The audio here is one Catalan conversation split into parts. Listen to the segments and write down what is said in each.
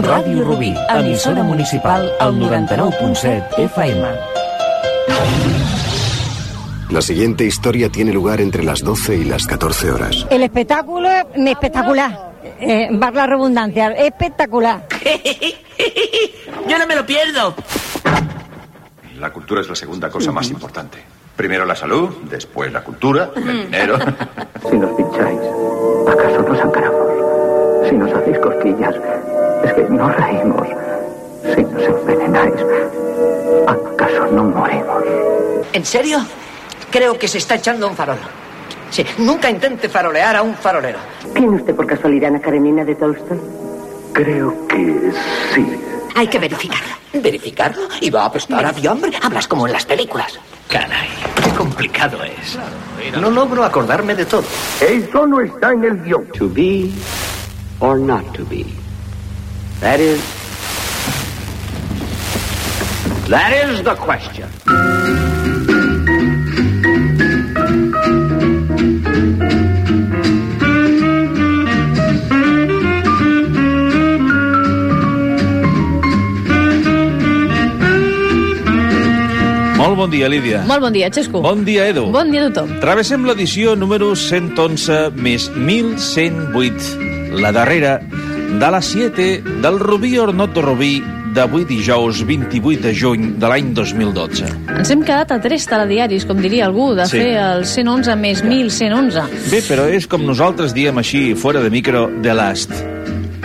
Ràdio Rubí, emissora municipal al 99.7 FM. La siguiente historia tiene lugar entre las 12 y las 14 horas. El espectáculo es espectacular. Eh, la redundancia, espectacular. Yo no me lo pierdo. La cultura es la segunda cosa más importante. Primero la salud, después la cultura, el dinero. Si nos pincháis, ¿acaso nos sangramos? Si nos hacéis cosquillas, es que no reímos. Si nos envenenáis, ¿acaso no morimos? ¿En serio? Creo que se está echando un farol. Sí, nunca intente farolear a un farolero. ¿Tiene usted por casualidad una Karenina de Tolstoy? Creo que sí. Hay que verificarlo. ¿Verificarlo? ¿Y va a apestar a fiambre? Hablas como en las películas. Caray, qué complicado es. No logro acordarme de todo. Eso no está en el guion. To be or not to be. That is. That is the question. Molt bon dia, Lídia. Molt bon dia, Xesco. Bon dia, Edu. Bon dia a tothom. Travessem l'edició número 111 més 1108, la darrera de la 7 del Rubí or not Rubí d'avui dijous 28 de juny de l'any 2012. Ens hem quedat a tres telediaris, com diria algú, de Sí. fer el 111 més 1111. Bé, però és com nosaltres diem així, fora de micro, The Last.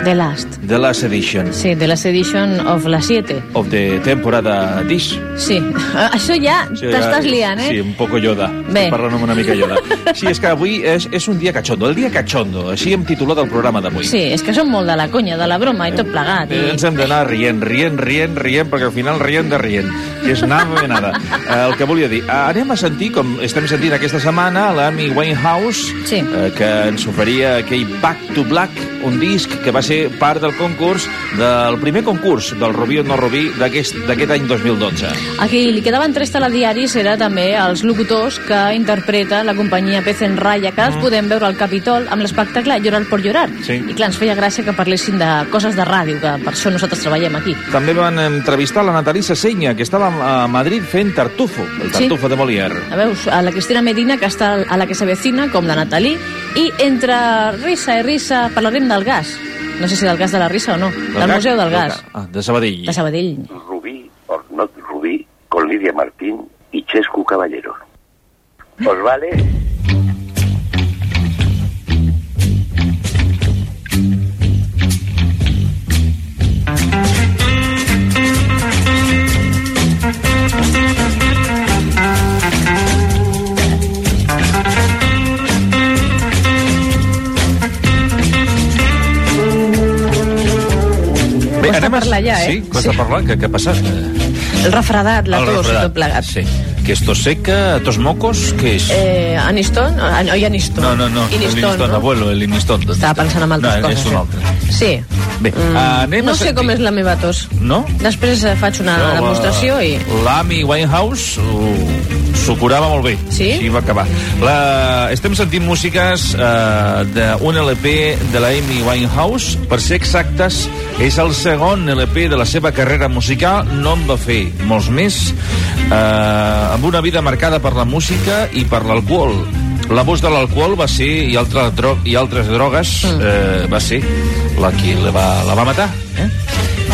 The Last. The Last Edition Sí, de Last Edition of la 7. of the temporada Dish. Sí, això ja Sí, t'estàs liant, eh? Sí, un poco Yoda. Bé. Estic parlant una mica Yoda. Sí, és que avui és, és un dia cachondo, el dia cachondo. Així hem titulat el programa d'avui. Sí, és que som molt de la conya, de la broma i tot plegat. Eh, I... Ens hem d'anar rient, rient, rient, rient, perquè al final rient de rient. Que és nada de nada. Eh, el que volia dir, eh, anem a sentir, com estem sentint aquesta setmana, l'Amy Winehouse, Sí. eh, que ens oferia aquell Back to Black, un disc que va ser part del concurs, del primer concurs del Rubí o no Rubí d'aquest any 2012. A qui li quedaven tres telediaris era també els locutors que interpreta la companyia Pez en Raya, que els podem veure al Capitol amb l'espectacle Llorar por llorar. Mm. Sí. I clar, ens feia gràcia que parlessin de coses de ràdio, que per això nosaltres treballem aquí. També van entrevistar la Natalisa Senya, que estava a Madrid fent Tartufo, el Sí. Tartufo de Molière. A veus, a la Cristina Medina, que està a la que s'avecina, com la Natalí, i entre risa i risa parlarem del gas. No sé si del gas de la risa o no. Del, gas? Museu del Gas, Ah, de Sabadell. de Sabadell. Rubí or not Rubí con Lidia Martín y Chescu Caballero. ¿Os vale? Costa parlar ja, eh? Sí, costa Sí. parlar. Què, què ha passat? El refredat, la El tos refredat. tot plegat. Sí. Que és tos seca, tos mocos, què és? Eh, Aniston? Ah, no, i Aniston. no, no, no, Iniston, no? abuelo, el Iniston. Estava pensant en altres no, coses. és un eh? altre. Sí. Bé, Mm, anem no a sé sentir- com és la meva tos. No? Després faig una No, demostració i... L'Amy Winehouse uh, s'ho curava molt bé. Sí? Així va acabar. La... Estem sentint músiques uh, d'un LP de la Amy Winehouse. Per ser exactes, és el segon LP de la seva carrera musical. No en va fer molts més. Uh, amb una vida marcada per la música i per l'alcohol. L'abús de l'alcohol va ser, i, altra dro i altres drogues, Mm. eh, va ser la que la va, la va matar.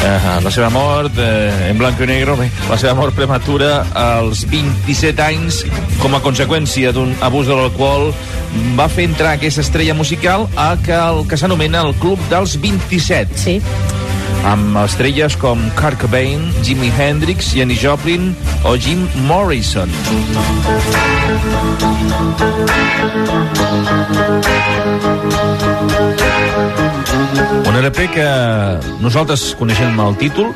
Uh, la seva mort eh, en blanc i negre, bé, la seva mort prematura als 27 anys com a conseqüència d'un abús de l'alcohol va fer entrar aquesta estrella musical a que el que s'anomena el Club dels 27. Sí. Amb estrelles com Kurt Cobain, Jimi Hendrix, Jenny Joplin o Jim Morrison. Un LP que nosaltres coneixem el títol,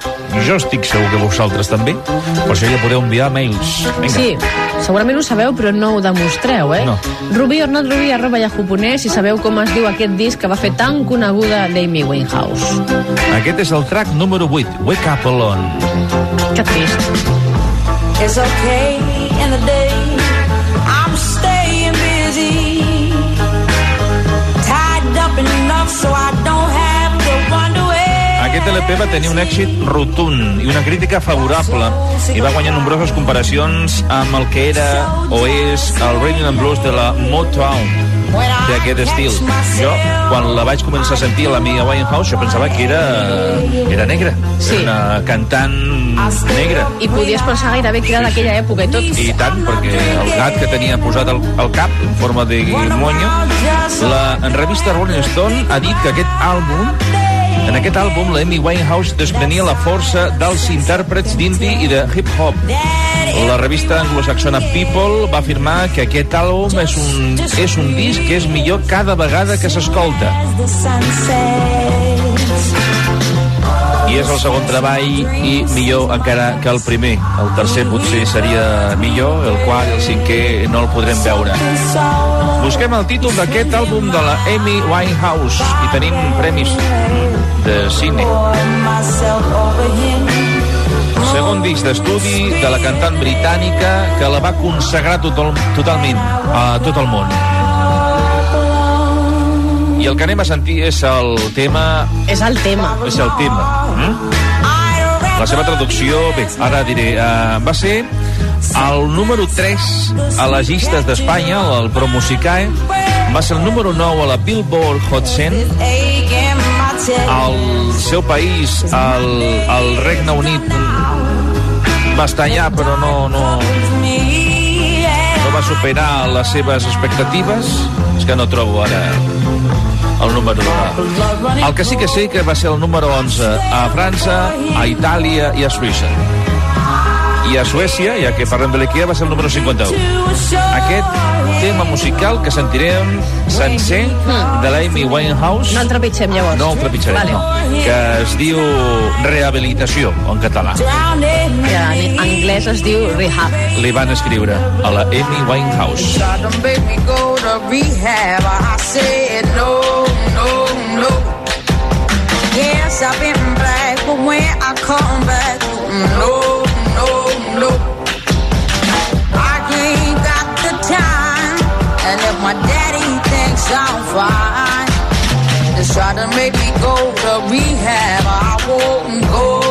jo estic segur que vosaltres també, per això ja podeu enviar mails. Vinga. Sí, segurament ho sabeu, però no ho demostreu, eh? No. Rubí or not Rubí, arroba yahoo.es, si sabeu com es diu aquest disc que va fer tan coneguda d'Amy Winehouse. Aquest és el track número 8, Wake Up Alone. Que trist. It's okay in the day. Aquest LP va tenir un èxit rotund i una crítica favorable i va guanyar nombroses comparacions amb el que era o és el Rhythm and Blues de la Motown d'aquest estil. Jo, quan la vaig començar a sentir a la Mia Winehouse, jo pensava que era, era negra. Sí. Era una cantant negra. I podies pensar gairebé que era d'aquella època i tot. I tant, perquè el gat que tenia posat al, al cap en forma de moño, la en revista Rolling Stone ha dit que aquest àlbum en aquest àlbum, la Amy Winehouse desprenia la força dels intèrprets d'indie i de hip-hop. La revista anglosaxona People va afirmar que aquest àlbum és un, és un disc que és millor cada vegada que s'escolta. És el segon treball i millor encara que el primer. El tercer potser seria millor, el quart i el cinquè no el podrem veure. Busquem el títol d'aquest àlbum de la Amy Winehouse i tenim premis de cine. Segon disc d'estudi de la cantant britànica que la va consagrar total, totalment a tot el món. I el que anem a sentir és el tema... És el tema. És el tema. Mm? La seva traducció, bé, ara diré, uh, va ser el número 3 a les llistes d'Espanya, el Promusicae, va ser el número 9 a la Billboard Hot 100, al seu país, al, al Regne Unit, va estar allà, però no, no, no va superar les seves expectatives. És que no trobo ara el número 1. El que sí que sé que va ser el número 11 a França, a Itàlia i a Suïssa. I a Suècia, ja que parlem de l'IKEA, va ser el número 51. Aquest tema musical que sentirem sencer de l'Amy Winehouse... No el trepitgem, llavors. No el trepitjarem, Vale. no. Que es diu Rehabilitació, en català. I en anglès es diu Rehab. Li van escriure a la Amy Winehouse. Yes, I've been black, but when I come back, no, I ain't got the time, and if my daddy thinks I'm fine, just try to make me go to rehab. I won't go,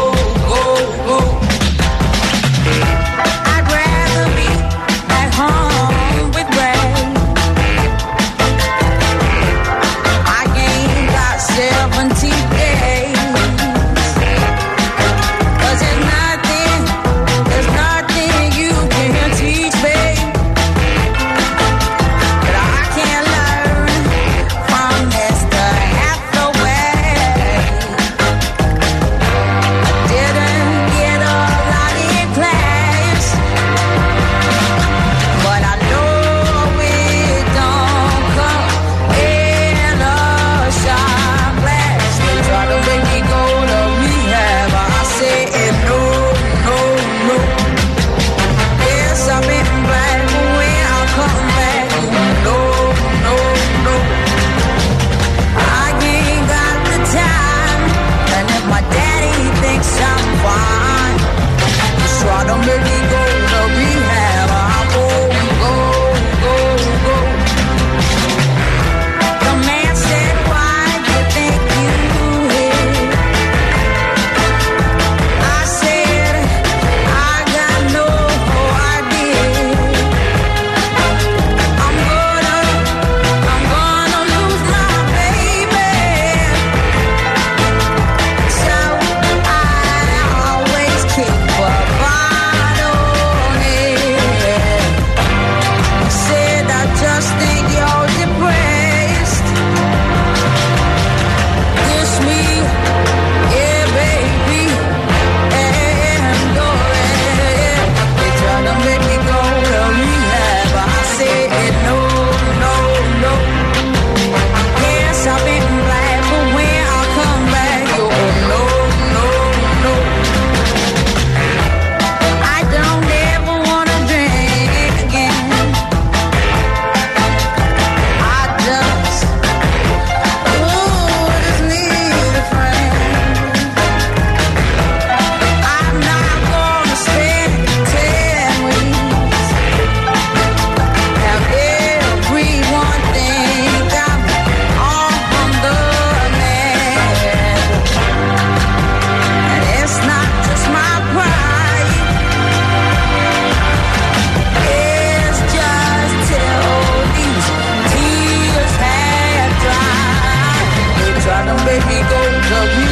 baby, go, come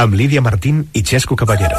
Amb Lídia Martín i Xesco Caballero.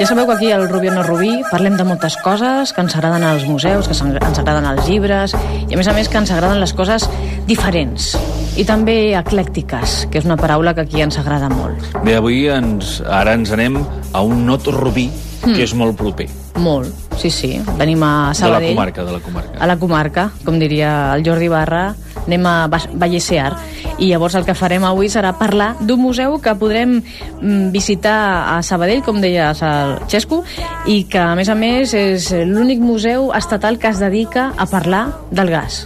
Ja sabeu que aquí al Rubí o no Rubí parlem de moltes coses que ens agraden als museus, que ens agraden els llibres i a més a més que ens agraden les coses diferents i també eclèctiques, que és una paraula que aquí ens agrada molt. Bé, avui ens, ara ens anem a un not rubí, Hmm. que és molt proper. Molt, sí, sí. Venim a De la Sabadell. comarca, de la comarca. a la comarca, com diria el Jordi Barra, anem a Vallesear. I llavors el que farem avui serà parlar d'un museu que podrem mm, visitar a Sabadell, com deia el Xesco, i que, a més a més, és l'únic museu estatal que es dedica a parlar del gas.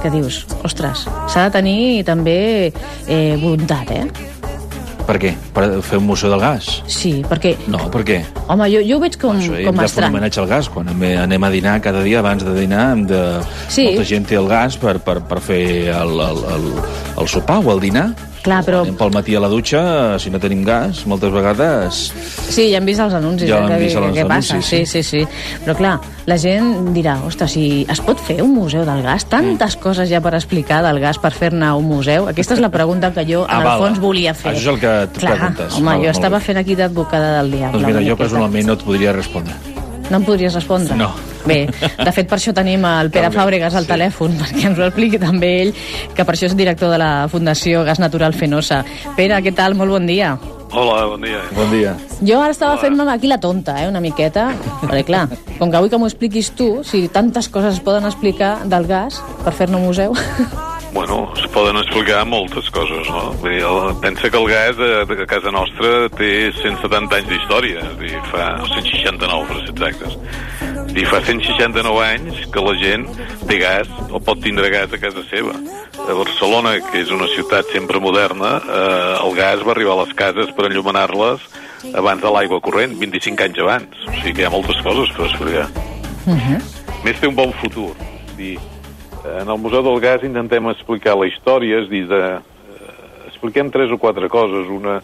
Que dius, ostres, s'ha de tenir també eh, voluntat, eh? Per què? Per fer un museu del gas? Sí, perquè, No, per què? home, jo, jo ho veig com, Això, hem com de fer un estrany. homenatge al gas. Quan anem a dinar cada dia, abans de dinar, hem de... Sí. molta gent té el gas per, per, per fer el, el, el, el sopar o el dinar. Clar, però... Anem pel matí a la dutxa, si no tenim gas, moltes vegades... Sí, ja hem vist els anuncis. Ja eh, vist als Què passa? anuncis, Sí, sí, sí. Però clar, la gent dirà, ostres, si es pot fer un museu del gas? Tantes Mm. coses ja per explicar del gas per fer-ne un museu? Aquesta és la pregunta que jo, en Ah, el val. fons, volia fer. Això és el que Clar, preguntes. home, Val, jo estava bé. fent aquí d'advocada del diable. Doncs mira, jo personalment no et podria respondre. No em podries respondre? No. Bé, de fet per això tenim el Pere També, Fàbregas al sí. telèfon, perquè ens ho expliqui també ell, que per això és director de la Fundació Gas Natural Fenosa. Pere, què tal? Molt bon dia. Hola, bon dia. Bon dia. Jo ara estava fent-me aquí la tonta, eh, una miqueta, perquè clar, com que vull que m'ho expliquis tu, si tantes coses es poden explicar del gas per fer-ne un museu... Bueno, es poden explicar moltes coses, no? Vull dir, el, pensa que el gas a, a casa nostra té 170 anys d'història, fa 169 per ser exactes. Dir, fa 169 anys que la gent té gas o pot tindre gas a casa seva. A Barcelona, que és una ciutat sempre moderna, eh, el gas va arribar a les cases per enllumenar-les abans de l'aigua corrent, 25 anys abans. O sigui que hi ha moltes coses per explicar. A més, té un bon futur. Dir, en el Museu del Gas intentem explicar la història, és dir, de, eh, expliquem tres o quatre coses. Una,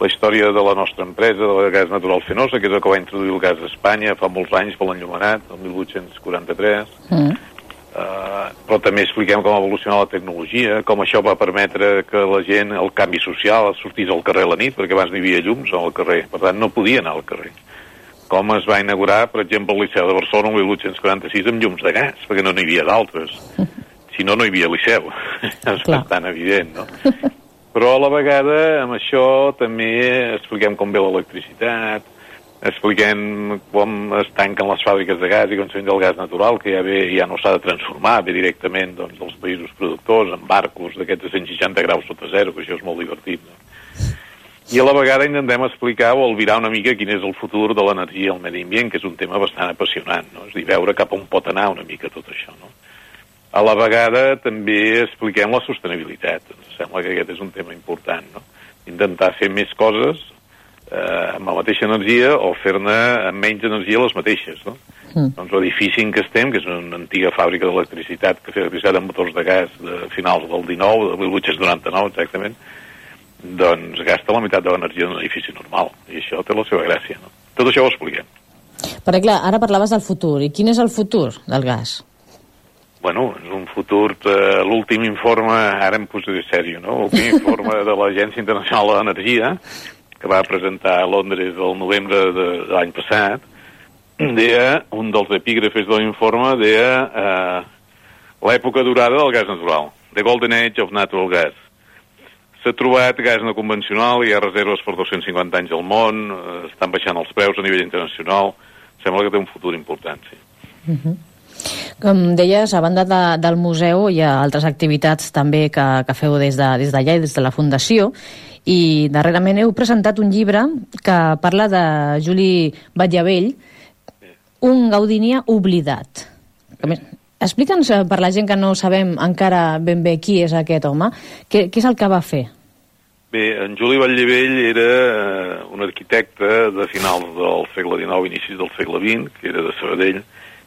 la història de la nostra empresa, de la Gas Natural Fenosa, que és el que va introduir el gas a Espanya fa molts anys per l'enllumenat, el 1843. Mm. Uh, però també expliquem com ha evolucionat la tecnologia, com això va permetre que la gent, el canvi social, sortís al carrer a la nit, perquè abans no hi havia llums al carrer, per tant no podia anar al carrer. Com es va inaugurar, per exemple, el Liceu de Barcelona el 1846 amb llums de gas, perquè no n'hi havia d'altres. Si no, no hi havia Liceu. és Clar. bastant evident, no? Però a la vegada, amb això, també expliquem com ve l'electricitat, expliquem com es tanquen les fàbriques de gas i com s'ha el gas natural, que ja, ve, ja no s'ha de transformar, ve directament doncs, dels països productors, en barcos d'aquests de 160 graus sota zero, que això és molt divertit. No? I a la vegada intentem explicar o albirar una mica quin és el futur de l'energia i el medi ambient, que és un tema bastant apassionant, no? és a dir, veure cap on pot anar una mica tot això. No? A la vegada també expliquem la sostenibilitat. Ens sembla que aquest és un tema important. No? Intentar fer més coses eh, amb la mateixa energia o fer-ne amb menys energia les mateixes. No? Mm. Doncs l'edifici en què estem, que és una antiga fàbrica d'electricitat que feia electricitat amb motors de gas de finals del 19, de 1899 exactament, doncs gasta la meitat de l'energia d'un edifici normal. I això té la seva gràcia. No? Tot això ho expliquem. Perquè clar, ara parlaves del futur, i quin és el futur del gas? Bueno, és un futur, eh, l'últim informe, ara em posaré sèrio, no? L'últim informe de l'Agència Internacional de l'Energia, que va presentar a Londres el novembre de, de l'any passat, deia, un dels epígrafes de l'informe deia eh, l'època durada del gas natural, the golden age of natural gas. S'ha trobat gas no convencional, hi ha reserves per 250 anys al món, eh, estan baixant els preus a nivell internacional, sembla que té un futur important, sí. Uh -huh. Com deies, a banda de, del museu hi ha altres activitats també que, que feu des d'allà de, des i des de la Fundació i darrerament heu presentat un llibre que parla de Juli Batllavell, un gaudinià oblidat. Més, Explica'ns, eh, per la gent que no sabem encara ben bé qui és aquest home, què, què és el que va fer? Bé, en Juli Batllevell era eh, un arquitecte de finals del segle XIX, inicis del segle XX, que era de Sabadell,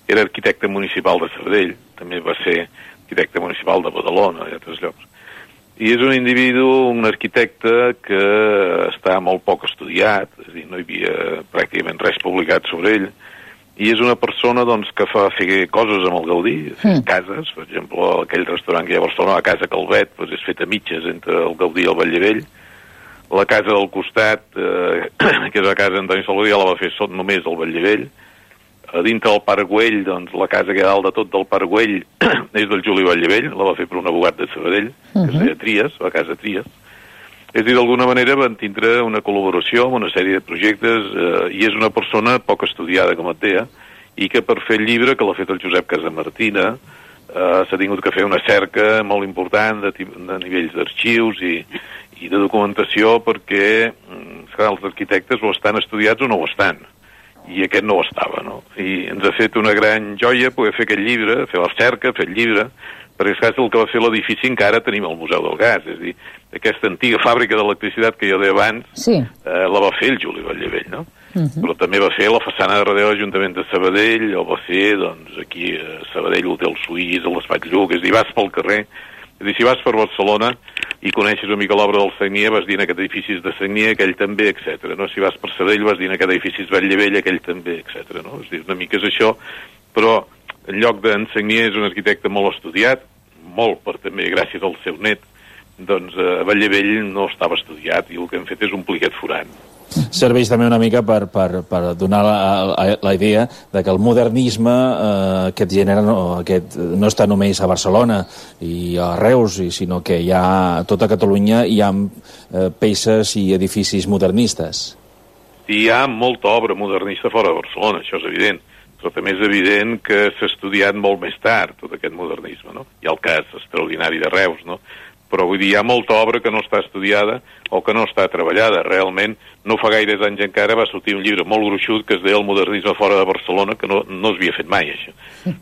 era arquitecte municipal de Sabadell, també va ser arquitecte municipal de Badalona i altres llocs. I és un individu, un arquitecte que està molt poc estudiat, és a dir, no hi havia pràcticament res publicat sobre ell, i és una persona doncs, que fa fer coses amb el Gaudí, mm. cases, per exemple, aquell restaurant que hi ha a Barcelona, la Casa Calvet, doncs és feta a mitges entre el Gaudí i el Batllevell, la casa del costat, eh, que és la casa d'Antoni Salvador, la va fer sot només el Batllevell, a dintre del Parc Güell, doncs la casa que hi ha dalt de tot del Parc Güell és del Juli Batllevell, la va fer per un abogat de Sabadell, que es deia Tries, la casa Tries. És a dir, d'alguna manera van tindre una col·laboració amb una sèrie de projectes eh, i és una persona poc estudiada, com et deia, i que per fer el llibre que l'ha fet el Josep Casamartina eh, s'ha tingut que fer una cerca molt important de, de nivells d'arxius i, i de documentació perquè mm, clar, els arquitectes o estan estudiats o no ho estan i aquest no ho estava, no? I ens ha fet una gran joia poder fer aquest llibre, fer la cerca, fer el llibre, perquè és el que va fer l'edifici encara tenim al Museu del Gas, és a dir, aquesta antiga fàbrica d'electricitat que jo deia abans, sí. eh, la va fer el Juli Batllevell, no? Uh Uh -huh. Però també va fer la façana de darrere de l'Ajuntament de Sabadell, o va fer, doncs, aquí a Sabadell, l'Hotel Suís, l'Espai Lluc, és a dir, vas pel carrer, és a dir, si vas per Barcelona i coneixes una mica l'obra del Sagnia, vas dir en aquest edifici de Sagnia, aquell també, etc. No? Si vas per Sabadell vas dir en aquest edifici és Batllevell, aquell també, etc. No? És a dir, una mica és això, però en lloc d'en Sagnia és un arquitecte molt estudiat, molt per també gràcies al seu net, doncs eh, a Batllevell no estava estudiat i el que hem fet és omplir aquest forat. serveix també una mica per, per, per donar la, la, la idea de que el modernisme, eh, aquest gènere, no, aquest, no està només a Barcelona i a Reus, i, sinó que hi ha, a tota Catalunya hi ha eh, peces i edificis modernistes. Hi ha molta obra modernista fora de Barcelona, això és evident, però també és evident que s'ha estudiat molt més tard tot aquest modernisme, no? Hi ha el cas extraordinari de Reus, no? però vull dir, hi ha molta obra que no està estudiada o que no està treballada. Realment, no fa gaires anys encara va sortir un llibre molt gruixut que es deia El modernisme fora de Barcelona, que no, no s'havia fet mai, això.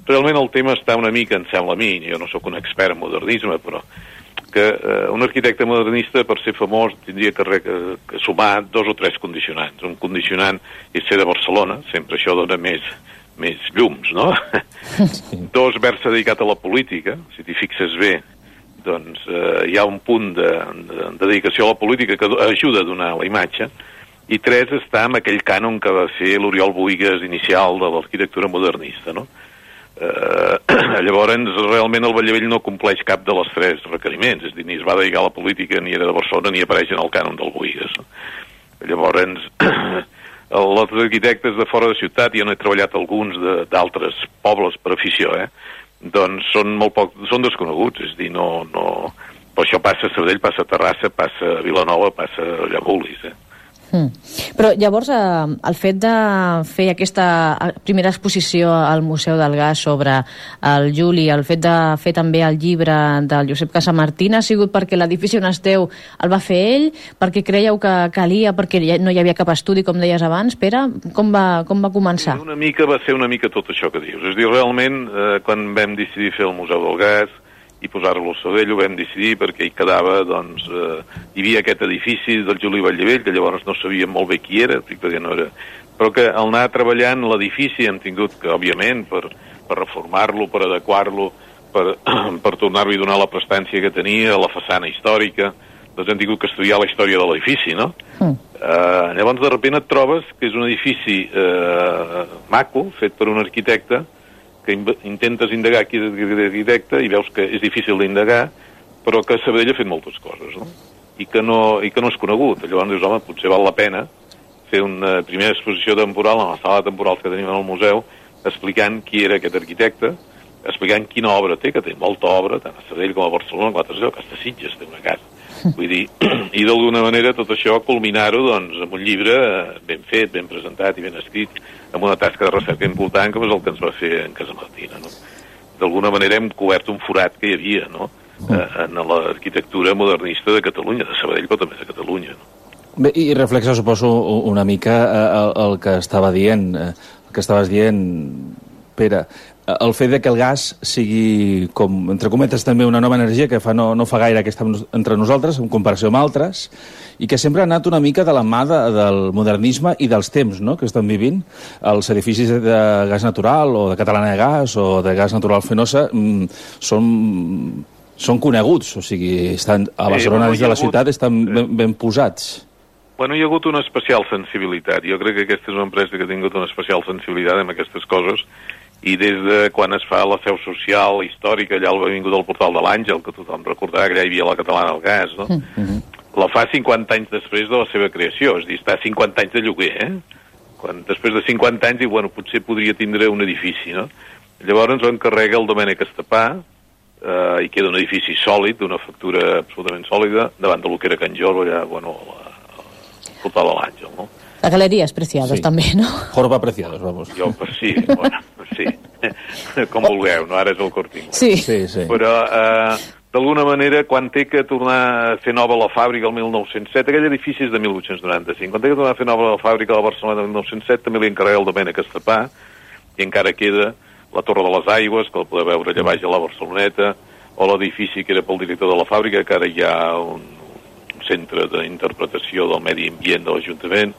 Realment el tema està una mica, em sembla a mi, jo no sóc un expert en modernisme, però que eh, un arquitecte modernista, per ser famós, tindria que, que, que sumar dos o tres condicionants. Un condicionant és ser de Barcelona, sempre això dona més, més llums, no? Dos, haver-se dedicat a la política, si t'hi fixes bé, doncs eh, hi ha un punt de, de, de dedicació a la política que ajuda a donar la imatge, i tres, està amb aquell cànon que va fer l'Oriol Boigues inicial de l'arquitectura modernista, no? Eh, llavors, realment el Vallavell no compleix cap de les tres requeriments, és dir, ni es va dedicar a la política, ni era de Barcelona, ni apareix en el cànon del Boigues. No? Llavors, els arquitectes de fora de ciutat, jo n'he treballat alguns d'altres pobles per afició, eh? doncs són molt poc, són desconeguts, és a dir, no, no... Per això passa a Sabadell, passa a Terrassa, passa a Vilanova, passa a Llamulis, eh? Mm. Però llavors eh, el fet de fer aquesta eh, primera exposició al Museu del Gas sobre el Juli, el fet de fer també el llibre del Josep Casamartín ha sigut perquè l'edifici on esteu el va fer ell, perquè creieu que calia, perquè no hi havia cap estudi, com deies abans, Pere? Com va, com va començar? Una mica va ser una mica tot això que dius. És dir, realment, eh, quan vam decidir fer el Museu del Gas, i posar-lo al Sabadell ho vam decidir perquè hi quedava, doncs, eh, hi havia aquest edifici del Juli Batllevell, que llavors no sabíem molt bé qui era, perquè no era... però que al anar treballant l'edifici hem tingut que, òbviament, per, per reformar-lo, per adequar-lo, per, per tornar-li a donar la prestància que tenia, la façana històrica, doncs hem tingut que estudiar la història de l'edifici, no? Mm. Uh, llavors, de sobte et trobes que és un edifici uh, maco, fet per un arquitecte, que intentes indagar qui és l'arquitecte i veus que és difícil d'indagar, però que Sabadell ha fet moltes coses, no? I que no, i que no és conegut. Llavors dius, home, potser val la pena fer una primera exposició temporal en la sala de temporals que tenim al museu, explicant qui era aquest arquitecte, explicant quina obra té, que té molta obra, tant a Sabadell com a Barcelona, com a altres llocs, a Sitges té una casa. Vull dir, i d'alguna manera tot això culminar-ho doncs, amb un llibre ben fet, ben presentat i ben escrit, amb una tasca de recerca important com és el que ens va fer en Casa Martina. No? D'alguna manera hem cobert un forat que hi havia no? eh, en l'arquitectura modernista de Catalunya, de Sabadell, però també de Catalunya. No? Bé, i reflexa, suposo, una mica eh, el, el que estava dient, eh, el que estaves dient, Pere. Eh, el fet de que el gas sigui, com, entre cometes, també una nova energia que fa no, no fa gaire que està entre nosaltres, en comparació amb altres, i que sempre ha anat una mica de la mà de, del modernisme i dels temps no?, que estan vivint. Els edificis de gas natural o de Catalana de Gas o de gas natural Fenosa mm, són són coneguts, o sigui, estan a Barcelona, bueno, dins de la ciutat, estan ben, ben posats. Bueno, hi ha hagut una especial sensibilitat. Jo crec que aquesta és una empresa que ha tingut una especial sensibilitat amb aquestes coses i des de quan es fa la seu social històrica, allà al vingut del portal de l'Àngel, que tothom recordarà que allà hi havia la catalana del gas, no? la fa 50 anys després de la seva creació, és a dir, està 50 anys de lloguer, eh? Quan, després de 50 anys, diu, bueno, potser podria tindre un edifici, no? Llavors ho encarrega el Domènec Estepà, eh, i queda un edifici sòlid, d'una factura absolutament sòlida, davant de lo que era Can Jorba, allà, bueno, la, el portal de l'Àngel, no? La Galerías Preciados, Sí. també, no? Jorba Preciados, vamos. Jo, pues sí, bueno, sí. Com vulgueu, no? Ara és el Corte Inglés. Sí. Sí, sí. Però, eh, d'alguna manera, quan té que tornar a fer nova la fàbrica el 1907, aquell edifici és de 1895, quan té que tornar a fer nova la fàbrica de Barcelona el 1907, també li encarrega el Domènec Estepà, i encara queda la Torre de les Aigües, que el podeu veure allà baix a la Barceloneta, o l'edifici que era pel director de la fàbrica, que ara hi ha un, un centre d'interpretació del medi ambient de l'Ajuntament.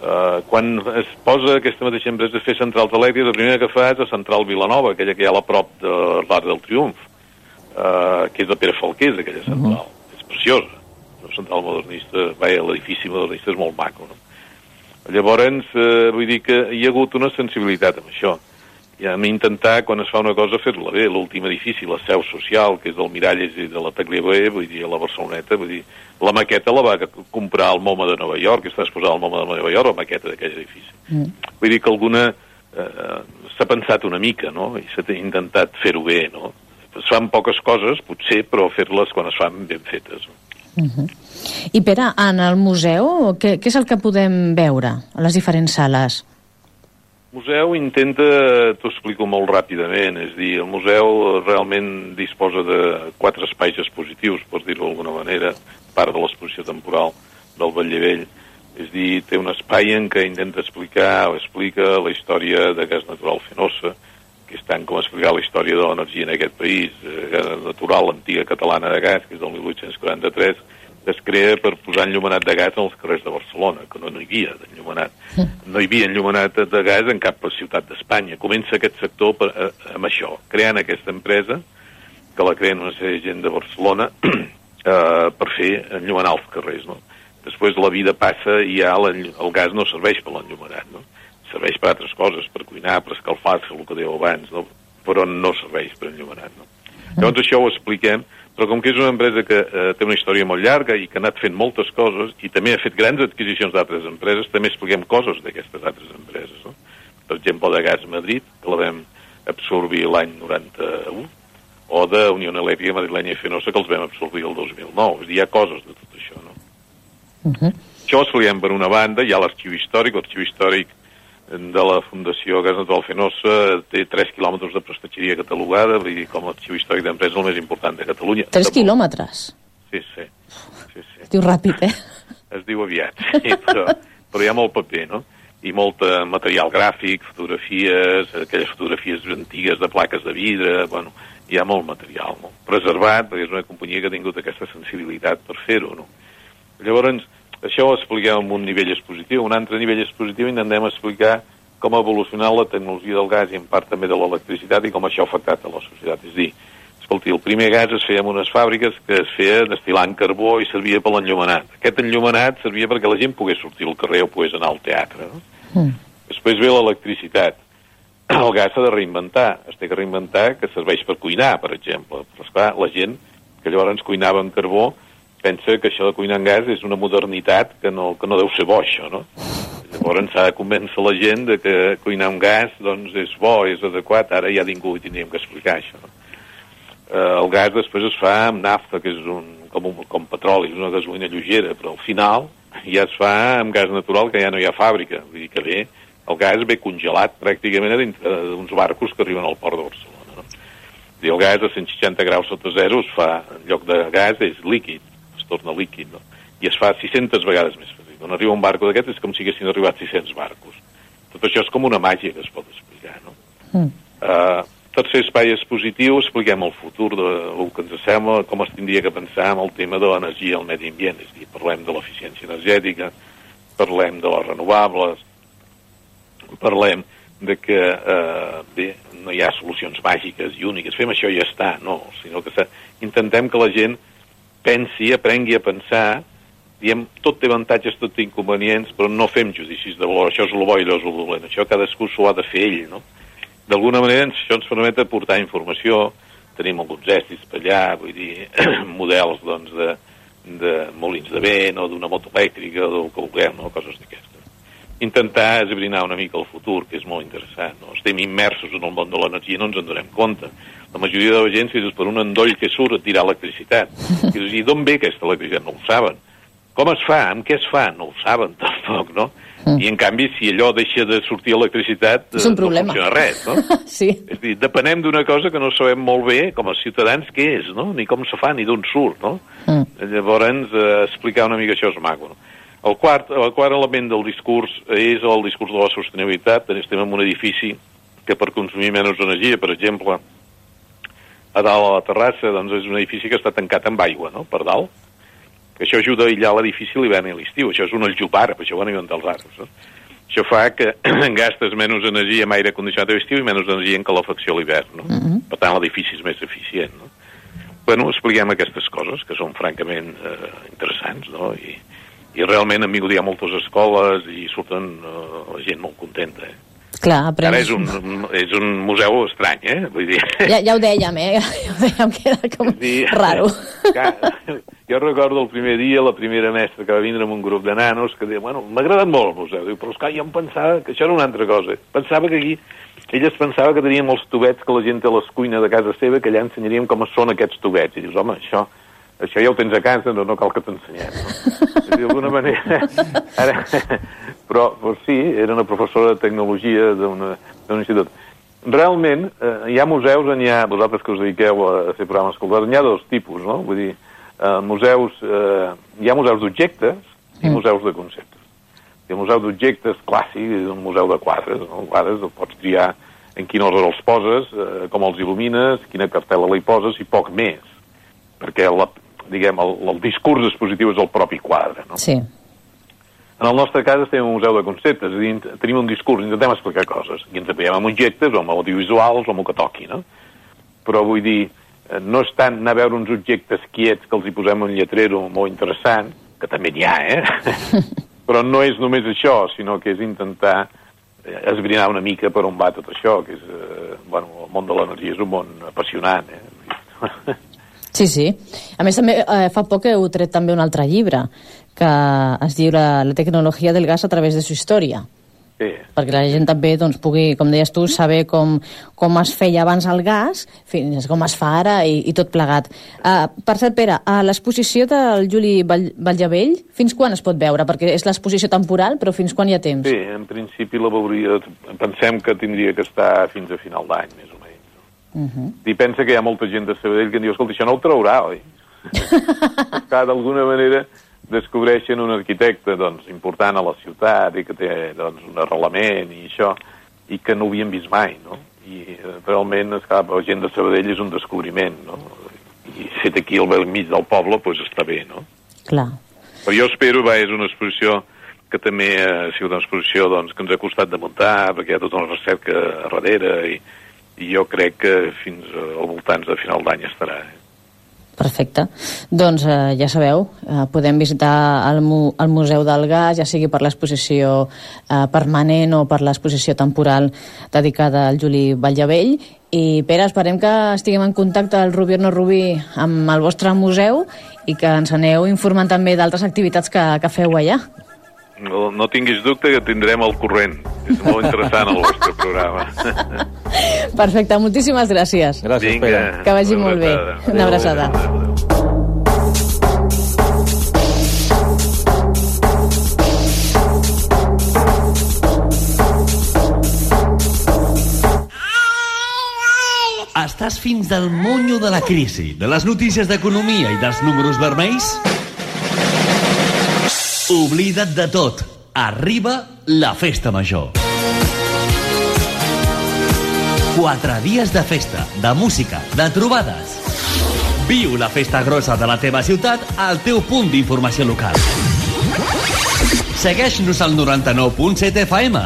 Uh, quan es posa aquesta mateixa empresa a fer centrals elèctriques, la primera que fa és la central Vilanova, aquella que hi ha a la prop de l'Arc del Triomf, uh, que és de Pere Falqués, aquella central. És preciosa. Una central modernista, vaja, l'edifici modernista és molt maco, no? Llavors, eh, vull dir que hi ha hagut una sensibilitat amb això. I hem intentar, quan es fa una cosa, fer-la bé. L'últim edifici, la seu social, que és del Miralles i de la Tagliabue, vull dir, a la Barceloneta, vull dir, la maqueta la va comprar el MoMA de Nova York, que està exposada al MoMA de Nova York, la maqueta d'aquell edifici. Mm. Vull dir que alguna... Eh, s'ha pensat una mica, no? I s'ha intentat fer-ho bé, no? Es fan poques coses, potser, però fer-les quan es fan ben fetes. No? Uh I Pere, en el museu, què, què és el que podem veure a les diferents sales? Museu intenta, t'ho explico molt ràpidament, és dir, el museu realment disposa de quatre espais expositius, per dir-ho d'alguna manera, part de l'exposició temporal del Vallevell. És dir, té un espai en què intenta explicar o explica la història de gas natural fenosa, que és tant com explicar la història de l'energia en aquest país, eh, gas natural, l'antiga catalana de gas, que és del 1843, que es crea per posar enllumenat de gas als carrers de Barcelona, que no, no hi havia d'enllumenat. No hi havia enllumenat de gas en cap ciutat d'Espanya. Comença aquest sector per, eh, amb això, creant aquesta empresa, que la creen una sèrie de gent de Barcelona, eh, per fer enllumenar els carrers, no? Després la vida passa i ja el gas no serveix per l'enllumenat, no? Serveix per altres coses, per cuinar, per escalfar-se, el que dèieu abans, no? Però no serveix per enllumenat, no? Llavors això ho expliquem, però com que és una empresa que eh, té una història molt llarga i que ha anat fent moltes coses i també ha fet grans adquisicions d'altres empreses, també expliquem coses d'aquestes altres empreses. No? Per exemple, de Gas Madrid, que la vam absorbir l'any 91, o de Unió Elèctrica Madrilenya i Fenosa, que els vam absorbir el 2009. És dir, hi ha coses de tot això. No? Uh -huh. Això ho expliquem per una banda, hi ha l'arxiu històric, l'arxiu històric de la Fundació Gas Natural Fenosa té 3 quilòmetres de prestatgeria catalogada, vull dir, com l'arxiu històric d'empresa el més important de Catalunya. 3 quilòmetres. Sí, sí. sí, sí. Es diu ràpid, eh? Es diu aviat, sí, però, però hi ha molt paper, no? I molt material gràfic, fotografies, aquelles fotografies antigues de plaques de vidre, bueno, hi ha molt material, no? Preservat, perquè és una companyia que ha tingut aquesta sensibilitat per fer-ho, no? Llavors, això ho expliquem en un nivell expositiu. Un altre nivell expositiu intentem explicar com ha evolucionat la tecnologia del gas i en part també de l'electricitat i com això ha afectat a la societat. És a dir, escolti, el primer gas es feia en unes fàbriques que es feia destil·lant carbó i servia per l'enllumenat. Aquest enllumenat servia perquè la gent pogués sortir al carrer o pogués anar al teatre. No? Mm. Després ve l'electricitat. El gas s'ha de reinventar. Es té que reinventar que serveix per cuinar, per exemple. Però, esclar, la gent que llavors cuinava amb carbó pensa que això de cuinar amb gas és una modernitat que no, que no deu ser bo, això, no? Llavors s'ha de convèncer la gent de que cuinar amb gas doncs, és bo, és adequat. Ara ja ningú hi tindríem que explicar, això, no? Eh, el gas després es fa amb nafta, que és un, com, un, com petroli, és una gasolina lleugera, però al final ja es fa amb gas natural, que ja no hi ha fàbrica. Vull dir que bé, el gas ve congelat pràcticament dintre d'uns barcos que arriben al port de Barcelona. No? I el gas a 160 graus sota zero es fa, en lloc de gas, és líquid, torna líquid, no? I es fa 600 vegades més petit. Quan arriba un barco d'aquest és com si haguessin arribat 600 barcos. Tot això és com una màgia que es pot explicar, no? Mm. Uh, tercer espai expositiu, expliquem el futur de el que ens sembla, com es tindria que pensar amb el tema de l'energia al medi ambient, és a dir, parlem de l'eficiència energètica, parlem de les renovables, parlem de que, eh, bé, no hi ha solucions màgiques i úniques, fem això i ja està, no, sinó que intentem que la gent pensi, aprengui a pensar, diem, tot té avantatges, tot té inconvenients, però no fem judicis de valor, això és el bo i allò és el dolent, això cadascú s'ho ha de fer ell, no? D'alguna manera això ens permet aportar informació, tenim alguns estris per allà, vull dir, models, doncs, de, de molins de vent o d'una moto elèctrica o del que vulguem, no? coses d'aquestes. Intentar esbrinar una mica el futur, que és molt interessant. No? Estem immersos en el món de l'energia i no ens en donem compte. La majoria de la gent, si és per un endoll que surt a tirar electricitat. I dius, I d'on ve aquesta electricitat? No ho saben. Com es fa? Amb què es fa? No ho saben, tampoc, no? I, en canvi, si allò deixa de sortir electricitat, És un eh, problema. no funciona res, no? sí. És a dir, depenem d'una cosa que no sabem molt bé, com a ciutadans, què és, no? Ni com se fa, ni d'on surt, no? Mm. Llavors, eh, explicar una mica això és maco. No? El quart, el quart element del discurs és el discurs de la sostenibilitat. Estem en un edifici que per consumir menys energia, per exemple, a dalt a la terrassa, doncs és un edifici que està tancat amb aigua, no?, per dalt. Que això ajuda a aïllar l'edifici a l'hivern i l'estiu. Això és un aljupar, per això ho han inventat els àrabs, no? Això fa que gastes menys energia en aire condicionat a l'estiu i menys energia en calefacció a l'hivern, no? Per tant, l'edifici és més eficient, no? Bueno, expliquem aquestes coses, que són francament eh, interessants, no? I, i realment han vingut ja moltes escoles i surten eh, la gent molt contenta, eh? Clar, Ara és un, és un museu estrany, eh? Vull dir... Ja, ja ho dèiem, eh? Ja ho dèiem que era com dir, raro. Que, jo recordo el primer dia, la primera mestra que va vindre amb un grup de nanos que deia, bueno, m'ha agradat molt el museu. Diu, però esclar, jo em pensava que això era una altra cosa. Pensava que aquí, ella es pensava que teníem els tubets que la gent té a les cuines de casa seva, que allà ensenyaríem com són aquests tubets. I dius, home, això, això ja ho tens a casa, no, no cal que t'ensenyem. No? D'alguna manera... Ara, però, però sí, era una professora de tecnologia d'un institut. Realment, eh, hi ha museus, on hi ha, vosaltres que us dediqueu a fer programes culturals, n'hi ha dos tipus, no? Vull dir, eh, museus, eh, hi ha museus d'objectes i museus de conceptes. Hi ha museu d'objectes clàssic, és un museu de quadres, no? Quadres, el pots triar en quin ordre els poses, eh, com els il·lumines, quina cartel·la li poses i poc més. Perquè, la, diguem, el, el discurs expositiu és el propi quadre, no? Sí. En el nostre cas estem en un museu de conceptes, és a dir, tenim un discurs, intentem explicar coses, i ens apoyem amb objectes o amb audiovisuals o amb el que toqui, no? Però vull dir, eh, no és tant anar a veure uns objectes quiets que els hi posem un lletrero molt interessant, que també n'hi ha, eh? Però no és només això, sinó que és intentar eh, esbrinar una mica per on va tot això, que és, eh, bueno, el món de l'energia és un món apassionant, eh? Sí, sí. A més, també, eh, fa poc heu tret també un altre llibre que es diu la, la tecnologia del gas a través de su història. Sí. perquè la gent també doncs, pugui, com deies tu, saber com, com es feia abans el gas, fins com es fa ara i, i tot plegat. Uh, per cert, Pere, a l'exposició del Juli Vall Vallavell, fins quan es pot veure? Perquè és l'exposició temporal, però fins quan hi ha temps? Sí, en principi la veuria... Pensem que tindria que estar fins a final d'any, més o. Uh -huh. I pensa que hi ha molta gent de Sabadell que em diu, escolta, això no ho traurà, oi? d'alguna manera descobreixen un arquitecte doncs, important a la ciutat i que té doncs, un arrelament i això, i que no ho havien vist mai, no? I eh, realment, esclar, la gent de Sabadell és un descobriment, no? I fet aquí al bell mig del poble, doncs està bé, no? Clar. Però jo espero, va, és una exposició que també ha sigut una exposició doncs, que ens ha costat de muntar, perquè hi ha tota una recerca a darrere, i, i jo crec que fins al voltant de final d'any estarà. Eh? Perfecte. Doncs eh, ja sabeu, eh, podem visitar el, mu el Museu del Gas, ja sigui per l'exposició eh, permanent o per l'exposició temporal dedicada al Juli Vallavell. I, Pere, esperem que estiguem en contacte el Rubí o no Rubí amb el vostre museu i que ens aneu informant també d'altres activitats que, que feu allà. No, no tinguis dubte que tindrem el corrent. És molt interessant el vostre programa. Perfecte, moltíssimes gràcies. Gràcies, Vinga, Pere. Que vagi molt bé. abraçada. Una abraçada. Estàs fins del monyo de la crisi, de les notícies d'economia i dels números vermells? Oblida't de tot. Arriba la festa major. Quatre dies de festa, de música, de trobades. Viu la festa grossa de la teva ciutat al teu punt d'informació local. Segueix-nos al 99.7 FM,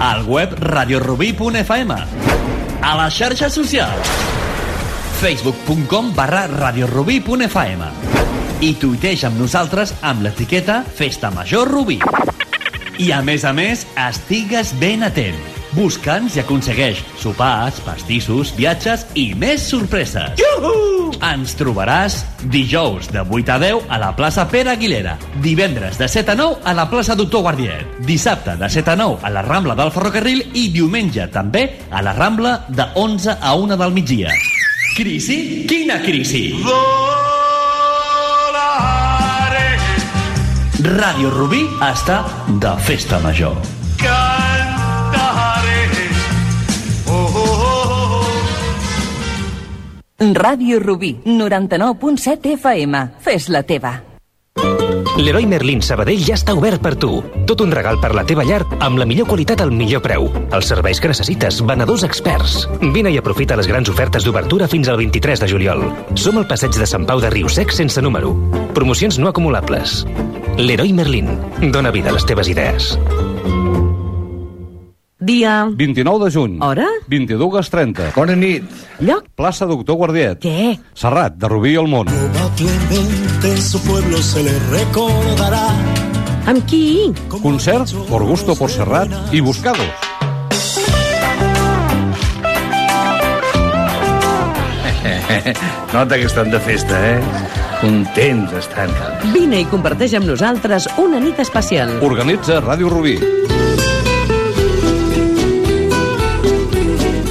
al web radiorubí.fm, a les xarxes socials, facebook.com barra radiorubí.fm i tuiteja amb nosaltres amb l'etiqueta Festa Major Rubí. I a més a més, estigues ben atent. Busca'ns i aconsegueix sopars, pastissos, viatges i més sorpreses. Juhu! Ens trobaràs dijous de 8 a 10 a la plaça Pere Aguilera, divendres de 7 a 9 a la plaça Doctor Guardiet, dissabte de 7 a 9 a la Rambla del Ferrocarril i diumenge també a la Rambla de 11 a 1 del migdia. Crisi? Quina crisi? Ràdio Rubí està de festa major. Ràdio Rubí, 99.7 FM. Fes la teva. Leroy Merlin Sabadell ja està obert per tu. Tot un regal per la teva llar amb la millor qualitat al millor preu. Els serveis que necessites, venedors experts. Vine i aprofita les grans ofertes d'obertura fins al 23 de juliol. Som al passeig de Sant Pau de Riusec sense número. Promocions no acumulables. Leroy Merlin. Dóna vida a les teves idees. Dia. 29 de juny. Hora? 22.30. Bona nit. Lloc? Plaça Doctor Guardiet. Què? Serrat, de Rubí al món. Probablemente en su pueblo se le recordará. Amb qui? Concert por gusto por Serrat i Buscados. Nota que estan de festa, eh? Contents estan. Vine i comparteix amb nosaltres una nit especial. Organitza Ràdio Rubí.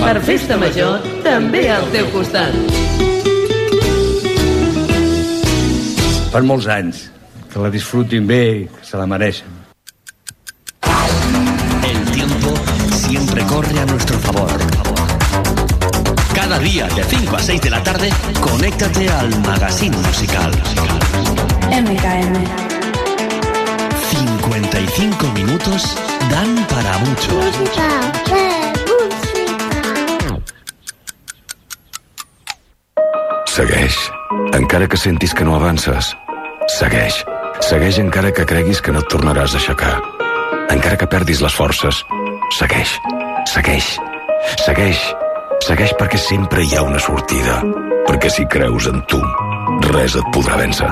Per Festa Major, també al teu costat. Per molts anys. Que la disfrutin bé, que se la mereixen. El tiempo siempre corre a nuestro favor. Cada día de 5 a 6 de la tarde, conéctate al magazine musical. MKM. 55 minutos dan para mucho. Segueix. Encara que sentis que no avances, segueix. Segueix encara que creguis que no et tornaràs a aixecar. Encara que perdis les forces, segueix. Segueix. Segueix. Segueix perquè sempre hi ha una sortida. Perquè si creus en tu, res et podrà vèncer.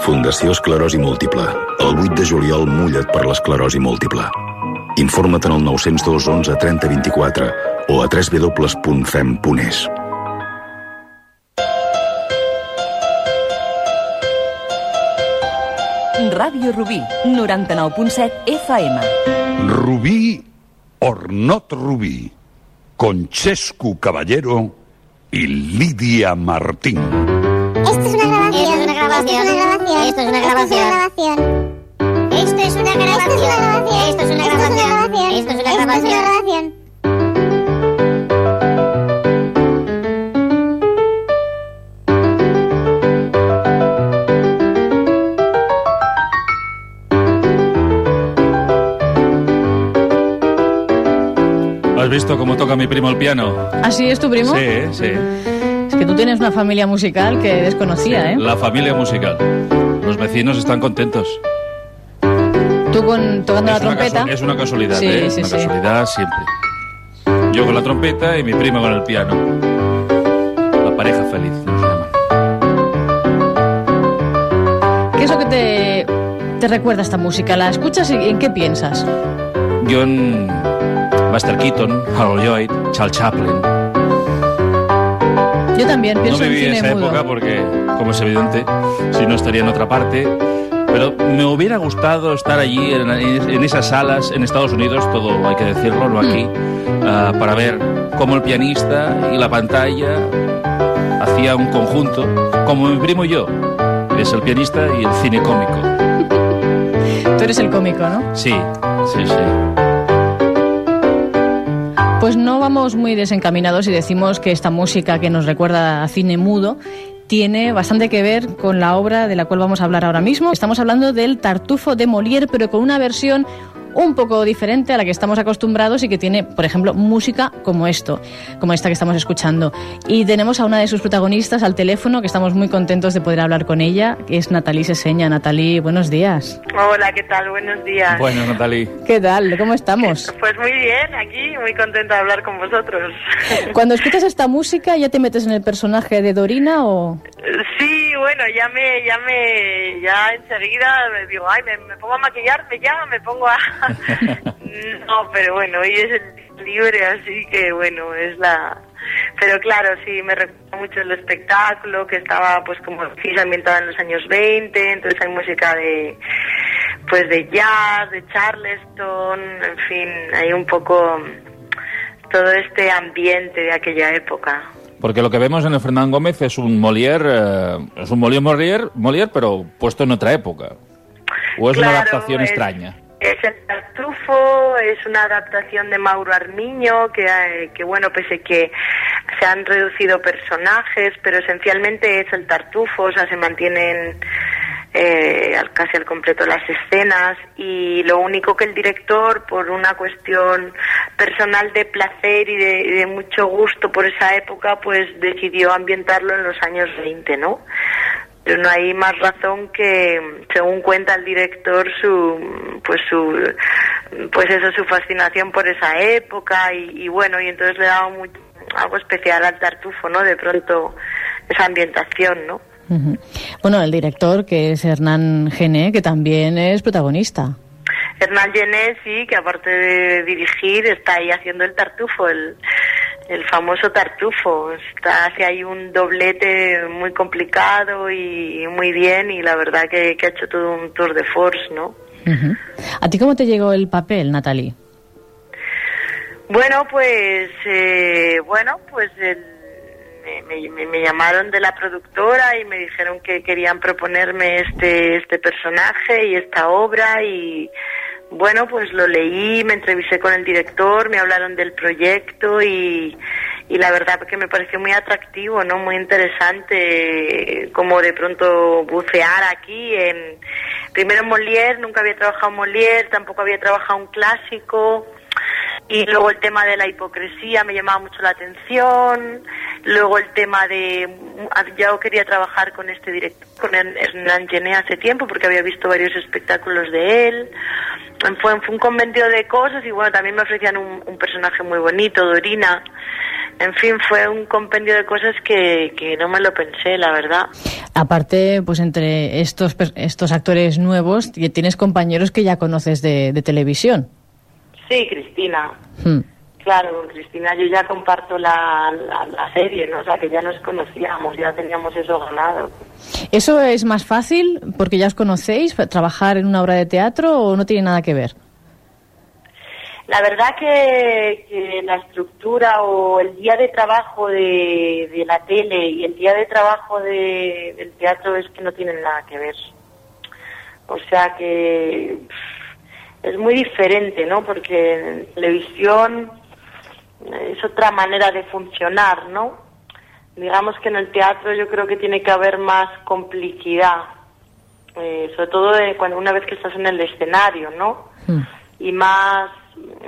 Fundació Esclerosi Múltiple. El 8 de juliol mulla't per l'esclerosi múltiple. Informa't en el 902 11 30 24 o a www.fem.es. Ràdio Rubí, 99.7 FM. Rubí or not Rubí, con Chescu Caballero y Lidia Martín. Esto es una grabación. Esto es una grabación. Esto es una grabación. Esto es una grabación. Esto es una grabación. Esto es una grabación. ¿Has visto cómo toca mi primo el piano? ¿Así es tu primo? Sí, sí. Es que tú tienes una familia musical que desconocía, ¿eh? La familia musical. Los vecinos están contentos. Tú con, tocando la Es una trompeta. es una casualidad, Sí, ¿eh? sí, una sí. casualidad siempre. Yo con la trompeta y mi primo con el piano. La pareja feliz. nos llaman. ¿Qué es lo que te, te recuerda esta música? ¿La escuchas y en qué piensas? Yo en Buster Keaton, Harold Lloyd, Charles Chaplin. Yo también pienso no en viví cine esa mudo. época porque, como es evidente, si no estaría en otra parte. Pero me hubiera gustado estar allí, en, en esas salas, en Estados Unidos, todo hay que decirlo, no aquí, ah, para ver cómo el pianista y la pantalla hacía un conjunto, como mi primo y yo, que es el pianista y el cine cómico. Tú eres el cómico, ¿no? Sí, sí, sí. Pues no vamos muy desencaminados y decimos que esta música que nos recuerda a cine mudo tiene bastante que ver con la obra de la cual vamos a hablar ahora mismo. Estamos hablando del Tartufo de Molière, pero con una versión un poco diferente a la que estamos acostumbrados y que tiene, por ejemplo, música como esto, como esta que estamos escuchando. Y tenemos a una de sus protagonistas al teléfono, que estamos muy contentos de poder hablar con ella, que es Natalí Seseña. Natalí, buenos días. Hola, ¿qué tal? Buenos días. Bueno, Natalí. ¿Qué tal? ¿Cómo estamos? Pues muy bien, aquí, muy contenta de hablar con vosotros. Cuando escuchas esta música, ¿ya te metes en el personaje de Dorina o...? Sí, bueno, ya me, ya me, ya enseguida me digo, ay, me, me pongo a maquillarme ya, me pongo a... no, pero bueno, hoy es el libre, así que bueno, es la... Pero claro, sí, me recuerda mucho el espectáculo, que estaba pues como sí, ambientada en los años 20, entonces hay música de pues de jazz, de charleston, en fin, hay un poco todo este ambiente de aquella época. Porque lo que vemos en el Fernán Gómez es un Molière, eh, es un Molière, Molière, Molière, pero puesto en otra época. ¿O es una adaptación es- extraña? Es el Tartufo, es una adaptación de Mauro Armiño, que, eh, que bueno, pese que se han reducido personajes, pero esencialmente es el Tartufo, o sea, se mantienen eh, casi al completo las escenas y lo único que el director, por una cuestión personal de placer y de, y de mucho gusto por esa época, pues decidió ambientarlo en los años 20, ¿no? Pero no hay más razón que según cuenta el director su pues su pues eso su fascinación por esa época y, y bueno y entonces le daba muy- algo especial al tartufo no de pronto esa ambientación no. Bueno, el director, que es Hernán Gené, que también es protagonista. Hernán Gené sí que aparte de dirigir está ahí haciendo el tartufo el el famoso tartufo está hace ahí un doblete muy complicado y muy bien y la verdad que, que ha hecho todo un tour de force no Ujú. ¿A ti cómo te llegó el papel, Natalie? Bueno, pues, eh, bueno, pues el- me, me- me llamaron de la productora y me dijeron que querían proponerme este, este personaje y esta obra y bueno, pues lo leí, me entrevisté con el director, me hablaron del proyecto y, y la verdad que me pareció muy atractivo, ¿no? Muy interesante eh, como de pronto bucear aquí en primero en Molière, nunca había trabajado en Molière, tampoco había trabajado un clásico y luego el tema de la hipocresía me llamaba mucho la atención. Luego el tema de yo quería trabajar con este director con Hernán Gené hace tiempo porque había visto varios espectáculos de él. Fue, un convenio de cosas y bueno también me ofrecían un, un personaje muy bonito Dorina. En fin fue un compendio de cosas que, que no me lo pensé la verdad. Aparte, pues entre estos, estos actores nuevos, tienes compañeros que ya conoces de, de televisión. Sí Cristina Hmm. Claro, con Cristina yo ya comparto la, la, la serie, ¿no? O sea, que ya nos conocíamos, ya teníamos eso ganado. ¿Eso es más fácil porque ya os conocéis, trabajar en una obra de teatro o no tiene nada que ver? La verdad que, que la estructura o el día de trabajo de, de la tele y el día de trabajo de- del teatro es que no tienen nada que ver. O sea que es muy diferente, ¿no? Porque en televisión es otra manera de funcionar, ¿no? Digamos que en el teatro yo creo que tiene que haber más complicidad, eh, sobre todo de cuando una vez que estás en el escenario, ¿no? y más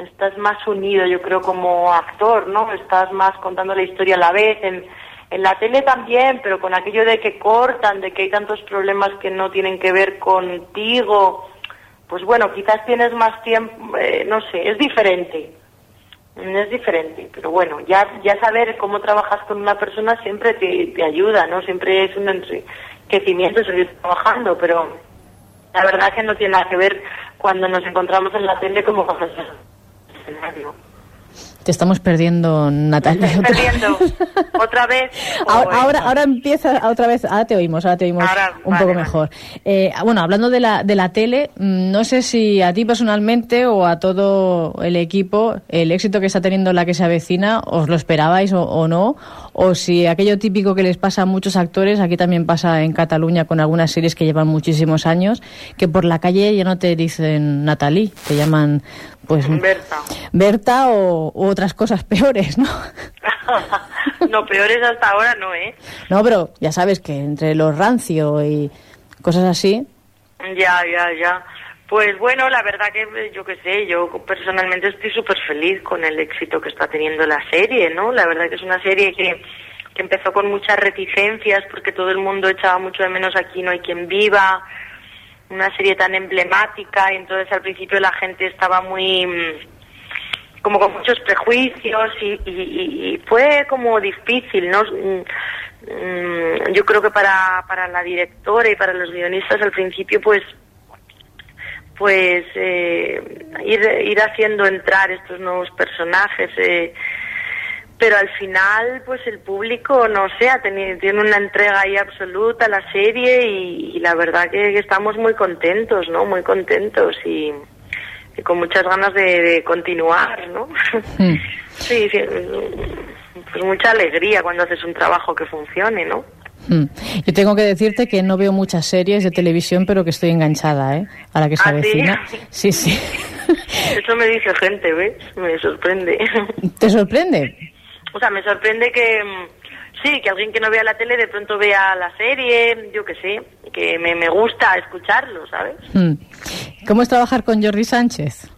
estás más unido yo creo como actor no estás más contando la historia a la vez en en la tele también pero con aquello de que cortan de que hay tantos problemas que no tienen que ver contigo pues bueno quizás tienes más tiempo eh, no sé es diferente es diferente pero bueno ya ya saber cómo trabajas con una persona siempre te, te ayuda no siempre es un enriquecimiento seguir trabajando pero la verdad que no tiene nada que ver cuando nos encontramos en la tele como cuando escenario. Te estamos perdiendo, Natalia. Estoy perdiendo otra vez. Ahora, ahora, ahora empieza otra vez. Ahora te oímos, ahora te oímos Ahora, un vale, poco vale. mejor. Eh, bueno, hablando de la, de la tele, mm, no sé si a ti personalmente o a todo el equipo el éxito que está teniendo la que se avecina, os lo esperabais o, o no, o si aquello típico que les pasa a muchos actores, aquí también pasa en Cataluña con algunas series que llevan muchísimos años, que por la calle ya no te dicen Natalie, te llaman pues Berta. Berta o u otras cosas peores, ¿no? no, peores hasta ahora no, ¿eh? No, pero ya sabes que entre los rancio y cosas así, Ya, ya, ya. Pues bueno, la verdad que yo qué sé, yo personalmente estoy súper feliz con el éxito que está teniendo la serie, ¿no? La verdad que es una serie que, que empezó con muchas reticencias porque todo el mundo echaba mucho de menos aquí no hay quien viva, una serie tan emblemática y entonces al principio la gente estaba muy mm, como con muchos prejuicios y- y fue como difícil, ¿no? Mm, mm, Yo creo que para, para la directora y para los guionistas al principio pues pues eh, ir, ir haciendo entrar estos nuevos personajes eh, pero al final pues el público no sé ha tenido tiene una entrega ahí absoluta a la serie y, y la verdad que, que estamos muy contentos no muy contentos y, y con muchas ganas de, de continuar no sí, sí pues mucha alegría cuando haces un trabajo que funcione no. Yo tengo que decirte que no veo muchas series de televisión, pero que estoy enganchada, ¿eh? A la que se ¿Ah, sí? avecina. Sí, sí. eso me dice gente ves me sorprende ¿Te sorprende? O sea, me sorprende que mm, sí, que alguien que no vea la tele de pronto vea la serie, yo qué sé, que me, me gusta escucharlo, ¿sabes? Mm. ¿Cómo es trabajar con Jordi Sánchez?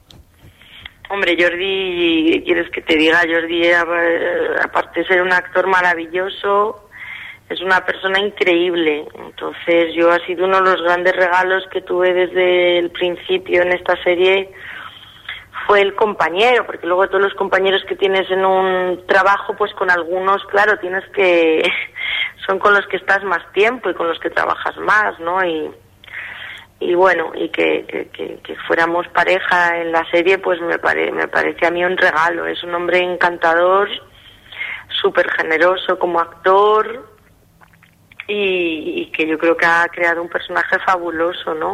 Hombre, Jordi, ¿quieres que te diga? Jordi, aparte de ser un actor maravilloso, es una persona increíble. Entonces, yo ha sido uno de los grandes regalos que tuve desde el principio en esta serie fue el compañero, porque luego todos los compañeros que tienes en un trabajo, pues con algunos, claro, tienes que son con los que estás más tiempo y con los que trabajas más, ¿no? Y y bueno, y que, que, que- fuéramos pareja en la serie, pues me, pare, me parece a mí un regalo. Es un hombre encantador, súper generoso como actor y, y que yo creo que ha creado un personaje fabuloso, ¿no?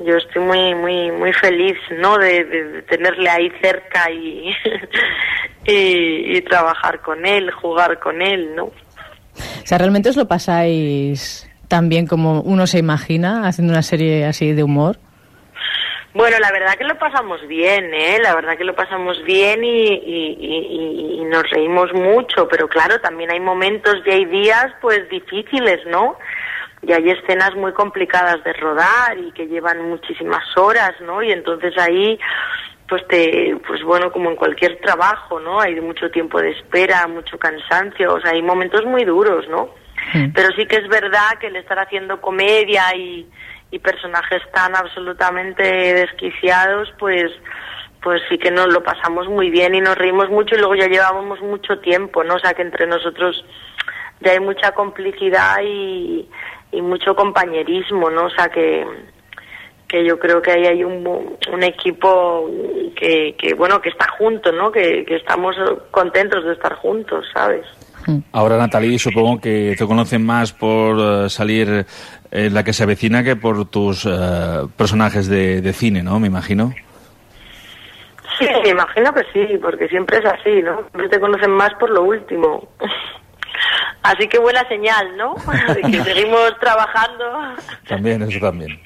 Yo estoy muy muy muy feliz, ¿no? De, tenerle ahí cerca y, y, y trabajar con él, jugar con él, ¿no? O sea, ¿realmente os lo pasáis tan bien como uno se imagina haciendo una serie así de humor? Bueno, la verdad que lo pasamos bien, ¿eh? La verdad que lo pasamos bien y, y- y- y nos reímos mucho, pero claro, también hay momentos y hay días pues difíciles, ¿no? Y hay escenas muy complicadas de rodar y que llevan muchísimas horas, ¿no? Y entonces ahí pues te pues bueno, como en cualquier trabajo, ¿no? Hay mucho tiempo de espera, mucho cansancio, o sea, hay momentos muy duros, ¿no? Pero sí que es verdad que el estar haciendo comedia y, y personajes tan absolutamente desquiciados, pues pues sí que nos lo pasamos muy bien y nos reímos mucho y luego ya llevábamos mucho tiempo, ¿no? O sea que entre nosotros ya hay mucha complicidad y, mucho compañerismo, ¿no? O sea que que yo creo que ahí hay un, un equipo que, que bueno que está junto, ¿no? Que estamos contentos de estar juntos, ¿sabes? Ahora, Natalie, supongo que te conocen más por eh, salir en la que se avecina que por tus eh, personajes de, de cine, ¿no? Me imagino. Sí, me imagino que sí, porque siempre es así, ¿no? Siempre te conocen más por lo último. Así que buena señal, ¿no? De que seguimos trabajando. También, eso también.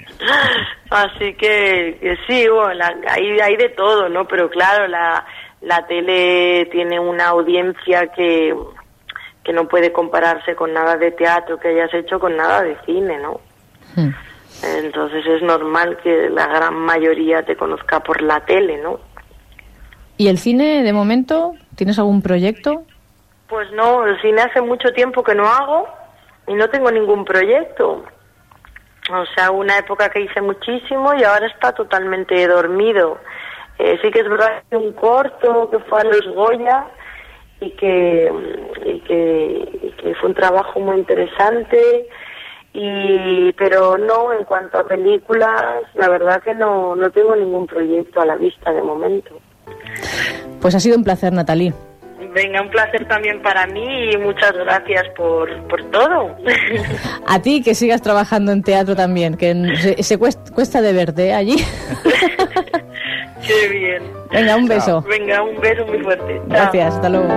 Así que, que sí, bueno, la- hay, hay de todo, ¿no? Pero claro, la, la tele tiene una audiencia que, que no puede compararse con nada de teatro que hayas hecho, con nada de cine, ¿no? Entonces es normal que la gran mayoría te conozca por la tele, ¿no? ¿Y el cine, de momento, tienes algún proyecto? Pues no, el cine hace mucho tiempo que no hago y no tengo ningún proyecto. O sea, una época que hice muchísimo y ahora está totalmente dormido. Eh, sí que es verdad que un corto que fue a los Goya y que, y que, y que fue un trabajo muy interesante. Y, pero no, en cuanto a películas, la verdad que no, no tengo ningún proyecto a la vista de momento. Pues ha sido un placer, Natalie. Venga, un placer también para mí y muchas gracias por, por todo. A ti que sigas trabajando en teatro también, que se, se cuesta, cuesta de verte allí. Qué bien. Venga, un beso. Venga, un beso muy fuerte. Chao. Gracias, hasta luego.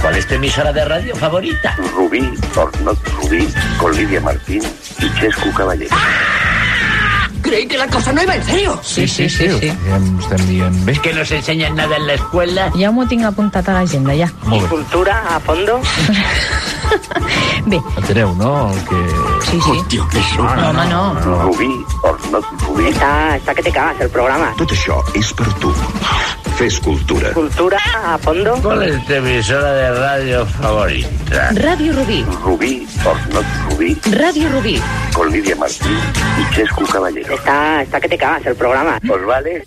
¿Cuál es tu emisora de radio favorita? Rubí, or not Rubí, con Lidia Martín y Chescu Caballero. Creí que la cosa no iba en serio. Sí, sí, sí, sí. Estem dient bé. Que no se enseñan nada en la escuela. Ja m'ho tinc apuntat a l'agenda, ja. Molt bé. Cultura a fondo. Bé. Enteneu, no? El que... Sí, sí. Hòstia, que això... No, home, no. Rubí, or not Rubí. Está, está que te cagas el programa. Tot això és per tu. Fes cultura. Cultura a fondo. ¿Cuál es tu emisora de radio favorita? Radio Rubí. Rubí, or not Rubí. Radio Rubí. Con Lidia Martín y Chescu Caballero. Está, está que te cagas el programa. ¿Os vale?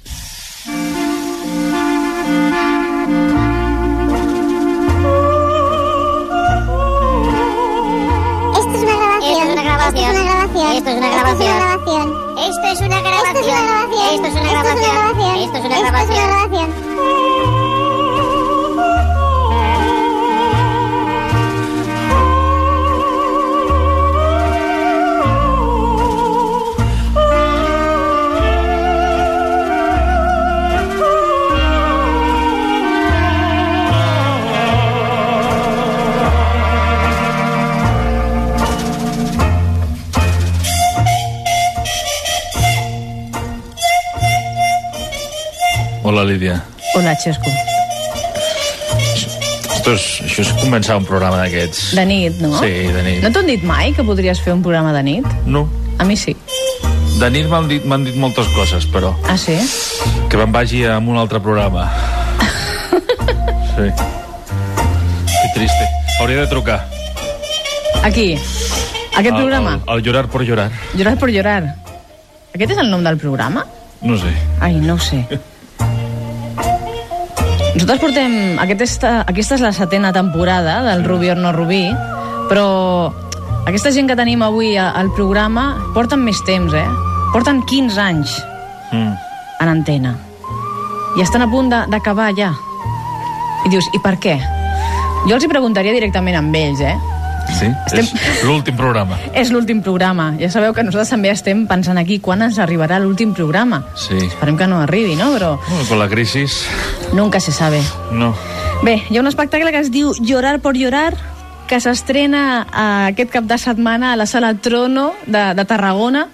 Esto es una grabación. Esto es una grabación. Esto es una grabación. Esto es una grabación. Esto es una grabación. Esto es una grabación. Esto es una grabación. Esto es una grabación. Hola, Lídia. Hola, Xesco. Esto és, això és començar un programa d'aquests. De nit, no? Sí, de nit. No t'ho han dit mai que podries fer un programa de nit? No. A mi sí. De nit m'han dit, dit moltes coses, però Ah, sí? que me'n vagi a un altre programa. sí. Que triste. Hauria de trucar. Aquí. Aquest programa. Al, al llorar por llorar. Llorar por llorar. Aquest és el nom del programa? No sé. Ai, no sé. Nosaltres portem... Aquesta, aquesta és la setena temporada del Rubí o no Rubí, però aquesta gent que tenim avui al programa porten més temps, eh? Porten 15 anys Mm. en antena. I estan a punt de- d'acabar ja. I dius, i per què? Jo els hi preguntaria directament amb ells, eh? Sí? És l'últim programa. És l'últim programa. Ja sabeu que nosaltres també estem pensant aquí quan ens arribarà l'últim programa. Sí. Esperem que no arribi, no? Però Bueno, con la crisis, nunca se sabe. no. Bé, hi ha un espectacle que es diu Llorar por llorar, que s'estrena eh, aquest cap de setmana a la sala Trono de, de Tarragona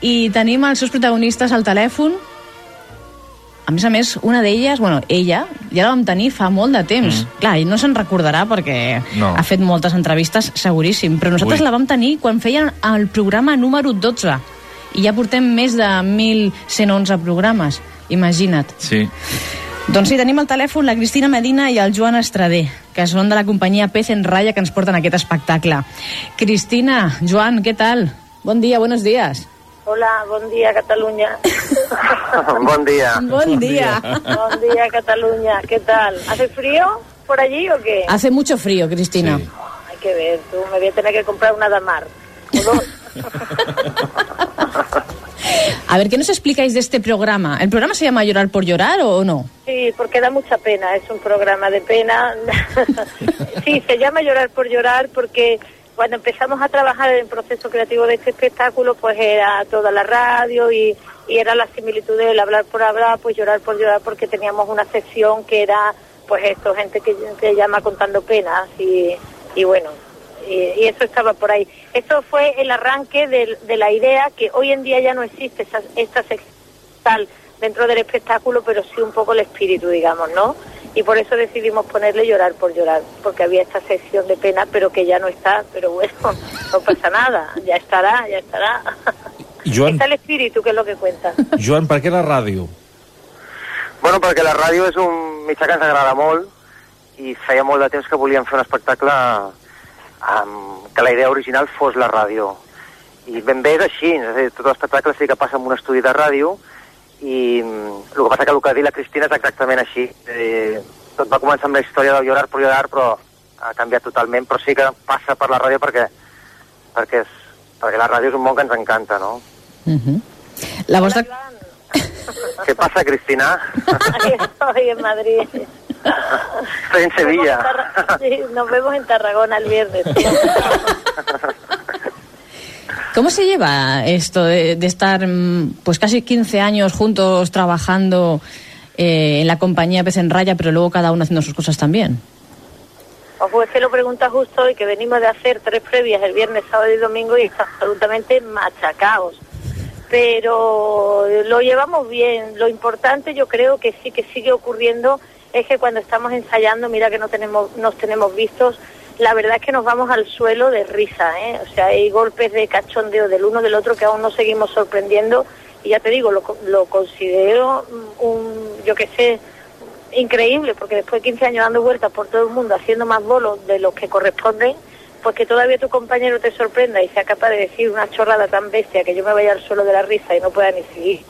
i tenim els seus protagonistes al telèfon. A més a més, una d'elles, bueno, ella, ja la vam tenir fa molt de temps. Mm. Clar, ell no se'n recordarà perquè No. ha fet moltes entrevistes, seguríssim, però nosaltres Ui. la vam tenir quan feien el programa número 12 i ja portem més de 1.111 programes, imagina't. Sí. Doncs sí, tenim al telèfon la Cristina Medina i el Joan Estradé, que són de la companyia Pez en Raya que ens porten aquest espectacle. Cristina, Joan, què tal? Bon dia, buenos días. Hola, bon dia, Catalunya. Bon día. Bon día. Bon día, Cataluña. ¿Qué tal? ¿Hace frío por allí o qué? Hace mucho frío, Cristina. Hay que ver, tú me voy a tener que comprar una damar. O dos. A ver, ¿qué nos explicáis de este programa? ¿El programa se llama Llorar por llorar o no? Sí, porque da mucha pena, es un programa de pena. sí, se llama Llorar por Llorar porque cuando empezamos a trabajar en el proceso creativo de este espectáculo, pues era toda la radio y, era la similitud del hablar por hablar, pues llorar por llorar porque teníamos una sección que era, pues esto, gente que, que llama contando penas y, bueno, y, eso estaba por ahí. Eso fue el arranque de, la idea que hoy en día ya no existe esta sección tal dentro del espectáculo, pero sí un poco el espíritu, digamos, ¿no? Y por eso decidimos ponerle llorar por llorar, porque había esta sección de pena, pero que ya no está, pero bueno, no pasa nada, ya estará, ya estará. Joan, Está el espíritu, que es lo que cuenta. Joan, per què la ràdio? Bueno, perquè la ràdio és un mitjà que ens agrada molt i feia molt de temps que volíem fer un espectacle amb, que la idea original fos la ràdio. I ben bé és així, és a dir, tot l'espectacle sí que passa en un estudi de ràdio i mm, el que passa que el que ha dit la Cristina és exactament així. Eh, tot va començar amb la història del llorar per llorar, però ha canviat totalment, però sí que passa per la ràdio perquè, perquè, és, perquè la ràdio és un món que ens encanta, no? La vostra... ¿Qué pasa, Cristina? Estoy en Madrid. Estoy en Sevilla. Nos vemos en Tarra- sí, nos vemos en Tarragona el viernes. ¿Cómo se lleva esto de, de estar mm, pues casi 15 años juntos trabajando eh, en la compañía Pez en Raya, pero luego cada uno haciendo sus cosas también? Pues que lo pregunta justo hoy, que venimos de hacer tres previas el viernes, sábado y domingo y está absolutamente machacados. Pero lo llevamos bien. Lo importante yo creo que sí que sigue ocurriendo es que cuando estamos ensayando, mira que no tenemos, nos tenemos vistos, la verdad es que nos vamos al suelo de risa, ¿eh? O sea, hay golpes de cachondeo del uno del otro que aún nos seguimos sorprendiendo y ya te digo, lo, lo considero mm, un, yo qué sé, increíble, porque después de 15 años dando vueltas por todo el mundo, haciendo más bolos de los que corresponden, pues que todavía tu compañero te sorprenda y sea capaz de decir una chorrada tan bestia que yo me vaya al suelo de la risa y no pueda ni seguir,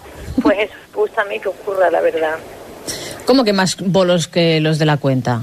pues eso gusta a mí que ocurra, la verdad. ¿Cómo que más bolos que los de la cuenta?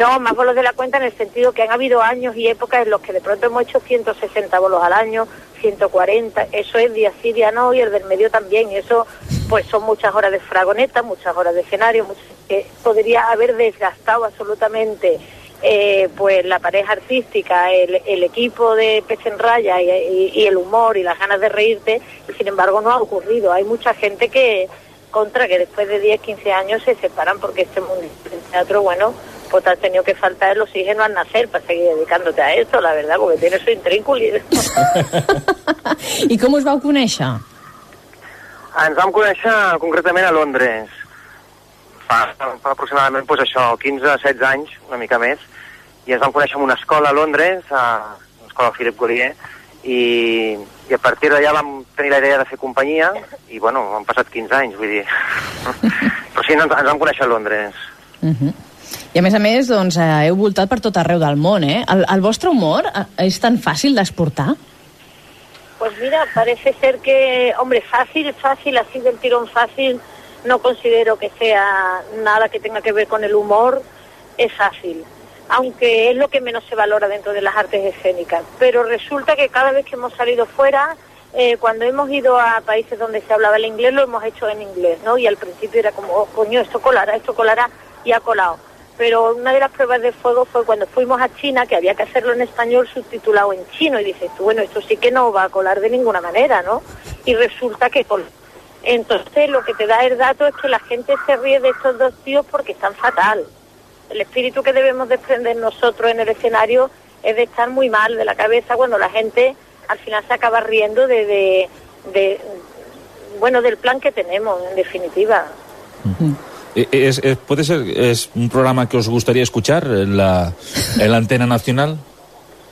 No, más bolos de la cuenta en el sentido que han habido años y épocas en los que de pronto hemos hecho 160 bolos al año, 140, eso es día sí, día no, y el del medio también, y eso pues son muchas horas de fragoneta, muchas horas de escenario, que podría haber desgastado absolutamente eh, pues la pareja artística, el, equipo de Pez en Raya y, y- y el humor y las ganas de reírte, y sin embargo no ha ocurrido. Hay mucha gente que, contra que después de 10, 15 años se separan porque este mundo del teatro, bueno, pues te has tenido que faltar el oxígeno al nacer para seguir dedicándote a esto, la verdad, porque tiene su intrínculo. I com us vau conèixer? Ens vam conèixer concretament a Londres fa, fa aproximadament pues, això, 15-16 anys, una mica més, i ens vam conèixer en una escola a Londres, a l'escola Philip Gaulier, i, i a partir d'allà vam tenir la idea de fer companyia, i bueno, han passat 15 anys, vull dir. Però sí, ens, ens vam conèixer a Londres. Uh -huh. I a més a més, doncs, eh, heu voltat per tot arreu del món, eh? El, el humor eh, és tan fàcil d'exportar? Pues mira, parece ser que, hombre, fácil, fácil, así del tirón fácil, no considero que sea nada que tenga que ver con el humor, es fácil, aunque es lo que menos se valora dentro de las artes escénicas. Pero resulta que cada vez que hemos salido fuera, eh, cuando hemos ido a países donde se hablaba el inglés, lo hemos hecho en inglés, ¿no? Y al principio era como, oh, coño, esto colará, esto colará, y ha colado. Pero una de las pruebas de fuego fue cuando fuimos a China, que había que hacerlo en español subtitulado en chino, y dices tú, bueno, esto sí que no va a colar de ninguna manera, ¿no? Y resulta que. Entonces lo que te da el dato es que la gente se ríe de estos dos tíos porque están fatal. El espíritu que debemos desprender nosotros en el escenario es de estar muy mal de la cabeza cuando la gente al final se acaba riendo de, bueno, del plan que tenemos, en definitiva. Es, es- ¿Puede ser es un programa que os gustaría escuchar en la, en la antena nacional?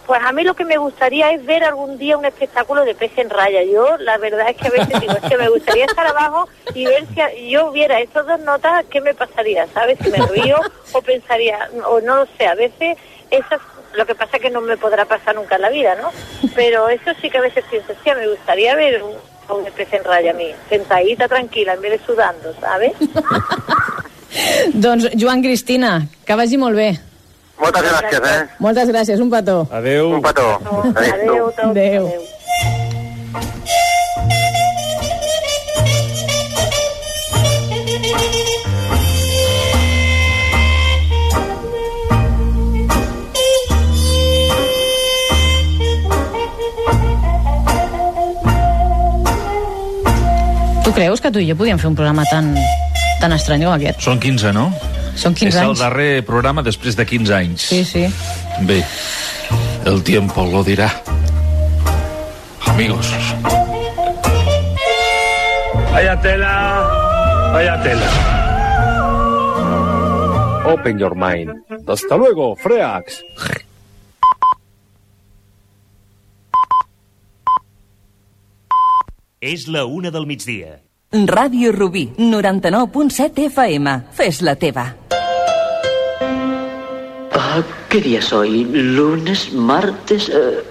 Pues a mí lo que me gustaría es ver algún día un espectáculo de pez en raya. Yo, la verdad es que a veces digo, es que me gustaría estar abajo y ver si yo viera estas dos notas, ¿qué me pasaría? ¿Sabes? Si me río o pensaría, o no lo sé, a veces esas, lo que pasa es que no me podrá pasar nunca en la vida, ¿no? Pero eso sí que a veces pienso, sí, me gustaría ver un, un pez en raya a mí, sentadita tranquila en vez de sudando, ¿sabes? Doncs, Joan Cristina, que vagi molt bé. Moltes gràcies, eh? Moltes gràcies, un petó. Adeu. Un petó. Adéu, adéu. Adéu. Tu creus que tu i jo podíem fer un programa tan, tan estrany com aquest? Són 15, no? Són 15 és el anys. darrer programa després de 15 anys. Sí, sí. Bé, el tiempo lo dirá. Amigos. Vaya tela, vaya tela. Open your mind. Hasta luego, Freax. És la una del migdia. Ràdio Rubí, 99.7 FM. Fes la teva. Ah, ¿Qué día es hoy? ¿Lunes? ¿Martes? Eh,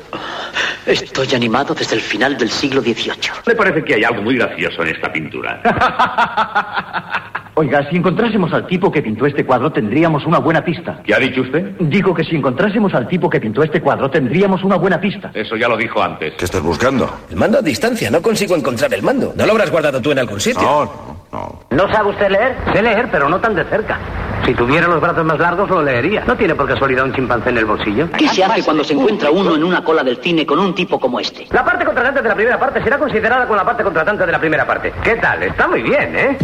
estoy animado desde el final del siglo XVIII. Me parece que hay algo muy gracioso en esta pintura. Oiga, si encontrásemos al tipo que pintó este cuadro, tendríamos una buena pista. ¿Qué ha dicho usted? Digo que si encontrásemos al tipo que pintó este cuadro, tendríamos una buena pista. Eso ya lo dijo antes. ¿Qué estás buscando? El mando a distancia. No consigo encontrar el mando. ¿No lo habrás guardado tú en algún sitio? No, no, no. ¿No sabe usted leer? Sé leer, pero no tan de cerca. Si tuviera los brazos más largos, lo leería. ¿No tiene por casualidad un chimpancé en el bolsillo? ¿Qué se hace cuando se encuentra uno en una cola del cine con un tipo como este? La parte contratante de la primera parte será considerada con la parte contratante de la primera parte. ¿Qué tal? Está muy bien, ¿eh?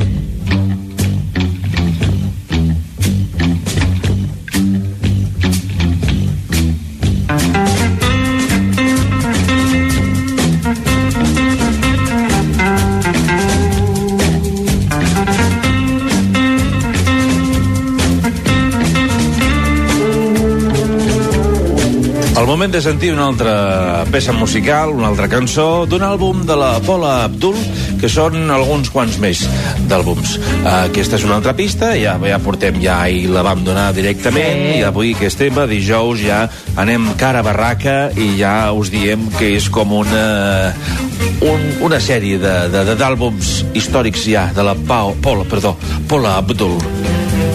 Moment de sentir una altra peça musical, una altra cançó d'un àlbum de la Paula Abdul, que són alguns quants més d'àlbums. Aquesta és una altra pista, ja, ja portem, ja ahir la vam donar directament, sí. i avui que estem a dijous ja anem cara a barraca i ja us diem que és com una, un, una sèrie de- de- de- d'àlbums històrics ja de la Pau, Paula, perdó, Paula Abdul.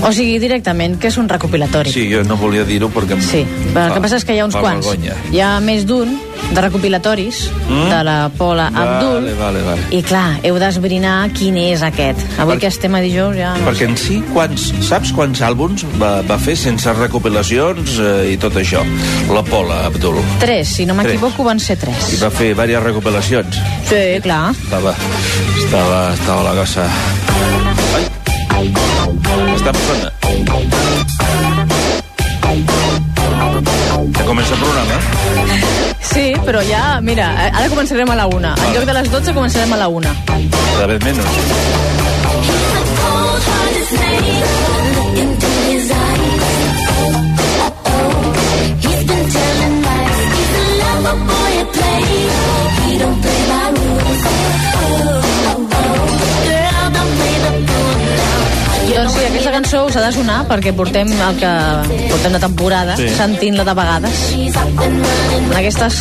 O sigui, directament, que és un recopilatori. Sí, jo no volia dir-ho perquè... em Sí, el que passa és que hi ha uns quants. vergonya. Hi ha més d'un de recopilatoris Mm? de la Paula Abdul. Vale, vale, vale. I clar, heu d'esbrinar quin és aquest. Avui Per- que estem a dijous ja... No Perquè en si, quants, saps quants àlbums va, va fer sense recopilacions eh, i tot això? La Paula Abdul. Tres, si no m'equivoco, van ser tres. I va fer diverses recopilacions. Sí, clar. Estava, estava, estava la cosa... Ai. Està sona. Ja comença el programa. Sí, però ja, mira, eh, ara començarem a la una. En lloc de les 12 començarem a la una. Cada vez menos. Doncs sí, aquesta cançó us ha de sonar perquè portem el que portem de temporada Sí. sentint-la de vegades. En aquestes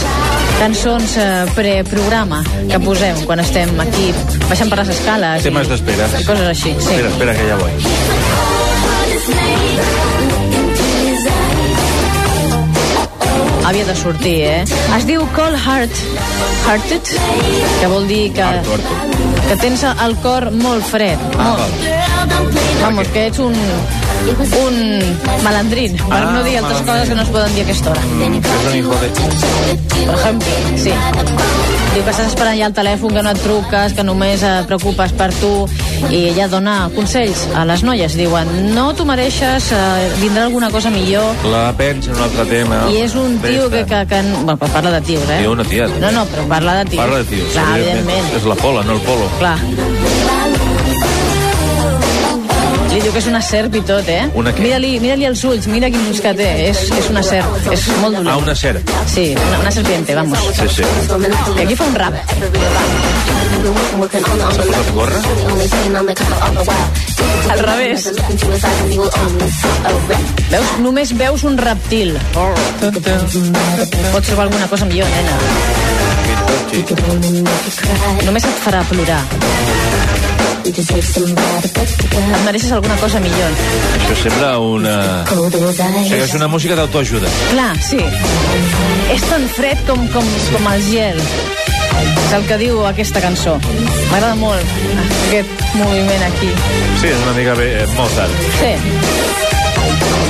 cançons eh, preprograma que posem quan estem aquí baixant per les escales Temes d'espera. i coses així. Sí. Espera, espera, que ja vull. Havia de sortir, eh? Es diu Cold Heart, Hearted, que vol dir que, que tens el cor molt fred. Ah, molt. Vamos, que ets un, un malandrín, per Ah, no dir altres malament. coses que no es poden dir a aquesta hora. És un hijo de... Per exemple, sí. Diu que estàs esperant ja el telèfon, que no et truques, que només et preocupes per tu, i ella dona consells a les noies. Diuen, no t'ho mereixes, eh, vindrà alguna cosa millor, La pensa en un altre tema. i és un tio que, que, que... Bueno, parla de tios, eh? Tio, una tia. No, no, però parla de tios. Parla de tios, Clar, evidentment. És la pola, no el polo. Clar. Li diu que és una serp i tot, eh? Una què? Mira-li mira els ulls, mira quin ulls que té. És, és una serp, és molt dolent. Ah, una serp. Sí, una, una serpiente, vamos. Sí, sí. I aquí fa un rap. S'ha posat gorra? Al revés. Veus? Només veus un reptil. Pots trobar alguna cosa millor, nena. Només et farà plorar. Et mereixes alguna cosa millor. Això sembla una... O sigui, és una música d'autoajuda. Clar, sí. És tan fred com, com, com el gel. És el que diu aquesta cançó. M'agrada molt aquest moviment aquí. Sí, és una mica bé, eh, Mozart. Sí,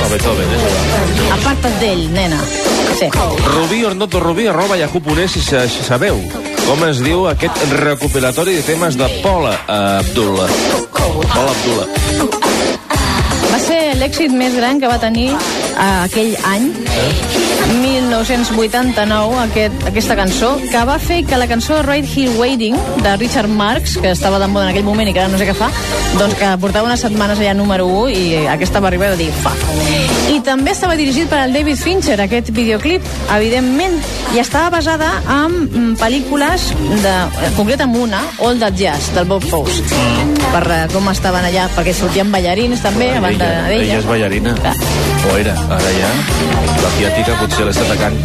O Beethoven, és aparta't d'ell, nena. Sí. Rubí, Ornoto Rubí, arroba yahoo.es si sabeu com es diu aquest recopilatori de temes de Paula Abdullah. Paula Abdullah. Va ser l'èxit més gran que va tenir eh, aquell any, 1989, aquest, aquesta cançó, que va fer que la cançó Right Here Waiting, de Richard Marx, que estava de moda en aquell moment i que ara no sé què fa, doncs que portava unes setmanes allà número 1 i aquesta va arribar a dir fa. I també estava dirigit per al David Fincher, aquest videoclip, evidentment, i estava basada en mm, pel·lícules, de, en concret en una, All That Jazz, del Bob Fosse, per eh, com estaven allà, perquè sortien ballarins també, a banda Ella, d'ella. ella és ballarina. O era, ara ja. La fiàtica potser l'està atacant.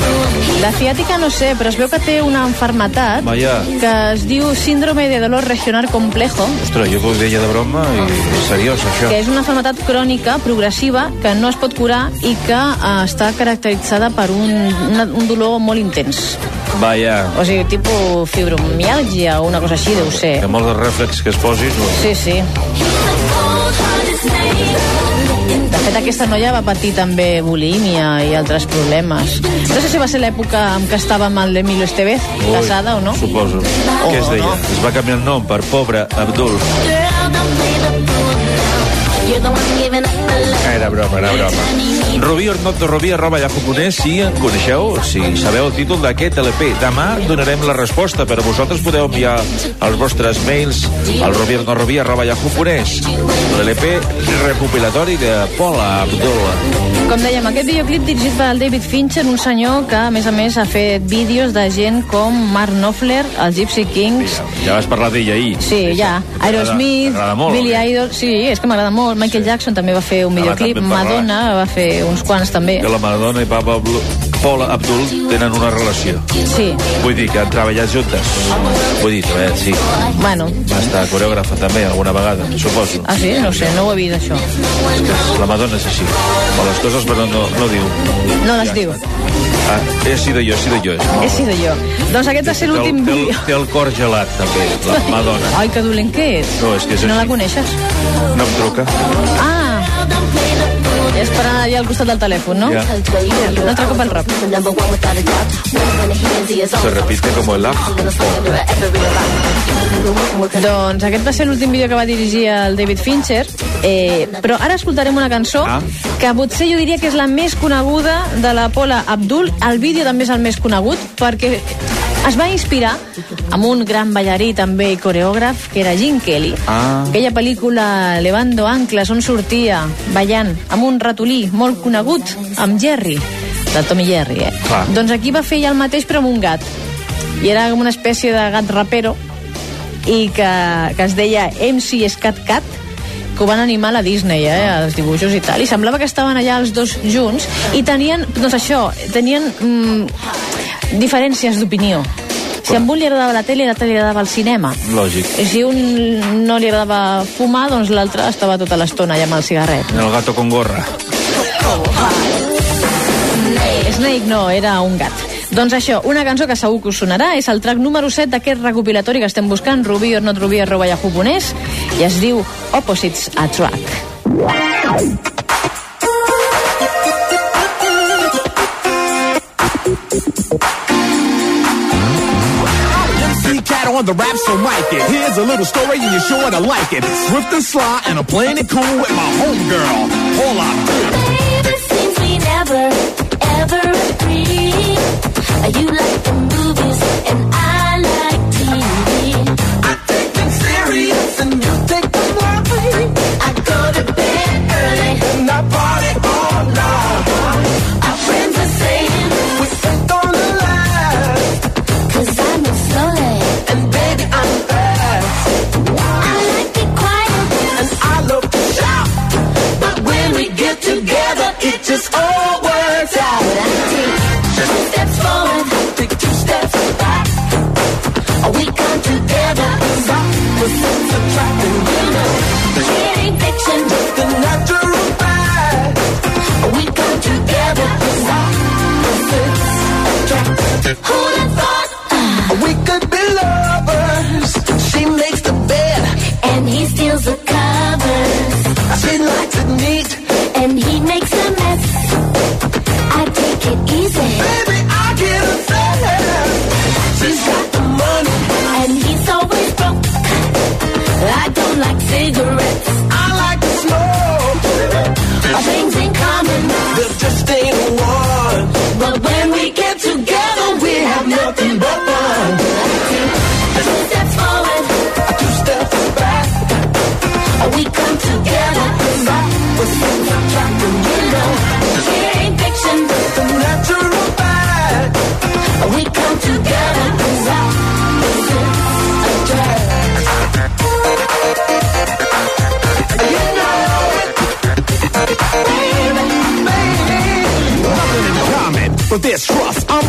La ciàtica no sé, però es veu que té una enfermetat Vaja. que es diu síndrome de dolor regional complejo, Ostres, jo que ho deia de broma i és seriós, això. que és una enfermetat crònica progressiva que no es pot curar i que eh, està caracteritzada per un, una, un dolor molt intens. Vaja. O sigui, tipus fibromiàlgia o una cosa així, deu ser. Que molt de reflex que es posis... No? Sí, sí. De fet, aquesta noia va patir també bulímia i altres problemes. No sé si va ser l'època en què estava amb el Emilio Estevez, Ui, casada o no. Suposo. Què es deia? Es va canviar el nom per Pobre Abdul. Era broma, era broma. Rubí Ornoto Rubí arroba yahoo.es si en coneixeu, si sabeu el títol d'aquest LP. Demà donarem la resposta, però vosaltres podeu enviar els vostres mails al rubí ornoto rubí arroba. L'LP recopilatori de Paula Abdul. Com dèiem, aquest videoclip dirigit per David Fincher, un senyor que, a més a més, ha fet vídeos de gent com Mark Knopfler, els Gypsy Kings... Ja vas parlar d'ell ahir. Sí, ja. Aerosmith, molt, Billy què? Idol... Sí, és que m'agrada molt. Michael Jackson també va fer un Home, videoclip. Madonna va fer uns quants també. Que la Madonna i Papa Blu- Paula Abdul tenen una relació. Sí. Vull dir que han treballat juntes. Vull dir, treballat, sí. Bueno, Va estar coreògrafa també alguna vegada, suposo. ah sí? No sé, no ho he vist, això. És que la Madonna és així. O les coses, però no, no diu. No les diu. Ah, he sido yo, he sido yo. He sido jo. Doncs aquest va ser Té l'últim té, vídeo. el, té el cor gelat, també, la Madonna. Ai, que dolent que és. No, és que és No la així. coneixes? No em truca. Ah! És per anar allà al costat del telèfon, no? Ja. Un altre cop al rock. Se repite como el app. Doncs aquest va ser l'últim vídeo que va dirigir el David Fincher, eh, però ara escoltarem una cançó Ah. que potser jo diria que és la més coneguda de la Paula Abdul. El vídeo també és el més conegut perquè es va inspirar amb un gran ballarí també i coreògraf que era Gene Kelly. Ah. Aquella pel·lícula Levando Anclas on sortia ballant amb un ratolí molt conegut, amb Jerry, de Tom i Jerry, eh? Clar. Doncs aquí va fer ja el mateix però amb un gat. I era com una espècie de gat rapero i que, que es deia MC Scat Cat que ho van animar a la Disney, eh, als dibuixos i tal, i semblava que estaven allà els dos junts i tenien, doncs això, tenien mm, diferències d'opinió. Si a un li agradava la tele, a l'altre li agradava el cinema. Lògic. I si un no li agradava fumar, doncs l'altre estava tota l'estona allà amb el cigarret. El gato con gorra. Snake no, era un gat. Doncs això, una cançó que segur que us sonarà és el track número 7 d'aquest recopilatori que estem buscant, ruby or not ruby arroba yahoo.es, i es diu Opposites Attract. MC on the rap, so mic it. Here's a little story and you're sure to like it. Swift and sly, and I'm playing it cool with my homegirl. Paula It seems we never, ever agree. You like the movies and I Who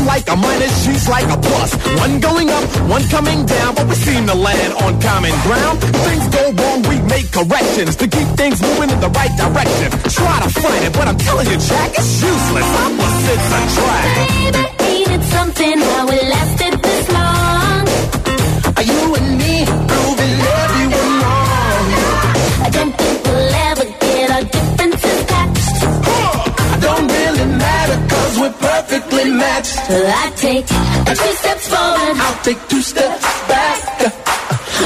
I'm like a minus, she's like a plus. One going up, one coming down, but we seem to land on common ground. Things go wrong, we make corrections to keep things moving in the right direction. Try to fight it, but I'm telling you, Jack, it's useless. Opposites attract. Baby, ain't it something how it lasted this long? Are you and me proving everyone wrong? I don't perfectly matched. I take two steps forward. I'll take two steps back.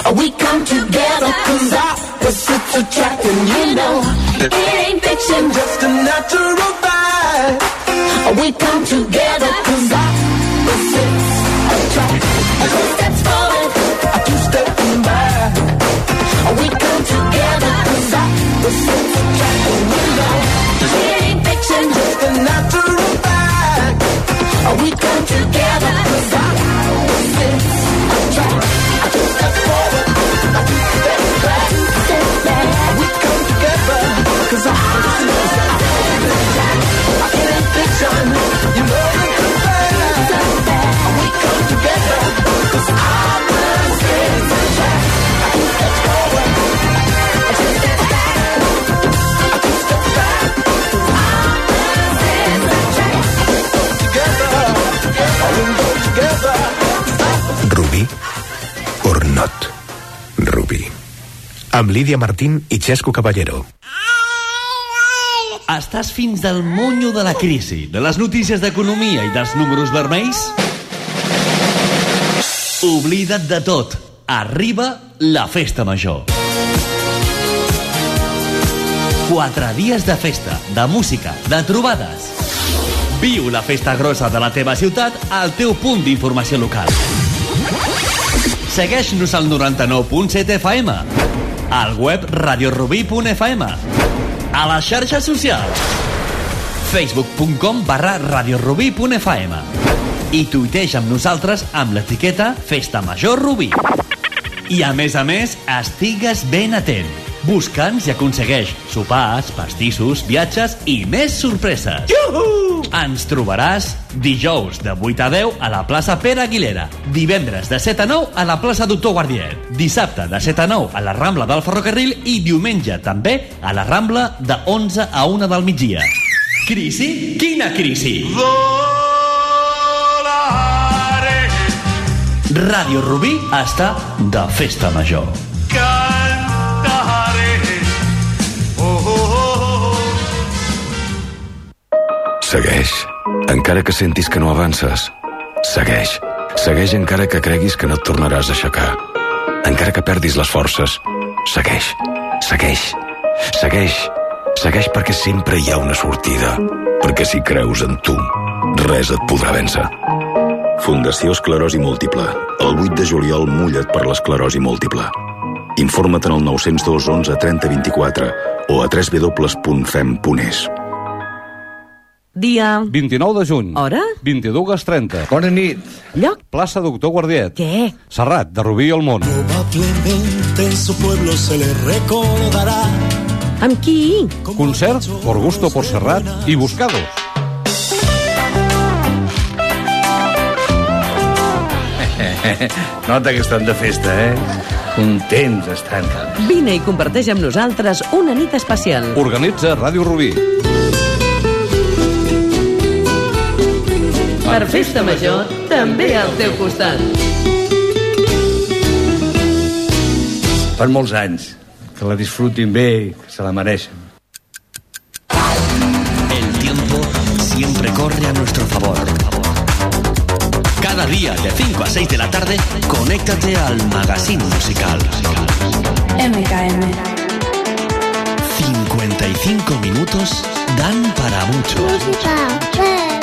Uh, we come together Cause opposites attracting, you know it ain't fiction. Just a natural vibe. Uh, we come together Cause opposites attract. two steps forward. Two uh, steps back. We come together Cause opposites attracting, you know Cause I just know know or not. Amb Lídia Martín i Xesco Caballero. Estàs fins del monyo de la crisi, de les notícies d'economia i dels números vermells? Oblida't de tot. Arriba la festa major. Quatre dies de festa, de música, de trobades. Viu la festa grossa de la teva ciutat al teu punt d'informació local. Segueix-nos al 99.7 FM, al web radiorubí.fm, a les xarxes socials, facebook.com barra radiorubí.fm i tuiteja amb nosaltres amb l'etiqueta Festa Major Rubí. I a més a més, estigues ben atent. Busca'ns i aconsegueix sopars, pastissos, viatges i més sorpreses. Juhu! Ens trobaràs dijous de 8 a 10 a la plaça Pere Aguilera, divendres de 7 a 9 a la plaça Doctor Guardiet, dissabte de 7 a 9 a la Rambla del Ferrocarril i diumenge també a la Rambla de 11 a 1 del migdia. Crisi? Quina crisi? Ràdio Rubí està de festa major. Segueix. Encara que sentis que no avances, segueix. Segueix encara que creguis que no et tornaràs a aixecar. Encara que perdis les forces, segueix. Segueix. Segueix. Segueix perquè sempre hi ha una sortida. Perquè si creus en tu, res et podrà vèncer. Fundació Esclerosi Múltiple. El 8 de juliol mulla't per l'esclerosi múltiple. Informa't en el 902 11 30 24 o a www.fem.es. Dia. 29 de juny. Hora? 22.30. Bona nit. Lloc? Plaça Doctor Guardiet. Què? Serrat, de Rubí al món. Probablemente en su pueblo se le recordará. Amb qui? Concert por gusto por Serrat i Buscados. Nota que estan de festa, eh? Contents estan. Vine i comparteix amb nosaltres una nit especial. Organitza Ràdio Rubí. Per Festa Major, també al teu costat. Per molts anys. Que la disfrutin bé, que se la mereixen. El tiempo siempre corre a nuestro favor. Cada día de 5 a 6 de la tarde, conéctate al magazine musical. MKM. 55 minutos dan para mucho.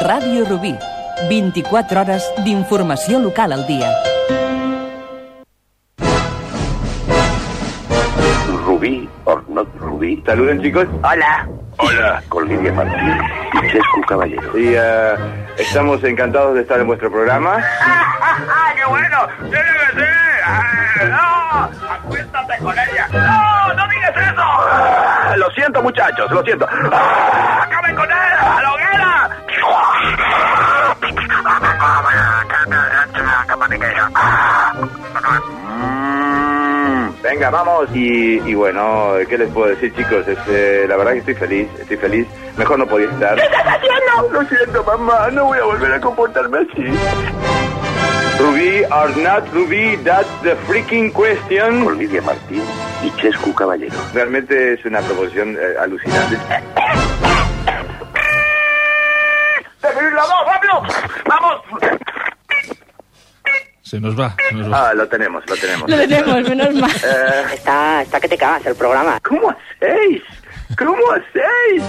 Ràdio Rubí. 24 hores d'informació local al dia. Rubí or not Rubí. Saluden, chicos. Hola. Hola. Con Lidia Martín y Chescu Caballero. Y eh, estamos encantados de estar en vuestro programa. ¡Qué bueno! ¡Tiene que ser! ¡Eh, ¡No! ¡Acuéstate con ella! ¡No! ¡No eso! Ah, Lo siento, muchachos, lo siento. ¡Ah! ¡Acaben con él! ¡A la hoguera! Mm, Venga, vamos. Y, y bueno, ¿qué les puedo decir, chicos? Es, eh, la verdad que estoy feliz, estoy feliz. Mejor no podía estar. ¿Qué estás haciendo? Lo siento, mamá, no voy a volver a comportarme así. Rubí or not Rubí, that's the freaking question. Con Lidia Martín y Chescu Caballero. Realmente es una proposición eh, alucinante. ¡Definir la voz, rápido! ¡Vamos! Se nos va, se nos va. Ah, lo tenemos, lo tenemos. Lo tenemos, menos mal. Eh, Está, está que te cagas el programa. ¿Cómo hacéis? ¿Cómo hacéis?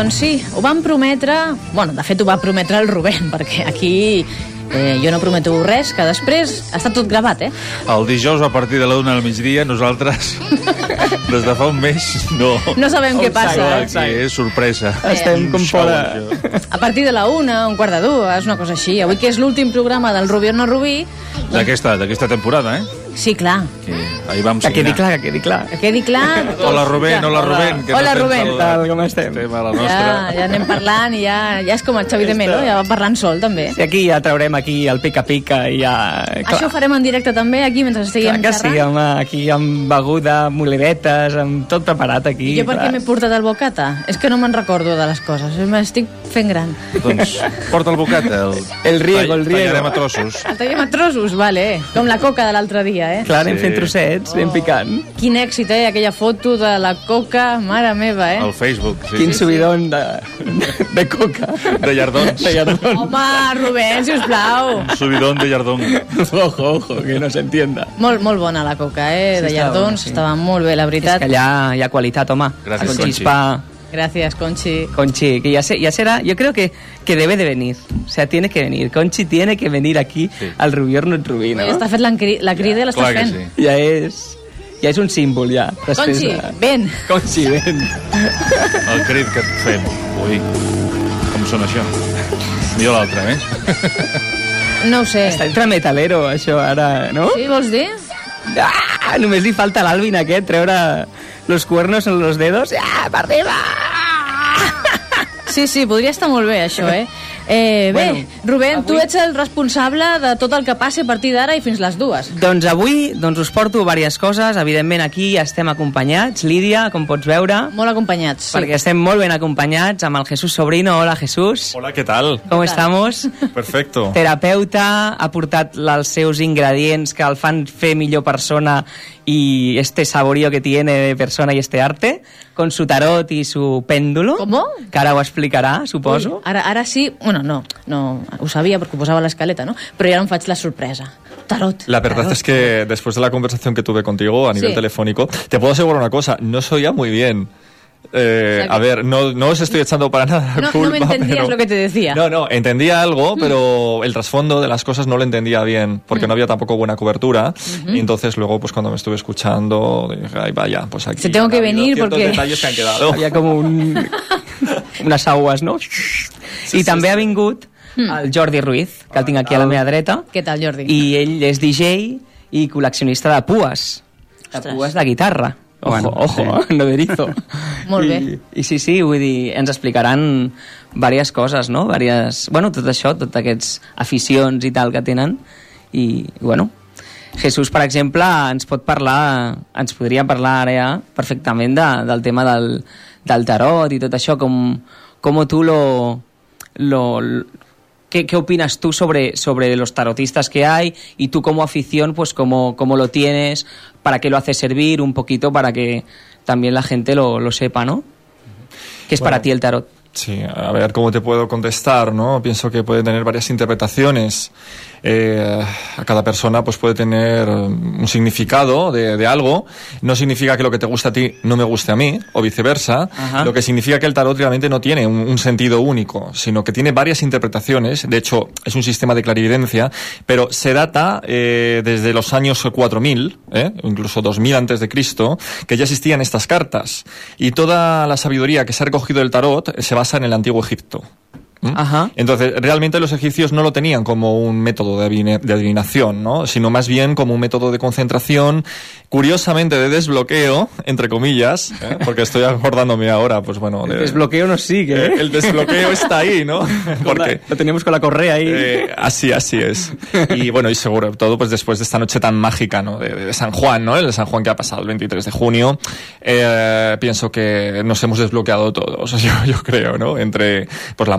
Doncs sí, ho van prometre... Bueno, de fet ho va prometre el Rubén, perquè aquí eh, jo no prometo res, que després està tot gravat, eh? El dijous a partir de la una del migdia nosaltres des de fa un mes no... No sabem què passa. Aquí és sorpresa. Estem Un com fora. A partir de la una, un quart de dues, una cosa així. Avui que és l'últim programa del Rubí o no Rubí, D'aquesta d'aquesta temporada, eh? sí, clar, Que ahir vam Que quedi signar. clar, que quedi clar. que quedi clar... Hola, Rubén, hola, Rubén. Que Hola, no Rubén. tal, com estem? Estem a la Ja, nostra. ja anem parlant i ja, ja és com el Xavi de Melo, ja va parlant sol, també. I aquí ja traurem aquí el pica-pica i ja... Això ho farem en directe també, aquí, mentre estiguem Clar que sí, xerrant. home, aquí amb beguda, amb olivetes, amb tot preparat aquí. I jo per què m'he portat el bocata? És que no me'n recordo de les coses, m'estic fent gran. Doncs porta el bocata. El, El riego, el riego. Tallarem a trossos. El tallem a trossos, vale, com la coca de l'altre dia, eh? Clar, anem Sí. fent trossets, ben picant. Quin èxit, eh? Aquella foto de la coca, mare meva, eh? Al Facebook, sí. Quin subidon de, de coca. De llardons. De llardons. Home, Rubén, sisplau. Subidón de llardón. Ojo, ojo, que no s'entienda. Molt, molt bona la coca, eh? Sí, de estava llardons, bona, sí. estava molt bé, la És veritat. que allà hi ha qualitat, home. Gràcies, Con Conchi. Gràcies, Conchi. Conchi, que ya, se- ya será, yo creo que, que debe de venir. O sea, tiene que venir. Conchi tiene que venir aquí al Rubí or no et Rubí, no? Ja està fet la, la crida i l'estàs Clar que fent. sí. Ja és... Ja és un símbol, ja. després Conchi, de- ven. Conchi, ven. El crit que et fem. Ui, com sona això? Jo l'altre, eh? No ho sé. Està entre metalero, això, ara, no? Sí, vols dir? Ah, només li falta l'Alvin aquest, treure los cuernos en los dedos. Ah, per arriba! Sí, sí, podria estar molt bé, això, eh? Eh, bé, Bueno, Rubén, tu ets el responsable de tot el que passi a partir d'ara i fins les dues. Doncs avui doncs us porto diverses coses. Evidentment aquí estem acompanyats. Lídia, com pots veure, Molt acompanyats, sí. perquè estem molt ben acompanyats amb el Jesús Sobrino. Hola, Jesús. Hola, ¿qué tal? Com estamos? Perfecto. Terapeuta, ha portat els seus ingredients que el fan fer millor persona y este saborío que tiene de persona y este arte, con su tarot y su péndulo. ¿Cómo? Que ara ho explicarà, suposo. Ui, ara, ara sí, bueno, no, no, ho sabia perquè ho posava a l'escaleta, no? Però ja em faig la sorpresa. Tarot. La verdad tarot. es que después de la conversación que tuve contigo a nivel Sí. telefónico, te puedo asegurar una cosa, no oía muy bien. Eh, O sea A ver, no, no os estoy echando para nada No, culpa, no me entendías pero- lo que te decía. No, no, entendía algo, pero el trasfondo de las cosas no lo entendía bien, porque Mm. no había tampoco buena cobertura. Y entonces luego, pues cuando me estuve escuchando, dije, ay, vaya, pues aquí... Se tengo que venir porque- detalles que han quedado. Había como un, unes agues, no? I també ha vingut el Jordi Ruiz, que el tinc aquí a la meva dreta, Què tal, Jordi? i ell és DJ i col·leccionista de pues, de Ostres. pues de guitarra. Ojo, Bueno, ojo, eh? no d'erizo. Molt bé. I, I sí, sí, vull dir, ens explicaran diverses coses, no? Varias, bueno, tot això, tots aquests aficions i tal que tenen. I, bueno, Jesús, per exemple, ens pot parlar, ens podria parlar ara ja perfectament de, del tema del, del tarot i tot això, com, com tu lo, lo, ¿Qué, ¿Qué opinas tú sobre, sobre los tarotistas que hay y tú como afición, pues cómo, cómo lo tienes, para qué lo haces servir un poquito para que también la gente lo, lo sepa, ¿no? ¿Qué es para ti el tarot? Sí, a ver cómo te puedo contestar, ¿no? Pienso que puede tener varias interpretaciones. Eh, a cada persona pues puede tener um, un significado de, de algo. No significa que lo que te gusta a ti no me guste a mí, o viceversa. Ajá. Lo que significa que el tarot realmente no tiene un, un sentido único, sino que tiene varias interpretaciones. De hecho, es un sistema de clarividencia, pero se data eh, desde los años 4000, ¿eh? incluso 2000 antes de Cristo, que ya existían estas cartas. Y toda la sabiduría que se ha recogido del tarot eh, se basa en el antiguo Egipto. ¿Mm? Ajá. Entonces, realmente los egipcios no lo tenían como un método de, adivine- de adivinación, ¿no? Sino más bien como un método de concentración, curiosamente de desbloqueo, entre comillas, ¿eh? porque estoy acordándome ahora, pues bueno... El de- desbloqueo nos sigue, eh, ¿eh? el desbloqueo está ahí, ¿no? Porque Lo teníamos con la correa ahí. eh, así, así es. Y bueno, y seguro todo pues después de esta noche tan mágica, ¿no? De, de San Juan, ¿no? El de San Juan que ha pasado el 23 de junio, pienso que nos hemos desbloqueado todos, yo, yo creo, ¿no? Entre pues la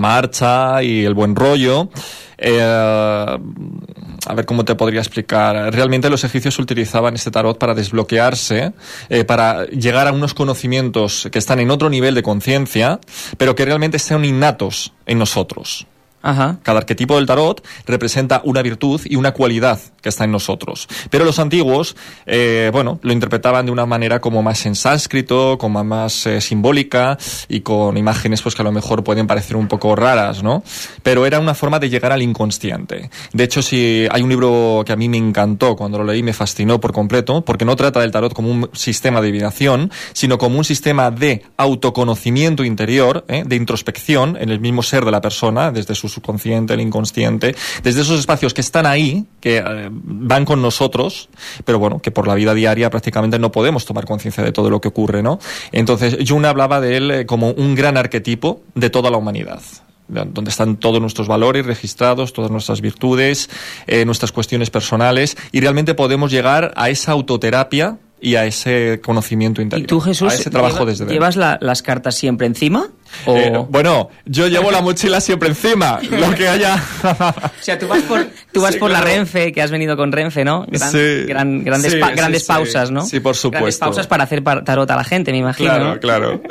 y el buen rollo. Eh, a ver cómo te podría explicar. Realmente los egipcios utilizaban este tarot para desbloquearse, eh, para llegar a unos conocimientos que están en otro nivel de conciencia, pero que realmente sean innatos en nosotros. Cada arquetipo del tarot representa una virtud y una cualidad que está en nosotros. Pero los antiguos, eh, bueno, lo interpretaban de una manera como más en sánscrito, como más eh, simbólica y con imágenes pues que a lo mejor pueden parecer un poco raras, ¿no? Pero era una forma de llegar al inconsciente. De hecho, si hay un libro que a mí me encantó cuando lo leí, me fascinó por completo, porque no trata del tarot como un sistema de adivinación, sino como un sistema de autoconocimiento interior, ¿eh? de introspección en el mismo ser de la persona, desde su subconsciente, el inconsciente, desde esos espacios que están ahí, que eh, van con nosotros, pero bueno, que por la vida diaria prácticamente no podemos tomar conciencia de todo lo que ocurre, ¿no? Entonces, Jung hablaba de él eh, como un gran arquetipo de toda la humanidad donde están todos nuestros valores registrados, todas nuestras virtudes, eh, nuestras cuestiones personales, y realmente podemos llegar a esa autoterapia y a ese conocimiento interior. ¿Y tú, Jesús, a ese trabajo lleva- desde llevas la- las cartas siempre encima? O... Eh, bueno, yo llevo la mochila siempre encima, lo que haya. O sea, tú vas por, tú vas Sí, por la. Renfe, que has venido con Renfe, ¿no? Gran- Sí. gran- grandes Sí, pa- sí, grandes sí. pausas, ¿no? Sí, por Grandes supuesto. pausas para hacer tarot a la gente, me imagino. Claro, ¿no? claro.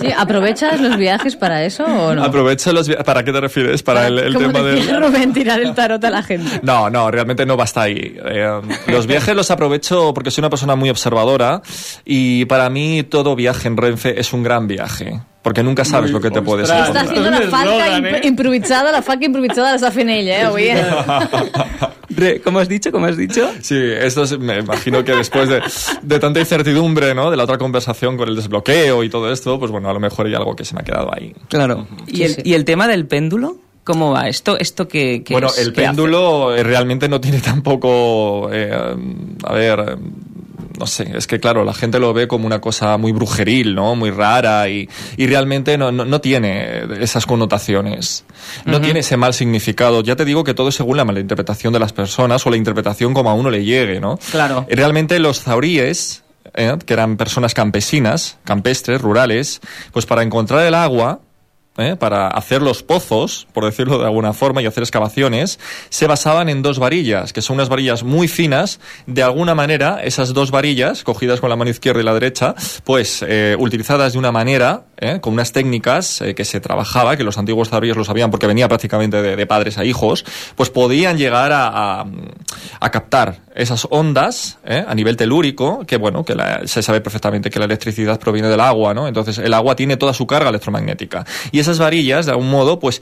Sí, ¿Aprovechas los viajes para eso o no? Aprovecho los... vi- ¿Para qué te refieres? Para el, el ¿Cómo tema te del... Rubén tirar el tarot a la gente? No, no, realmente no basta ahí. Eh, los viajes los aprovecho porque soy una persona muy observadora y para mí todo viaje en Renfe es un gran viaje. Porque nunca sabes lo que te puedes Està encontrar. haciendo una falca imp improvisada, la falca improvisada l'està fent ell, eh, avui. ¿Cómo has dicho? ¿Cómo has dicho? Sí, esto es- me imagino que después de, de tanta incertidumbre, ¿no? De la otra conversación con el desbloqueo y todo esto, pues bueno, a lo mejor hay algo que se me ha quedado ahí. Claro. ¿Y, el, ¿Y el tema del péndulo? ¿Cómo va? ¿Esto, esto qué, qué Bueno, es? el péndulo eh, realmente no tiene tampoco, eh, a ver, eh, no sé, es que claro, la gente lo ve como una cosa muy brujeril, ¿no? Muy rara y, y realmente no, no, no tiene esas connotaciones. No tiene ese mal significado. Ya te digo que todo es según la malinterpretación de las personas o la interpretación como a uno le llegue, ¿no? Claro. Y Realmente los zauríes, eh, que eran personas campesinas, campestres, rurales, pues para encontrar el agua, ¿eh? para hacer los pozos, por decirlo de alguna forma, y hacer excavaciones, se basaban en dos varillas, que son unas varillas muy finas. De alguna manera, esas dos varillas, cogidas con la mano izquierda y la derecha, pues eh, utilizadas de una manera, ¿eh? con unas técnicas que se trabajaba, que los antiguos zauríes lo sabían porque venía prácticamente de, padres a hijos, pues podían llegar a, captar esas ondas a nivel telúrico, que bueno, que la- se sabe perfectamente que la electricidad proviene del agua, ¿no? Entonces el agua tiene toda su carga electromagnética. Y esas varillas, de algún modo, pues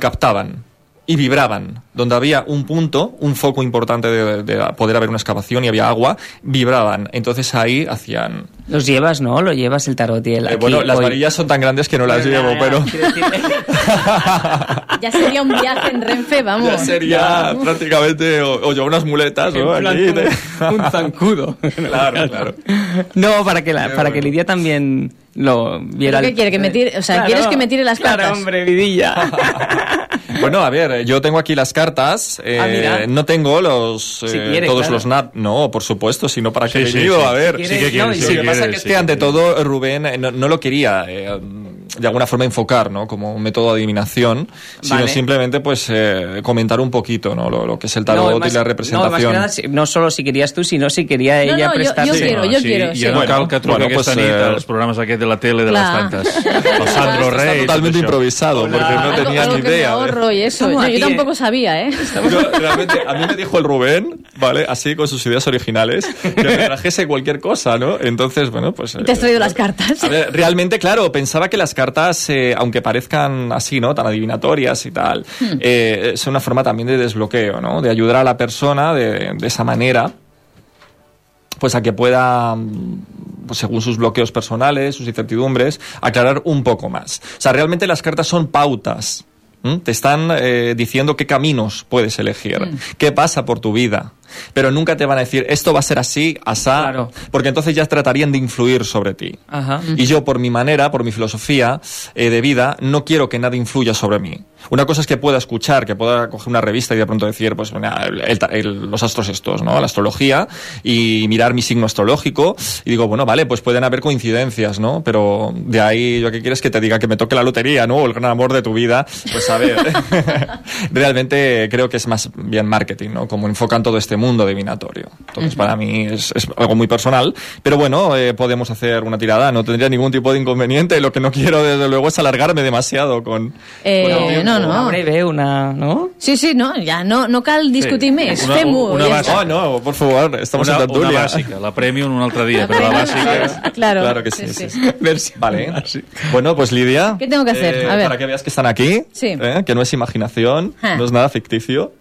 captaban y vibraban. Donde había un punto, un foco importante de, de poder haber una excavación y había agua, vibraban. Entonces ahí hacían... Los llevas, ¿no? Lo llevas el tarot y el Eh, aquí, bueno, las hoy. varillas son tan grandes que no las llevo, pero... Ya sería un viaje en Renfe, vamos. Ya sería prácticamente o, o yo unas muletas, ¿no? Aquí, de- un zancudo. claro, claro. No, para que, la, para que Lidia también lo viera. ¿Qué quiere? Que me tire, o sea, Claro, ¿quieres que me tire las claro, cartas? hombre, vidilla. Bueno, a ver, yo tengo aquí las cartas. eh, Ah, mira. no tengo los eh, Si quiere, todos claro. los nap. No, por supuesto, sino para que Sí, he sí, venido. sí. A ver, Si quiere, No, pasa que es sí que que ante todo Rubén eh, no, no lo quería eh, de alguna forma enfocar, ¿no? Como un método de adivinación, sino Vale. simplemente pues eh, comentar un poquito, ¿no? Lo, lo que es el tarot más- y la No, más representación. que nada, no solo si querías tú, sino si quería No, ella no, jo- prestarse. jo quiero, jo sí, quiero, sí. ja no Bueno, cal que truqui bueno, aquesta pues, nit eh, als programes aquests de la tele de Clar. les tantes. El Sandro Está Rey. tot totalmente improvisado, porque no tenía algo ni idea. ¿eh? ahorro y eso. Yo, yo tampoco sabía, ¿eh? Yo, realmente, a mí me dijo el Rubén, ¿vale? Así, con sus ideas originales, que me trajese cualquier cosa, ¿no? Entonces, bueno, pues... Te has eh, traído las cartas. ver, realmente, claro, pensaba que las cartas, eh, aunque parezcan así, ¿no? Tan adivinatorias y tal, Hmm. eh, es una forma también de desbloqueo, ¿no? De ayudar a la persona de, de esa manera, pues a que pueda, mm, pues según sus bloqueos personales, sus incertidumbres, aclarar un poco más. O sea, realmente las cartas son pautas. Te están eh, diciendo qué caminos puedes elegir, qué pasa por tu vida. Pero nunca te van a decir, esto va a ser así, asá, Claro. porque entonces ya tratarían de influir sobre ti. Ajá. Y yo, por mi manera, por mi filosofía eh, de vida, no quiero que nada influya sobre mí. Una cosa es que pueda escuchar, que pueda coger una revista y de pronto decir, pues, mira, el- el- el- los astros estos, ¿no? La astrología, y mirar mi signo astrológico, y digo, bueno, vale, pues pueden haber coincidencias, ¿no? Pero de ahí, ¿yo qué quieres que te diga? Que me toque la lotería, ¿no? O el gran amor de tu vida. Pues a ver, realmente creo que es más bien marketing, ¿no? Como enfocan todo este mundo divinatorio. Entonces, para mí es, es algo muy personal, pero bueno, eh, podemos hacer una tirada, no tendría ningún tipo de inconveniente. Lo que no quiero, desde luego, es alargarme demasiado con. Eh, no, no. Una breve, una... No? Sí, sí, no, ja no, no cal discutir més. Fem-ho. ja està. Oh, no, por favor, estamos una, en tertulia. una bàsica, la premium un altre dia, però la bàsica... Claro, Claro que sí, sí, sí. sí. sí. Vale. Bueno, pues Lidia. ¿Qué tengo que hacer? eh, A ver. Para que veas que están aquí, Sí. eh, que no es imaginación, Ah. no es nada ficticio.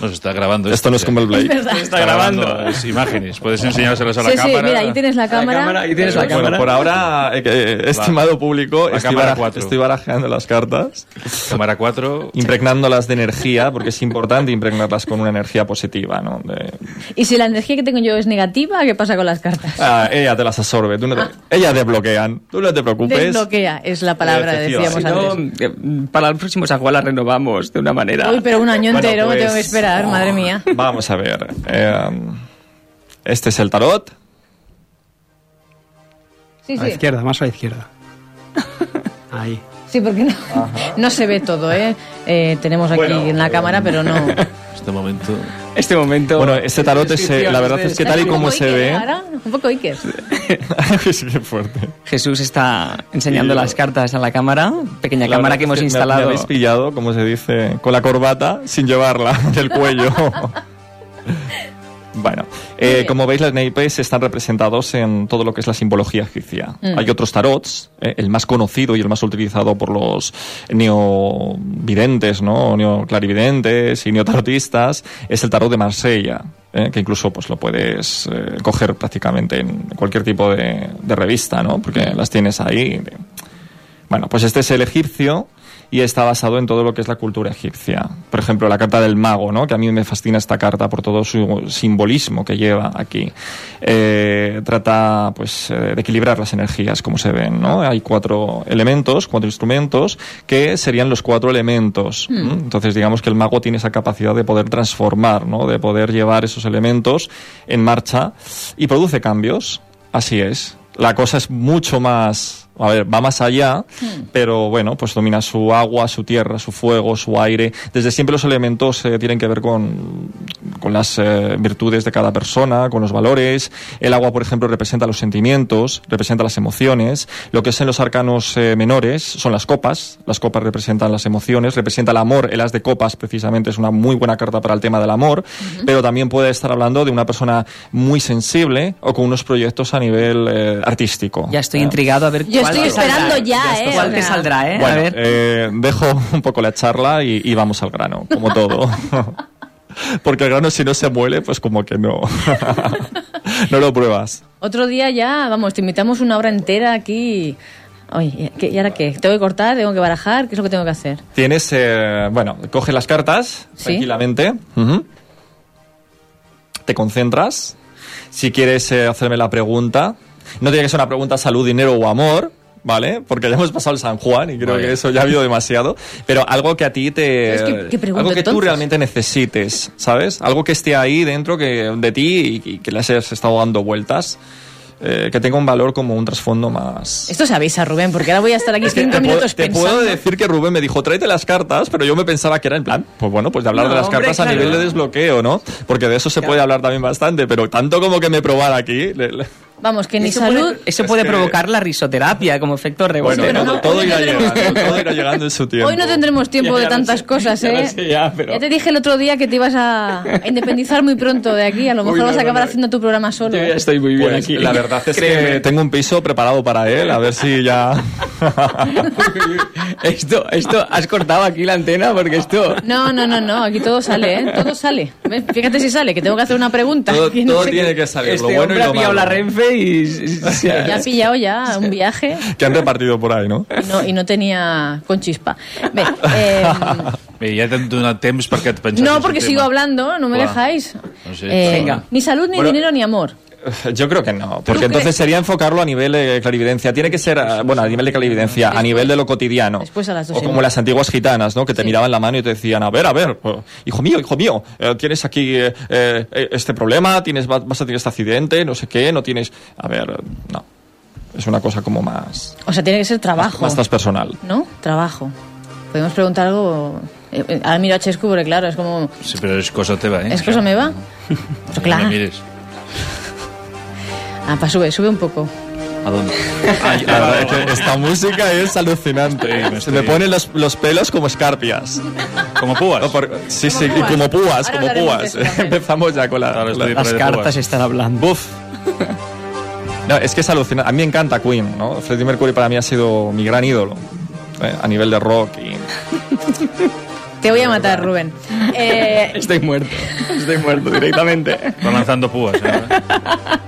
Nos está grabando. Esto no es como el Blade. Es. Está grabando las imágenes. Puedes enseñárselas a la Sí, sí, cámara. mira, ahí tienes la cámara. Eh, bueno, por ahora, eh, eh, estimado público, La estoy, cámara estoy barajeando las cartas. Cámara 4. Impregnándolas de energía, porque es importante impregnarlas con una energía positiva, ¿no? De- Y si la energía que tengo yo es negativa, ¿qué pasa con las cartas? Ah, ella te las absorbe, tú no te- ella te bloquean, tú no te preocupes. Desbloquea, es la palabra, decíamos Si no, antes. eh, para el próximo San Juan la renovamos de una manera. Uy, pero un año Bueno, entero pues- tengo que esperar, madre mía. Vamos a ver. eh, este es el tarot. Sí, A la izquierda, más a la izquierda. Ahí. Sí, porque no, no se ve todo, ¿eh? Eh, tenemos aquí en la cámara, pero no. Este momento. Este momento. Bueno, este tarot es, eh, la verdad es que tal y como se ve. Ahora, un poco Iker. Sí, qué fuerte. Jesús está enseñando las cartas a la cámara, pequeña La cámara que hemos me- instalado. Me, habéis pillado, como se dice, con la corbata sin llevarla del cuello. Bueno, eh, como veis, los naipes están representados en todo lo que es la simbología egipcia. Mm. Hay otros tarots, eh, el más conocido y el más utilizado por los neovidentes, ¿no? neoclarividentes y neotarotistas, es el tarot de Marsella, eh, que incluso pues lo puedes eh, coger prácticamente en cualquier tipo de, de revista, ¿no? porque las tienes ahí. Bueno, pues este es el egipcio y está basado en todo lo que es la cultura egipcia. Por ejemplo, la carta del mago, ¿no? que a mí me fascina esta carta por todo su simbolismo que lleva aquí. Eh, trata pues, eh, de equilibrar las energías, como se ven. ¿no? Hay cuatro elementos, cuatro instrumentos, que serían los cuatro elementos. Hmm. Entonces, digamos que el mago tiene esa capacidad de poder transformar, ¿no? de poder llevar esos elementos en marcha y produce cambios. Así es. La cosa es mucho más a ver, va más allá, pero bueno, pues domina su agua, su tierra, su fuego, su aire. Desde siempre los elementos eh, tienen que ver con, con las eh, virtudes de cada persona, con los valores. El agua, por ejemplo, representa los sentimientos, representa las emociones. Lo que es en los arcanos eh, menores son las copas. Las copas representan las emociones, representa el amor. El as de copas, precisamente, es una muy buena carta para el tema del amor, pero también puede estar hablando de una persona muy sensible o con unos proyectos a nivel eh, artístico. Ya estoy intrigado a ver Yo estoy saldrá. esperando ya, ¿eh? ¿Cuál te saldrá, eh? Bueno, a ver. eh, dejo un poco la charla y, y vamos al grano, como todo. Porque el grano si no se muele, pues como que no. no lo pruebas. Otro día ya, vamos, te invitamos una hora entera aquí. Oye, ¿qué- ¿y ahora qué? ¿Tengo que cortar? ¿Tengo que barajar? ¿Qué es lo que tengo que hacer? Tienes, eh, bueno, coges las cartas Sí. tranquilamente. Te concentras. Si quieres eh, hacerme la pregunta, no tiene que ser una pregunta salud, dinero o amor, ¿vale? Porque ya hemos pasado el San Juan y creo Vale. que eso ya ha habido demasiado. Pero algo que a ti te. ¿Sabes qué- qué pregunto algo que tú entonces? realmente necesites, ¿sabes? Algo que esté ahí dentro que, de ti y, y que le has estado dando vueltas. eh, que tenga un valor como un trasfondo más. Esto se avisa, Rubén, porque ahora voy a estar aquí cinco Te puedo, minutos te pensando. puedo decir que Rubén me dijo, tráete las cartas, pero yo me pensaba que era en plan, pues bueno, pues de hablar No, de las hombre, cartas a claro. nivel de desbloqueo, ¿no? Porque de eso se puede hablar también bastante, pero tanto como que me probara aquí. le- le- Vamos, que ni Eso salud. puede, eso Es puede que- provocar la risoterapia como efecto rebote. Bueno, ¿no? todo, todo irá llegando, todo irá llegando en su tiempo. Hoy no tendremos tiempo Ya de tantas sé, cosas, ya ¿eh? sé, ya, pero- te dije el otro día que te ibas a, independizar muy pronto de aquí. A lo Uy, mejor no, vas a acabar no. haciendo tu programa solo. Yo ya ¿eh? estoy muy bien Pues, aquí. La verdad es que Créeme. tengo un piso preparado para él, a ver si ya... esto, esto, has cortado aquí la antena porque esto... No, no, no, no, aquí todo sale, ¿eh? Todo sale. Fíjate si sale, que tengo que hacer una pregunta. Todo, que no todo sé tiene qué- que salir, Este lo bueno y lo malo. la Renfe y... Ya ha pillado ya un viaje Que han repartido por ahí, ¿no? y no, i no tenia con chispa. Bé, eh, Bé, ja t'hem donat temps perquè et penses... no, porque sigo hablando, no me Clar. dejáis. No sé. Eh, Venga. Ni salud, ni Bueno. dinero, ni amor. Yo creo que no, porque ¿Tú entonces sería enfocarlo a nivel de clarividencia. Tiene que ser, eh, bueno, a nivel de clarividencia, a nivel de lo cotidiano. Después a las dos O como las antiguas gitanas, ¿no? Que te miraban la mano y te decían, a ver, a ver, eh, hijo mío, hijo mío, eh, tienes aquí eh, eh, este problema, tienes, va- vas a tener este accidente, no sé qué, no tienes... A ver, no. Es una cosa como más, O sea, tiene que ser trabajo. más transpersonal. ¿No? Trabajo. Podemos preguntar algo Ara miro a Xesco perquè, claro, és com... Sí, pero es cosa teva, ¿eh? És cosa No me mires. Ah, pa, sube, sube un poco. ¿A dónde? Ay, la es que esta música es alucinante. Se me ponen los, los pelos como escarpias. ¿Como púas? sí, sí, y púas. como púas, Ahora como púas. Empezamos ya con la... con la- Las cartas están hablando. Buf. No, es que es alucinante. A mí me encanta Queen, ¿no? Freddie Mercury para mí ha sido mi gran ídolo. ¿eh? A nivel de rock y... Te voy a matar, Rubén. Eh, Estoy muerto. Estoy muerto directamente. Va lanzando púas, ¿eh?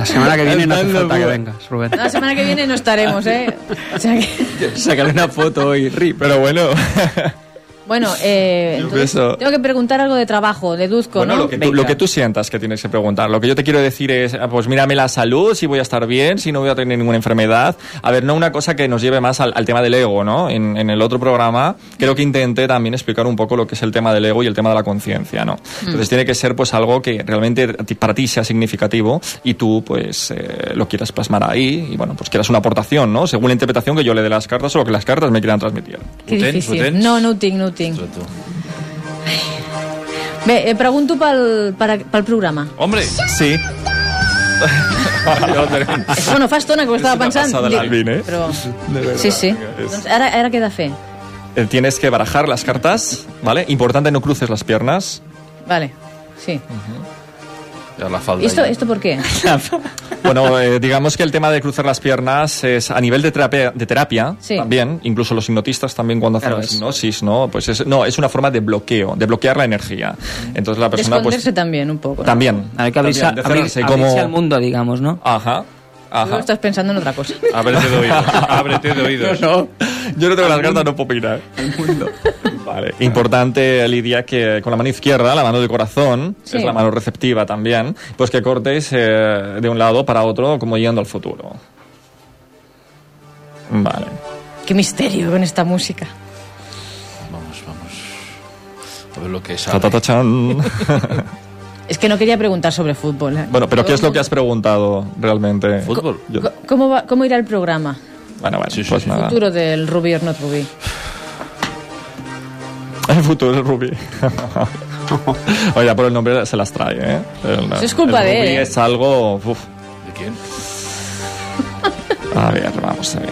La semana que viene no hace falta que vengas, Rubén. la semana que viene no estaremos, ¿eh? O sea que- Sacaré una foto y rip. Pero bueno. bueno, eh, entonces, tengo que preguntar algo de trabajo, deduzco, Bueno, ¿no? lo que, tú, lo que tú sientas que tienes que preguntar. Lo que yo te quiero decir es, ah, pues mírame la salud, si voy a estar bien, si no voy a tener ninguna enfermedad. A ver, no una cosa que nos lleve más al, al tema del ego, ¿no? En, en el otro programa creo que intenté también explicar un poco lo que es el tema del ego y el tema de la conciencia, ¿no? Entonces tiene que ser pues algo que realmente para ti sea significativo y tú pues eh, lo quieras plasmar ahí y bueno, pues quieras una aportación, ¿no? Según la interpretación que yo le dé las cartas o lo que las cartas me quieran transmitir. Que difícil. No, no ho tinc, tinc. Bé, eh, pregunto pel, per, pel programa. Hombre. Sí. Bueno, fa estona que ho estava pensant. dic, l'Alvin, eh? Però... Sí, sí. Doncs ara, ara què he de fer? Eh, Tienes que barajar las cartas, ¿vale? Importante no cruces las piernas. Vale, sí. Ya la falda. ¿Y esto, esto por qué? Bueno, eh, digamos que el tema de cruzar las piernas es a nivel de terapia, de terapia Sí. también, incluso los hipnotistas también cuando hacen Claro, hipnosis, ¿no? Pues es, no, es una forma de bloqueo, de bloquear la energía. Entonces la persona pues también un poco. ¿no? también, Hay que abrirse, también, de abrir- cerrarse abrirse como al mundo, digamos, ¿no? Ajá. Tú Ajá. estás pensando en otra cosa. Ábrete de oídos. Ábrete de oídos. No, no, yo no tengo las cartas, no puedo opinar. Vale. Importante, Lidia, que con la mano izquierda, la mano del corazón, Sí. es la mano receptiva también, pues que cortes eh, de un lado para otro como yendo al futuro. Vale. Qué misterio con esta música. Vamos, vamos. A ver lo que Ta, Es que no quería preguntar sobre fútbol. ¿eh? bueno, pero ¿qué es lo que has preguntado realmente? ¿Fútbol? Yo- ¿Cómo, va- ¿Cómo irá el programa? bueno, bueno, Sí, sí, pues sí. nada. Futuro del Ruby or not Ruby. El futuro del Ruby. Oye, por el nombre se las trae, ¿eh? El- Eso es culpa el de él, Ruby ¿eh? es algo... uf. ¿De quién? A ver, vamos a ver.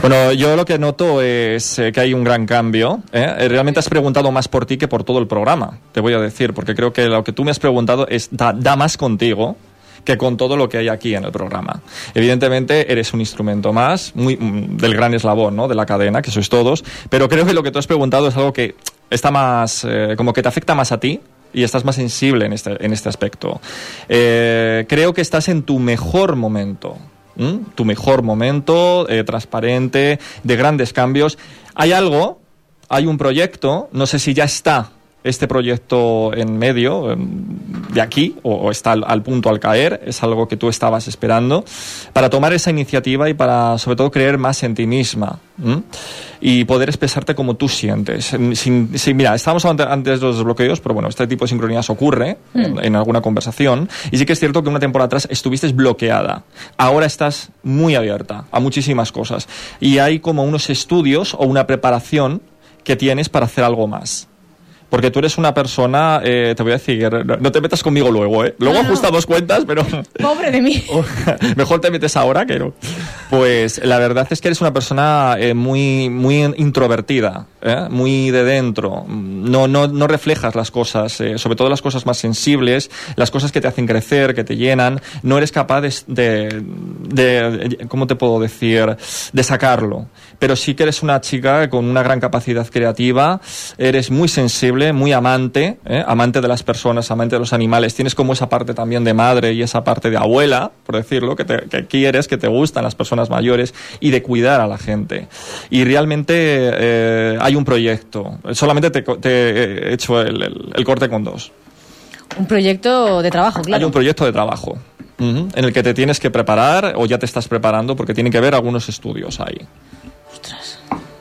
Bueno, yo lo que noto es eh, que hay un gran cambio. ¿eh? Eh, Realmente has preguntado más por ti que por todo el programa, te voy a decir, porque creo que lo que tú me has preguntado es, da, más contigo que con todo lo que hay aquí en el programa. Evidentemente eres un instrumento más, muy mm, del gran eslabón, ¿no? De la cadena, que sois todos, pero creo que lo que tú has preguntado es algo que está más, como que te afecta más a ti y estás más sensible en este, en este aspecto. Creo que estás en tu mejor momento. Tu mejor momento, eh, transparente, de grandes cambios. Hay algo, hay un proyecto, no sé si ya está este proyecto en medio em, de aquí o, o está al, al punto al caer, es algo que tú estabas esperando, para tomar esa iniciativa y para sobre todo creer más en ti misma ¿m? y poder expresarte como tú sientes. En- Sin, sin- mira, estábamos ante- antes de los desbloqueos, pero bueno, este tipo de sincronías ocurre en, en alguna conversación y sí que es cierto que una temporada atrás estuviste bloqueada. Ahora estás muy abierta a muchísimas cosas y hay como unos estudios o una preparación que tienes para hacer algo más. Porque tú eres una persona, eh, te voy a decir, no te metas conmigo luego, ¿eh? Luego No, no. ajustamos cuentas, pero Pobre de mí. mejor te metes ahora que no. Pues la verdad es que eres una persona eh, muy, muy introvertida, ¿eh? muy de dentro. No, no, no reflejas las cosas, eh, sobre todo las cosas más sensibles, las cosas que te hacen crecer, que te llenan. No eres capaz de, de, de- ¿cómo te puedo decir?, de sacarlo. Pero sí que eres una chica con una gran capacidad creativa, eres muy sensible, muy amante, ¿eh? amante de las personas, amante de los animales. Tienes como esa parte también de madre y esa parte de abuela, por decirlo, que, te, que quieres, que te gustan las personas mayores y de cuidar a la gente. Y realmente eh, hay un proyecto. Solamente te, te he hecho el, el- el corte con dos. Un proyecto de trabajo, Hay claro. un proyecto de trabajo. En el que te tienes que preparar o ya te estás preparando porque tienen que ver algunos estudios ahí.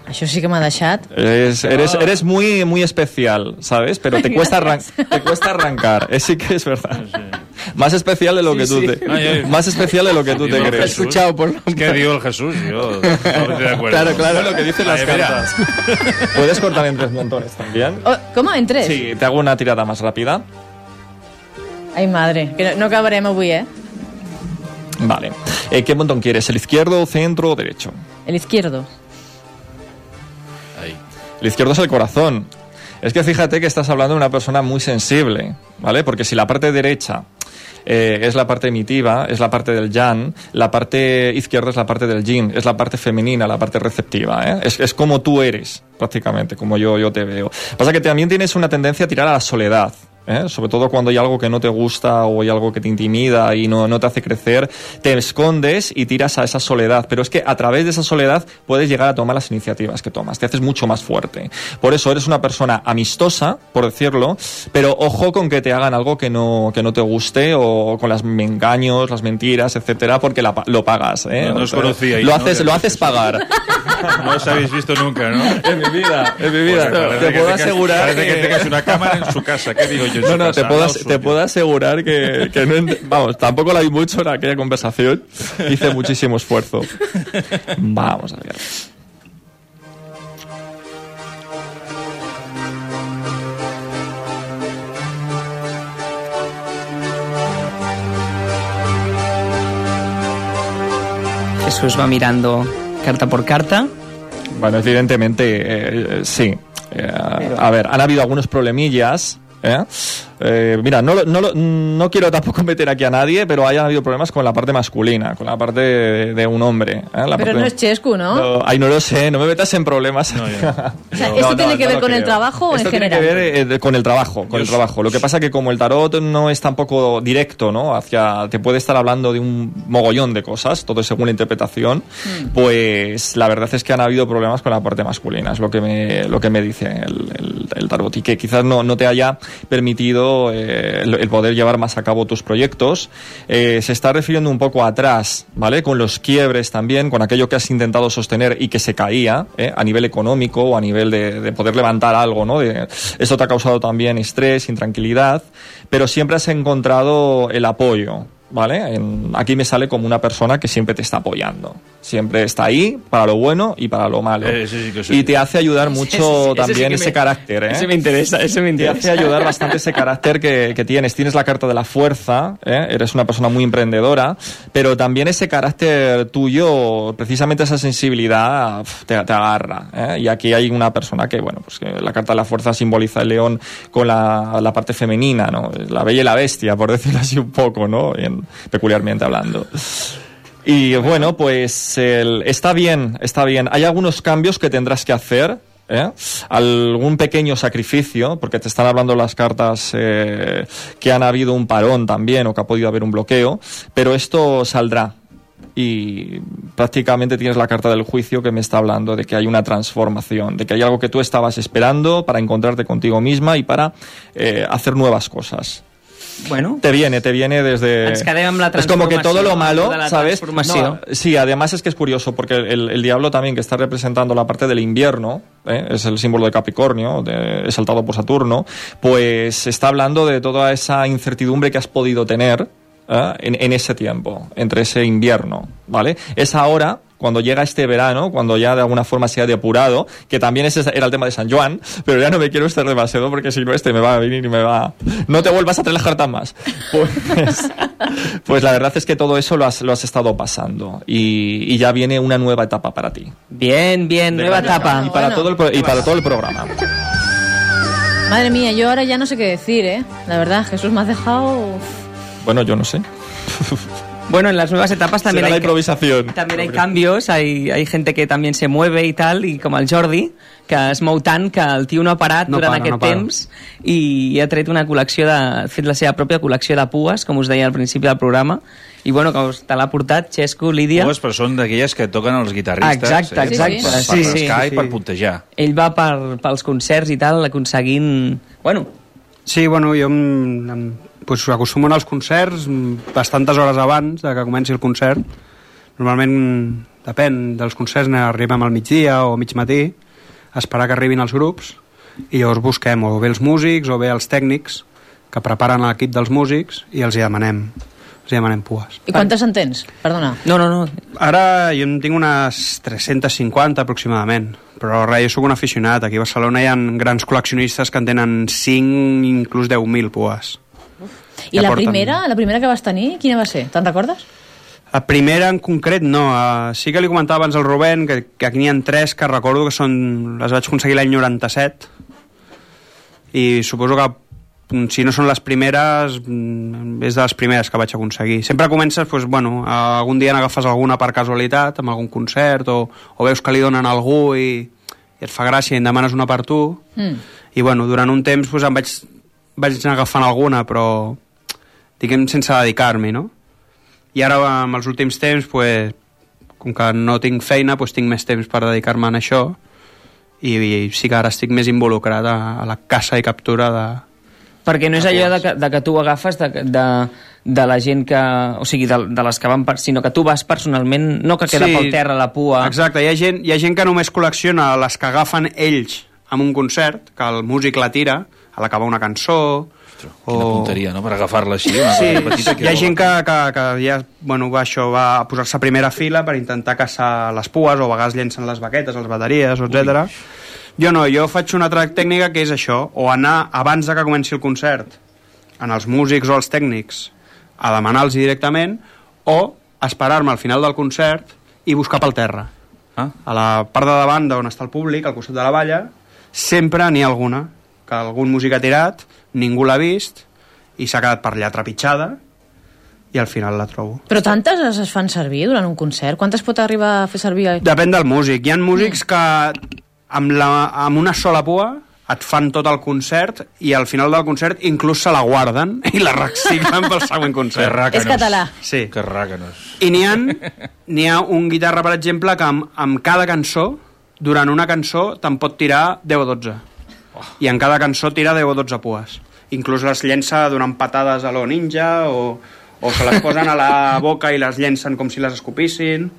Això sí que m'ha deixat. Eres, eres, eres muy, muy especial, ¿sabes? Pero te cuesta, arran- te cuesta arrancar. Eh, sí que es verdad. Más especial de lo Sí, que tú sí. te... Ay, ay. Más especial de lo que tú Digo te el crees. Jesús. ¿Qué digo el Jesús? Yo no estoy de acuerdo. Claro, claro, lo que dicen las Ay, mira. cartas. ¿Puedes cortar en tres montones también? Oh, ¿Com? En tres? Sí, te hago una tirada más rápida. Ai, madre, que no, no acabarem avui, eh? Vale. Eh, ¿Qué montón quieres? ¿El izquierdo, centro o derecho? El izquierdo. El izquierdo es el corazón. Es que fíjate que estás hablando de una persona muy sensible, ¿vale? Porque si la parte derecha eh, es la parte emitiva, es la parte del yang, la parte izquierda es la parte del yin, es la parte femenina, la parte receptiva, ¿eh? Es, es como tú eres, prácticamente, como yo, yo te veo. Pasa que también tienes una tendencia a tirar a la soledad. ¿Eh? Sobre todo cuando hay algo que no te gusta o hay algo que te intimida y no, no te hace crecer, te escondes y tiras a esa soledad. Pero es que a través de esa soledad puedes llegar a tomar las iniciativas que tomas. Te haces mucho más fuerte. Por eso eres una persona amistosa, por decirlo, pero ojo con que te hagan algo que no, que no te guste o con las engaños, las mentiras, etcétera, porque la lo pagas. ¿eh? No, no os conocíais, Lo ¿no? haces, lo haces pagar. No os habéis visto nunca, ¿no? En mi vida, en mi vida. Pues parece te que puedo asegurar parece que tengas una cámara en su casa. ¿Qué digo yo? En No, su no, casa? te puedo, No, te puedo asegurar que, que no vamos, tampoco la vi mucho en aquella conversación. Hice muchísimo esfuerzo. Vamos a ver. Jesús va mirando carta por carta. Bueno, evidentemente, eh, sí. Eh, a ver, han habido algunos problemillas. Yeah. Eh, mira, no, lo- no, lo- no quiero tampoco meter aquí a nadie, pero hayan habido problemas con la parte masculina, con la parte de, de un hombre. ¿eh? La Pero parte- no es Chescu, ¿no? No, ay, no lo sé, no me metas en problemas. O sea, ¿esto tiene que ver con el trabajo o en Esto tiene general? que ver eh, de- con el trabajo, con el trabajo. Lo que pasa que como el tarot no es tampoco directo, ¿no? Hacia, te puede estar hablando de un mogollón de cosas, todo según la interpretación, Mm. pues la verdad es que han habido problemas con la parte masculina, es lo que me, lo que me dice el, el- el tarot y que quizás no, no te haya permitido eh, el, poder llevar más a cabo tus proyectos. Eh, se está refiriendo un poco atrás, ¿vale? Con los quiebres también, con aquello que has intentado sostener y que se caía, ¿eh? a nivel económico o a nivel de, de poder levantar algo, ¿no? De, esto te ha causado también estrés, intranquilidad, pero siempre has encontrado el apoyo, ¿vale? En- aquí me sale como una persona que siempre te está apoyando. Siempre está ahí para lo bueno y para lo malo. Eh, sí que sí. y te hace ayudar mucho Ese sí- ese sí también ese me- carácter, ¿eh? ese me interesa, ese me Te interesa. hace ayudar bastante ese carácter que, que tienes. Tienes la carta de la fuerza, ¿eh? eres una persona muy emprendedora, pero también ese carácter tuyo, precisamente esa sensibilidad, te, te agarra. ¿eh? Y aquí hay una persona que, bueno, pues que la carta de la fuerza simboliza el león con la, la parte femenina, ¿no? La bella y la bestia, por decirlo así un poco, ¿no? En- peculiarmente hablando. Y bueno, pues el- está bien, está bien. Hay algunos cambios que tendrás que hacer. ¿eh? Algún pequeño sacrificio, porque te están hablando las cartas eh, que han habido un parón también o que ha podido haber un bloqueo, pero esto saldrá. Y prácticamente tienes la carta del juicio que me está hablando de que hay una transformación, de que hay algo que tú estabas esperando para encontrarte contigo misma y para eh, hacer nuevas cosas. Bueno, Te viene, te viene desde... Ens quedem amb la Es como que todo lo malo, de la ¿sabes? transformació. Sí, además es que es curioso, porque el, el diablo también que está representando la parte del invierno, ¿eh? es el símbolo de Capricornio, de, exaltado por Saturno, pues está hablando de toda esa incertidumbre que has podido tener ¿eh? en, en ese tiempo, entre ese invierno, ¿vale? Es ahora cuando llega este verano, cuando ya de alguna forma se ha depurado, que también ese era el tema de San Juan, pero ya no me quiero estar demasiado porque si no este me va a venir y me va... No te vuelvas a traer las más. Pues, pues la verdad es que todo eso lo has, lo has estado pasando y, y ya viene una nueva etapa para ti. Bien, bien, De nueva etapa. Y para, todo el, pro- y para todo el programa. Madre mía, yo ahora ya no sé qué decir, ¿eh? La verdad, Jesús me has dejado... Bueno, yo no sé. Bueno, en las nuevas etapas también Será la hay, improvisación. también hay cambios, hay, hay gente que también se mueve i tal, i com el Jordi, que es mou tant que el tio no ha parat No durant para, aquest no para. temps i ha tret una col·lecció de... ha fet la seva pròpia col·lecció de pues, com us deia al principi del programa, i bueno, que us te l'ha portat Xesco, Lídia. Pues, però són d'aquelles que toquen els guitarristes. Exacte, eh? exacte. Per, per Sí, sí, rascar sí. i per puntejar. Ell va per, pels concerts i tal, aconseguint... Bueno, Sí, bueno, jo em, em, pues, acostumo a anar als concerts bastantes hores abans de que comenci el concert. Normalment depèn dels concerts, arribem al migdia o mig matí, a esperar que arribin els grups, i llavors busquem o bé els músics o bé els tècnics que preparen l'equip dels músics i els hi demanem, els hi demanem pues. I quantes en tens? Perdona. No, no, no. Ara jo en tinc unes 350 aproximadament, però res, jo sóc un aficionat. Aquí a Barcelona hi ha grans col·leccionistes que en tenen 5, inclús 10.000 pues. I Ja la porten- primera, la primera que vas tenir, quina va ser? Te'n recordes? La primera en concret no, uh, sí que li comentava abans al Rubén que, que aquí n'hi ha tres que recordo que són, les vaig aconseguir l'any 97 i suposo que mm, si no són les primeres mm, és de les primeres que vaig aconseguir sempre comences, doncs, bueno, algun dia n'agafes alguna per casualitat, amb algun concert o, o veus que li donen a algú i, i et fa gràcia i en demanes una per tu Mm. i bueno, durant un temps doncs, em vaig, vaig anar agafant alguna però diguem sense dedicar-m'hi no? i ara amb els últims temps pues, com que no tinc feina doncs, tinc més temps per dedicar-me a això i, i sí que ara estic més involucrat a, a la caça i captura de, Perquè no és allò de que, de que tu agafes de, de, de la gent que... O sigui, de, de les que van... Per, sinó que tu vas personalment, no que queda Sí. pel terra la pua... Exacte, hi ha, gent, hi ha gent que només col·lecciona les que agafen ells en un concert, que el músic la tira, a l'acabar una cançó... Quina punteria, no?, per agafar-la així, una Sí, petita. hi ha gent que, que, que ja, bueno, va, això, va a posar-se a primera fila per intentar caçar les pues o a vegades llencen les baquetes, les bateries, etc. Jo no, jo faig una altra tècnica que és això, o anar abans de que comenci el concert en els músics o els tècnics a demanar-los directament o esperar-me al final del concert i buscar pel terra. Ah. A la part de davant d'on està el públic, al costat de la valla, sempre n'hi ha alguna que algun músic ha tirat, ningú l'ha vist i s'ha quedat per allà trepitjada i al final la trobo. Però tantes es es fan servir durant un concert? Quantes pot arribar a fer servir? Depèn del músic. Hi ha músics que amb, la, amb una sola pua et fan tot el concert i al final del concert inclús se la guarden i la reciclen pel següent concert. Que. És català. Sí. Que ràcanos. I n'hi ha, ha un guitarra, per exemple, que amb, amb cada cançó, durant una cançó, te'n pot tirar 10 o 12. I en cada cançó tira 10 o 12 pues. Inclús les llença donant patades a lo ninja o, o se les posen a la boca i les llencen com si les escopissin.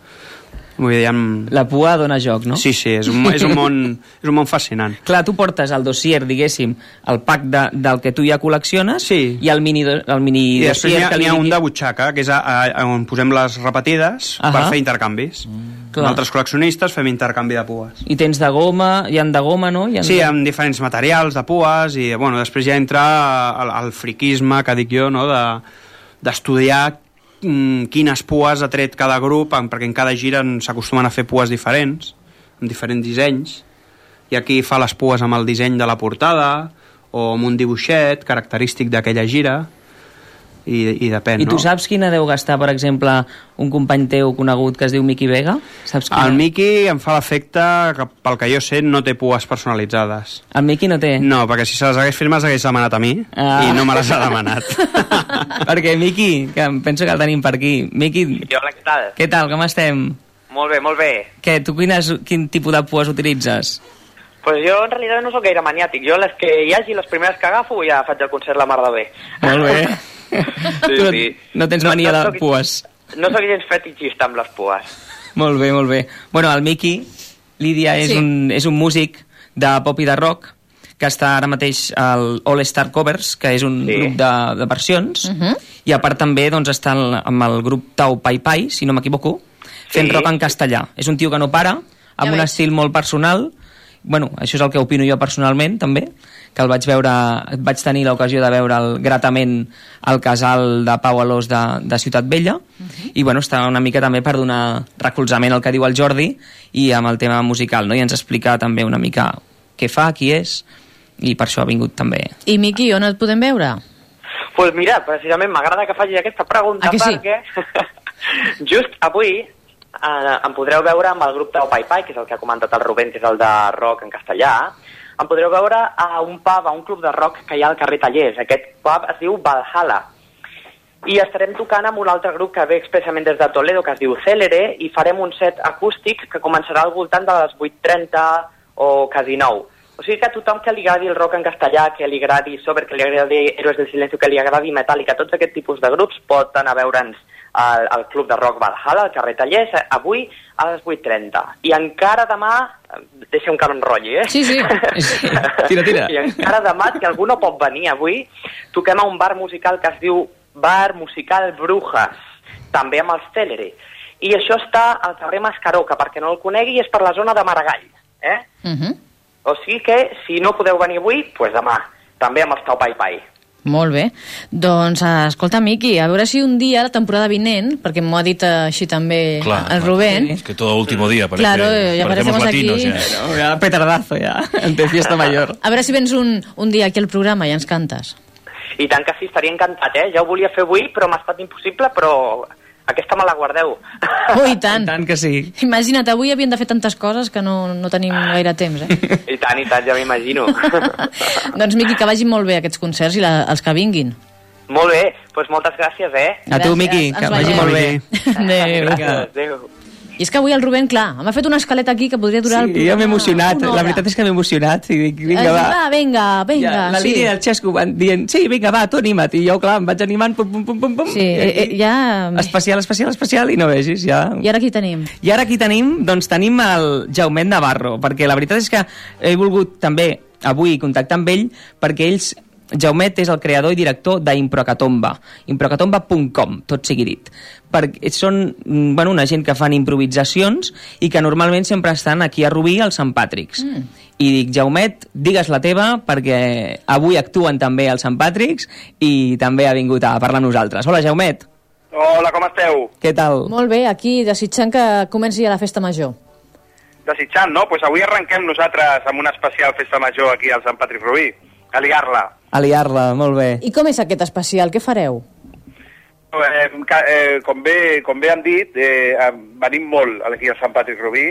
Vull dir, amb... La pua dona joc, no? Sí, sí, és un, és un, món, és un món fascinant. Clar, tu portes el dossier, diguéssim, el pack de, del que tu ja col·lecciones sí. i el mini, el mini I després dossier n'hi ha, que li n'hi ha un digui- de butxaca, que és a, a, on posem les repetides Ahà. per fer intercanvis. Mm. Clar. Nosaltres col·leccionistes fem intercanvi de pues. I tens de goma, hi han de goma, no? Hi han Sí, de... amb diferents materials de pues i bueno, després ja entra el, el friquisme que dic jo, no? de d'estudiar quines pues ha tret cada grup, perquè en cada gira en- s'acostumen a fer pues diferents, amb diferents dissenys, i aquí fa les pues amb el disseny de la portada o amb un dibuixet característic d'aquella gira i, i depèn, I tu no? saps quina deu gastar, per exemple, un company teu conegut que es diu Miqui Vega? Saps quina? El Miqui em fa l'efecte que, pel que jo sé, no té pues personalitzades. El Miqui no té? No, perquè si se les hagués fet, me les hagués demanat a mi Ah. i no me les ha demanat. Perquè Miqui, que em penso que el tenim per aquí. Miqui, I hola, què tal? què tal, com estem? Molt bé, molt bé. Què, tu quines, quin tipus de pues utilitzes? Pues jo en realitat no sóc gaire maniàtic. Jo les que hi hagi, les primeres que agafo, ja faig el concert la mar de bé. Molt bé. Sí, tu sí. no tens No- mania no de soc- pues. No sóc gens fetichista amb les pues. Molt bé, molt bé. Bueno, el Miqui, Lídia, és, Sí. un, és un músic de pop i de rock que està ara mateix al All Star Covers, que és un Sí. grup de, de versions, Mhm. i a part també doncs, està el, amb el grup Tau Pai Pai, si no m'equivoco, fent Sí. rock en castellà. És un tio que no para, amb Ja un veig. estil molt personal, bueno, això és el que opino jo personalment, també, que el vaig veure, vaig tenir l'ocasió de veure'l gratament al casal de Pau Alós de, de Ciutat Vella, i bueno, està una mica també per donar recolzament al que diu el Jordi i amb el tema musical, no? i ens explica també una mica què fa, qui és, i per això ha vingut també. I Miqui, on et podem veure? pues mira, precisament m'agrada que facis aquesta pregunta que sí? perquè just avui eh, em podreu veure amb el grup Tau Pai Pai, que és el que ha comentat el Rubén, que és el de rock en castellà, em podreu veure a un pub, a un club de rock que hi ha al carrer Tallers. Aquest pub es diu Valhalla. I estarem tocant amb un altre grup que ve expressament des de Toledo, que es diu Célere, i farem un set acústic que començarà al voltant de les 8.30 o quasi 9. O sigui que a tothom que li agradi el rock en castellà, que li agradi Sober, que li agradi Héroes del Silencio, que li agradi Metallica, tots aquest tipus de grups pot anar a veure'ns al, al Club de Rock Valhalla, al carrer Tallers, eh, avui a les 8.30. I encara demà, eh, deixa un que m'enrotlli, eh? Sí, sí. Tira, tira. I encara demà, si algú no pot venir avui, toquem a un bar musical que es diu Bar Musical Brujas, també amb els Celery. I això està al carrer Mascaró, que perquè no el conegui és per la zona de Maragall. Eh? Uh -huh. O sigui que, si no podeu venir avui, doncs pues demà, també amb els Tau Pai Pai. Molt bé. Doncs, eh, escolta, Miqui, a veure si un dia, la temporada vinent, perquè m'ho ha dit eh, així també Clar, el Rubén, Es que todo último día parece, Claro, ya parecemos parecemos latinos aquí. ya. No, ya petardazo, ya. De fiesta mayor. a veure si vens un, un dia aquí al programa i ens cantes. I tant que sí, estaria encantat, eh? Ja ho volia fer avui, però m'ha estat impossible, però aquesta me la guardeu. Oh, i tant. tant que sí. Imagina't, avui havien de fer tantes coses que no, no tenim gaire temps, eh? I tant, i tant, ja m'imagino. doncs, Miqui, que vagin molt bé aquests concerts i la, els que vinguin. Molt bé, doncs moltes gràcies, eh? A tu, Miqui, que vagi molt bé. Adéu. Gràcies, adéu. I és que avui el Rubén, clar, m'ha fet una escaleta aquí que podria durar el Sí, programa jo m'he emocionat. La veritat és que m'he emocionat. I dic, vinga, Eh, va. va, vinga, vinga, Ja, la sí. línia del Xesco van dient, sí, vinga, va, tu anima't. I jo, clar, em vaig animant, pum, pum, pum, pum, pum. Sí, I eh, aquí, eh, ja... Especial, especial, especial, i no vegis, ja... I ara qui tenim? I ara aquí tenim, doncs tenim el Jaumet Navarro, perquè la veritat és que he volgut també avui contactar amb ell perquè ells Jaumet és el creador i director d'Improcatomba, improcatomba.com, tot sigui dit. Perquè són mm, bueno, una gent que fan improvisacions i que normalment sempre estan aquí a Rubí, al Sant Patrick's. Mm. I dic, Jaumet, digues la teva, perquè avui actuen també al Sant Patrick's i també ha vingut a parlar amb nosaltres. Hola, Jaumet. Hola, com esteu? Què tal? Molt bé, aquí desitjant que comenci ja la festa major. Desitjant, no? Doncs pues avui arrenquem nosaltres amb una especial festa major aquí al Sant Patrick Rubí, a liar-la. A liar-la, molt bé. I com és aquest especial? Què fareu? Eh, eh, com, bé, com bé han dit, eh, venim molt aquí al Sant Patrick Rubí,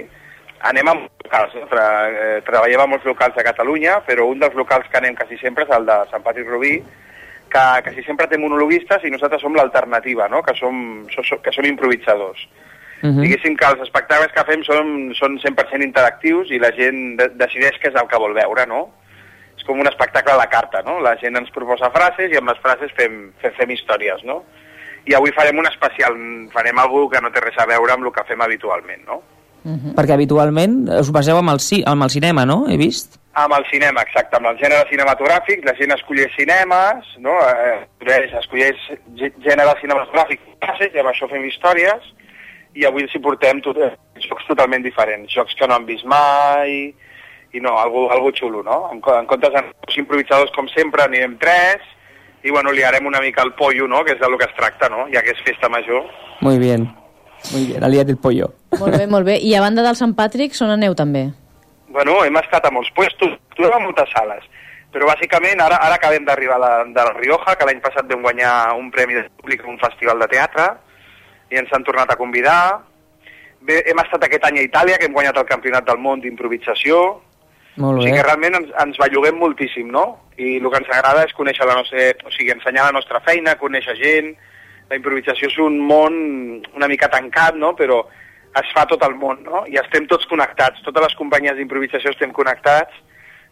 anem a molts locals? Tra eh, treballem a molts locals a Catalunya, però un dels locals que anem quasi sempre és el de Sant Patrick Rubí, que quasi sempre té monologuistes i nosaltres som l'alternativa, no? que, som, so, so, que som improvisadors. Uh -huh. Diguéssim que els espectacles que fem són, són 100% interactius i la gent de decideix què és el que vol veure, no? Com un espectacle a la carta, no? La gent ens proposa frases i amb les frases fem, fem, fem històries, no? I avui farem un especial, farem alguna que no té res a veure amb el que fem habitualment, no? Perquè habitualment us baseu amb el, ci amb el cinema, no? He vist? Amb el cinema, exacte, amb el gènere cinematogràfic, la gent escolleix cinemes, no? Eh, escolleix, escolleix gè- gènere cinematogràfic i amb això fem històries, i avui els hi portem tot, eh, jocs totalment diferents, jocs que no han vist mai, i no, algo, algo xulo, no? En, en comptes de improvisadors com sempre, anirem tres, i bueno, liarem una mica el pollo, no?, que és del que es tracta, no?, ja que és festa major. Muy bien. Muy bien, aliat el pollo. Molt bé, molt bé. I a banda del Sant Patrick, on aneu també? Bueno, hem estat a molts puestos, actuem a moltes sales, però bàsicament ara, ara acabem d'arribar de, de la Rioja, que l'any passat vam guanyar un premi de públic a un festival de teatre, i ens han tornat a convidar. Bé, hem estat aquest any a Itàlia, que hem guanyat el Campionat del Món d'improvisació, Molt o bé. sigui que realment ens, ens belluguem moltíssim, no? I el que ens agrada és conèixer la nostra, o sigui, ensenyar la nostra feina, conèixer gent. La improvisació és un món una mica tancat, no? Però es fa tot el món, no? I estem tots connectats. Totes les companyies d'improvisació estem connectats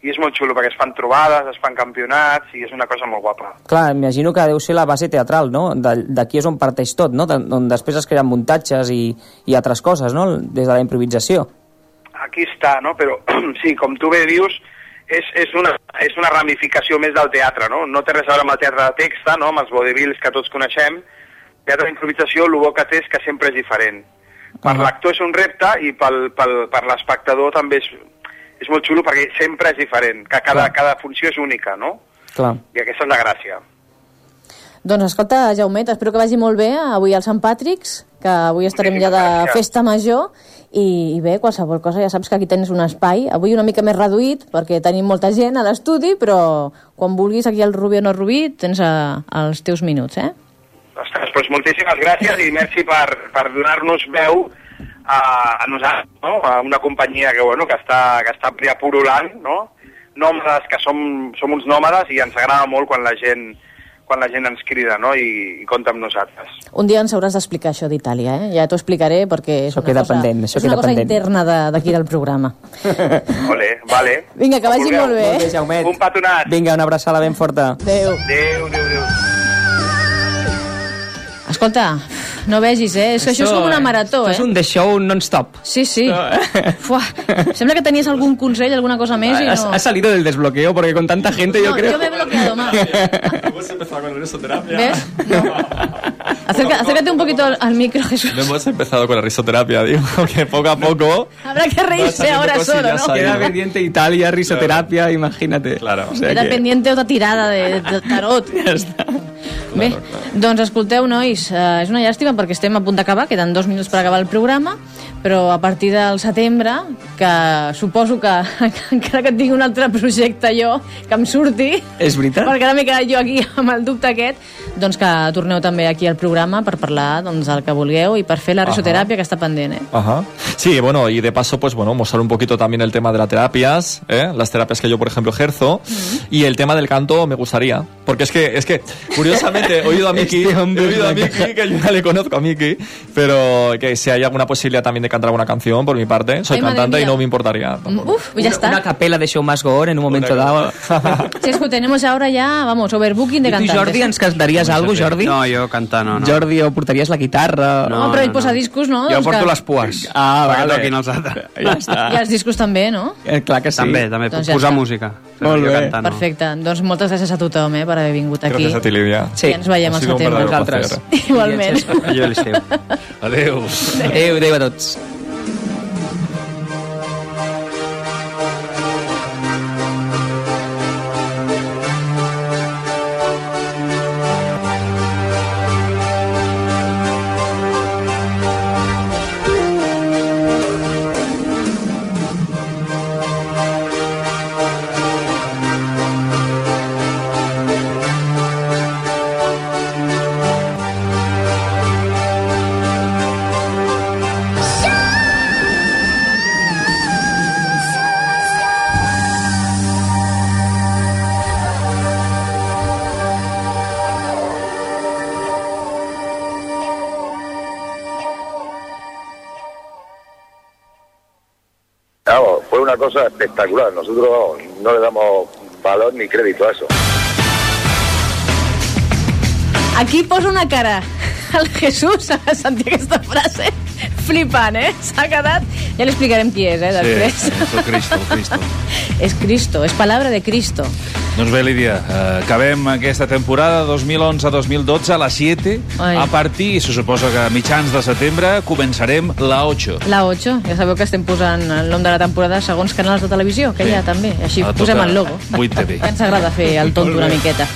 i és molt xulo perquè es fan trobades, es fan campionats i és una cosa molt guapa. Clar, imagino que deu ser la base teatral, no? De- D'aquí és on parteix tot, no? De- On després es creen muntatges i, i altres coses, no? Des de la improvisació. Aquí està, no? Però sí, com tu bé dius, és, és, una, és una ramificació més del teatre, no? No té res a veure amb el teatre de texta, no? Amb els vodevils que tots coneixem. Teatre d'improvisació, el bo que té és que sempre és diferent. Per l'actor és un repte i pel, pel, per l'espectador també és, és molt xulo perquè sempre és diferent, que cada, cada funció és única, no? Clar. I aquesta és la gràcia. Doncs escolta, Jaumet, espero que vagi molt bé avui al Sant Patrick's, que avui estarem ja de gràcies. festa major, i, i bé, qualsevol cosa, ja saps que aquí tens un espai, avui una mica més reduït, perquè tenim molta gent a l'estudi, però quan vulguis aquí al Rubí o no Rubí, tens eh, els teus minuts, eh? Ostres, doncs moltíssimes gràcies i merci per, per donar-nos veu a, a nosaltres, no? a una companyia que, bueno, que està, que està ja purulant, no? nòmades, que som, som uns nòmades i ens agrada molt quan la gent, quan la gent ens crida no? I, i compta amb nosaltres. Un dia ens hauràs d'explicar això d'Itàlia, eh? Ja t'ho explicaré perquè és Això una queda cosa, pendent, això és una queda cosa pendent. interna de- d'aquí del programa. Ole, vale. Vinga, que vagi molt bé. Molt bé, Jaumet. Un petonat. Vinga, una abraçada ben forta. Adéu. Adéu, adéu, adéu. Escolta, no vegis, eh? És que això és com una marató, eh? És un The Show non-stop. Sí, sí. Fuà. Sembla que tenies algun consell, alguna cosa més i Has, no... has salido del desbloqueo porque con tanta gente yo No, creo... yo me he bloqueado más. Hemos empezado con la risoterapia. ¿Ves? Acerca- acércate un poquito al, al micro, Jesús. No hemos empezado con la risoterapia, digo, que poco a poco... Habrá que reírse ahora solo, ¿no? Queda pendiente Italia, risoterapia, imagínate. Claro. O sea Era que- pendiente otra tirada de, de tarot. Ja està. Bé, doncs escolteu, nois, eh, és una llàstima perquè estem a punt d'acabar, queden dos minuts per acabar el programa, però a partir del setembre, que suposo que, encara que tingui un altre projecte jo, que em surti, És veritat? perquè ara m'he quedat jo aquí amb el dubte aquest, doncs que torneu també aquí al programa per parlar doncs, del que vulgueu i per fer la Ahà. risoteràpia que està pendent, eh? Ajá. Sí, bueno, y de paso, pues bueno, mostrar un poquito también el tema de las terapias, ¿eh? las terapias que yo, por ejemplo, ejerzo, y el tema del canto me gustaría, porque es que, es que, curiosamente, he oído a Miki, Este he oído a Miki, que yo ya le conozco a Miki, pero que si hay alguna posibilidad también de cantar alguna canción, por mi parte, soy Ay, cantante y no me importaría. Uf, ya una, está. Una capela de Show Más Gore en un momento dado. Chesco, tenemos ahora ya, vamos, overbooking de I tu, cantantes. Jordi, ens cantaries alguna cosa, Jordi? No, jo cantar no, no. Jordi, o portaries la guitarra? No, però ell posa discos, no? Jo Doncs porto que- les pues, Ah, vale. toquin els altres. Ja està. I els discos també, no? Eh, clar que sí. També, també, doncs ja posar està. música. Molt bé. cantar no. Perfecte. Doncs moltes gràcies a tothom, eh, per haver vingut aquí. Gracias a ti, Lidia. Sí. I ens veiem al setembre. Nosaltres. Igualment. Jo. Adéu. Adéu, adéu a tots. Espectacular. Nosotros vamos, no le damos valor ni crédito a eso. Aquí posa una cara al Jesús a sentir aquesta frase flipant, eh? S'ha quedat... Ja li explicarem qui és, eh, després. Sí, és el Cristo, el Cristo. és Cristo, és palabra de Cristo. Doncs bé, Lídia, eh, acabem aquesta temporada 2011-2012 a les 7. Ai. A partir, se suposa que a mitjans de setembre, començarem la 8. La 8, ja sabeu que estem posant el nom de la temporada segons canals de televisió, que Sí. hi ha també. Així A posem tota el logo. 8TV. Que ens agrada fer el tonto una miqueta.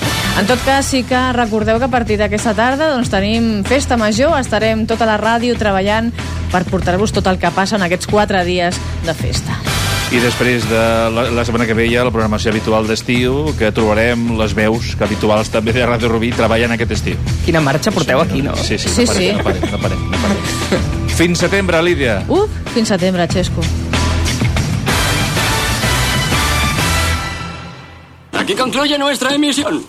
En tot cas, sí que recordeu que a partir d'aquesta tarda doncs, tenim festa major, estarem tota la ràdio treballant per portar-vos tot el que passa en aquests quatre dies de festa. I després de la, la setmana que ve hi ha la programació habitual d'estiu, que trobarem les veus que habituals també de Ràdio Rubí treballen aquest estiu. Quina marxa porteu aquí, no? Sí, sí, Sí, no parem, sí. no parem, no parem, no parem. Fins setembre, Lídia. Uf, fins setembre, Xesco. Aquí concluye nuestra emisión.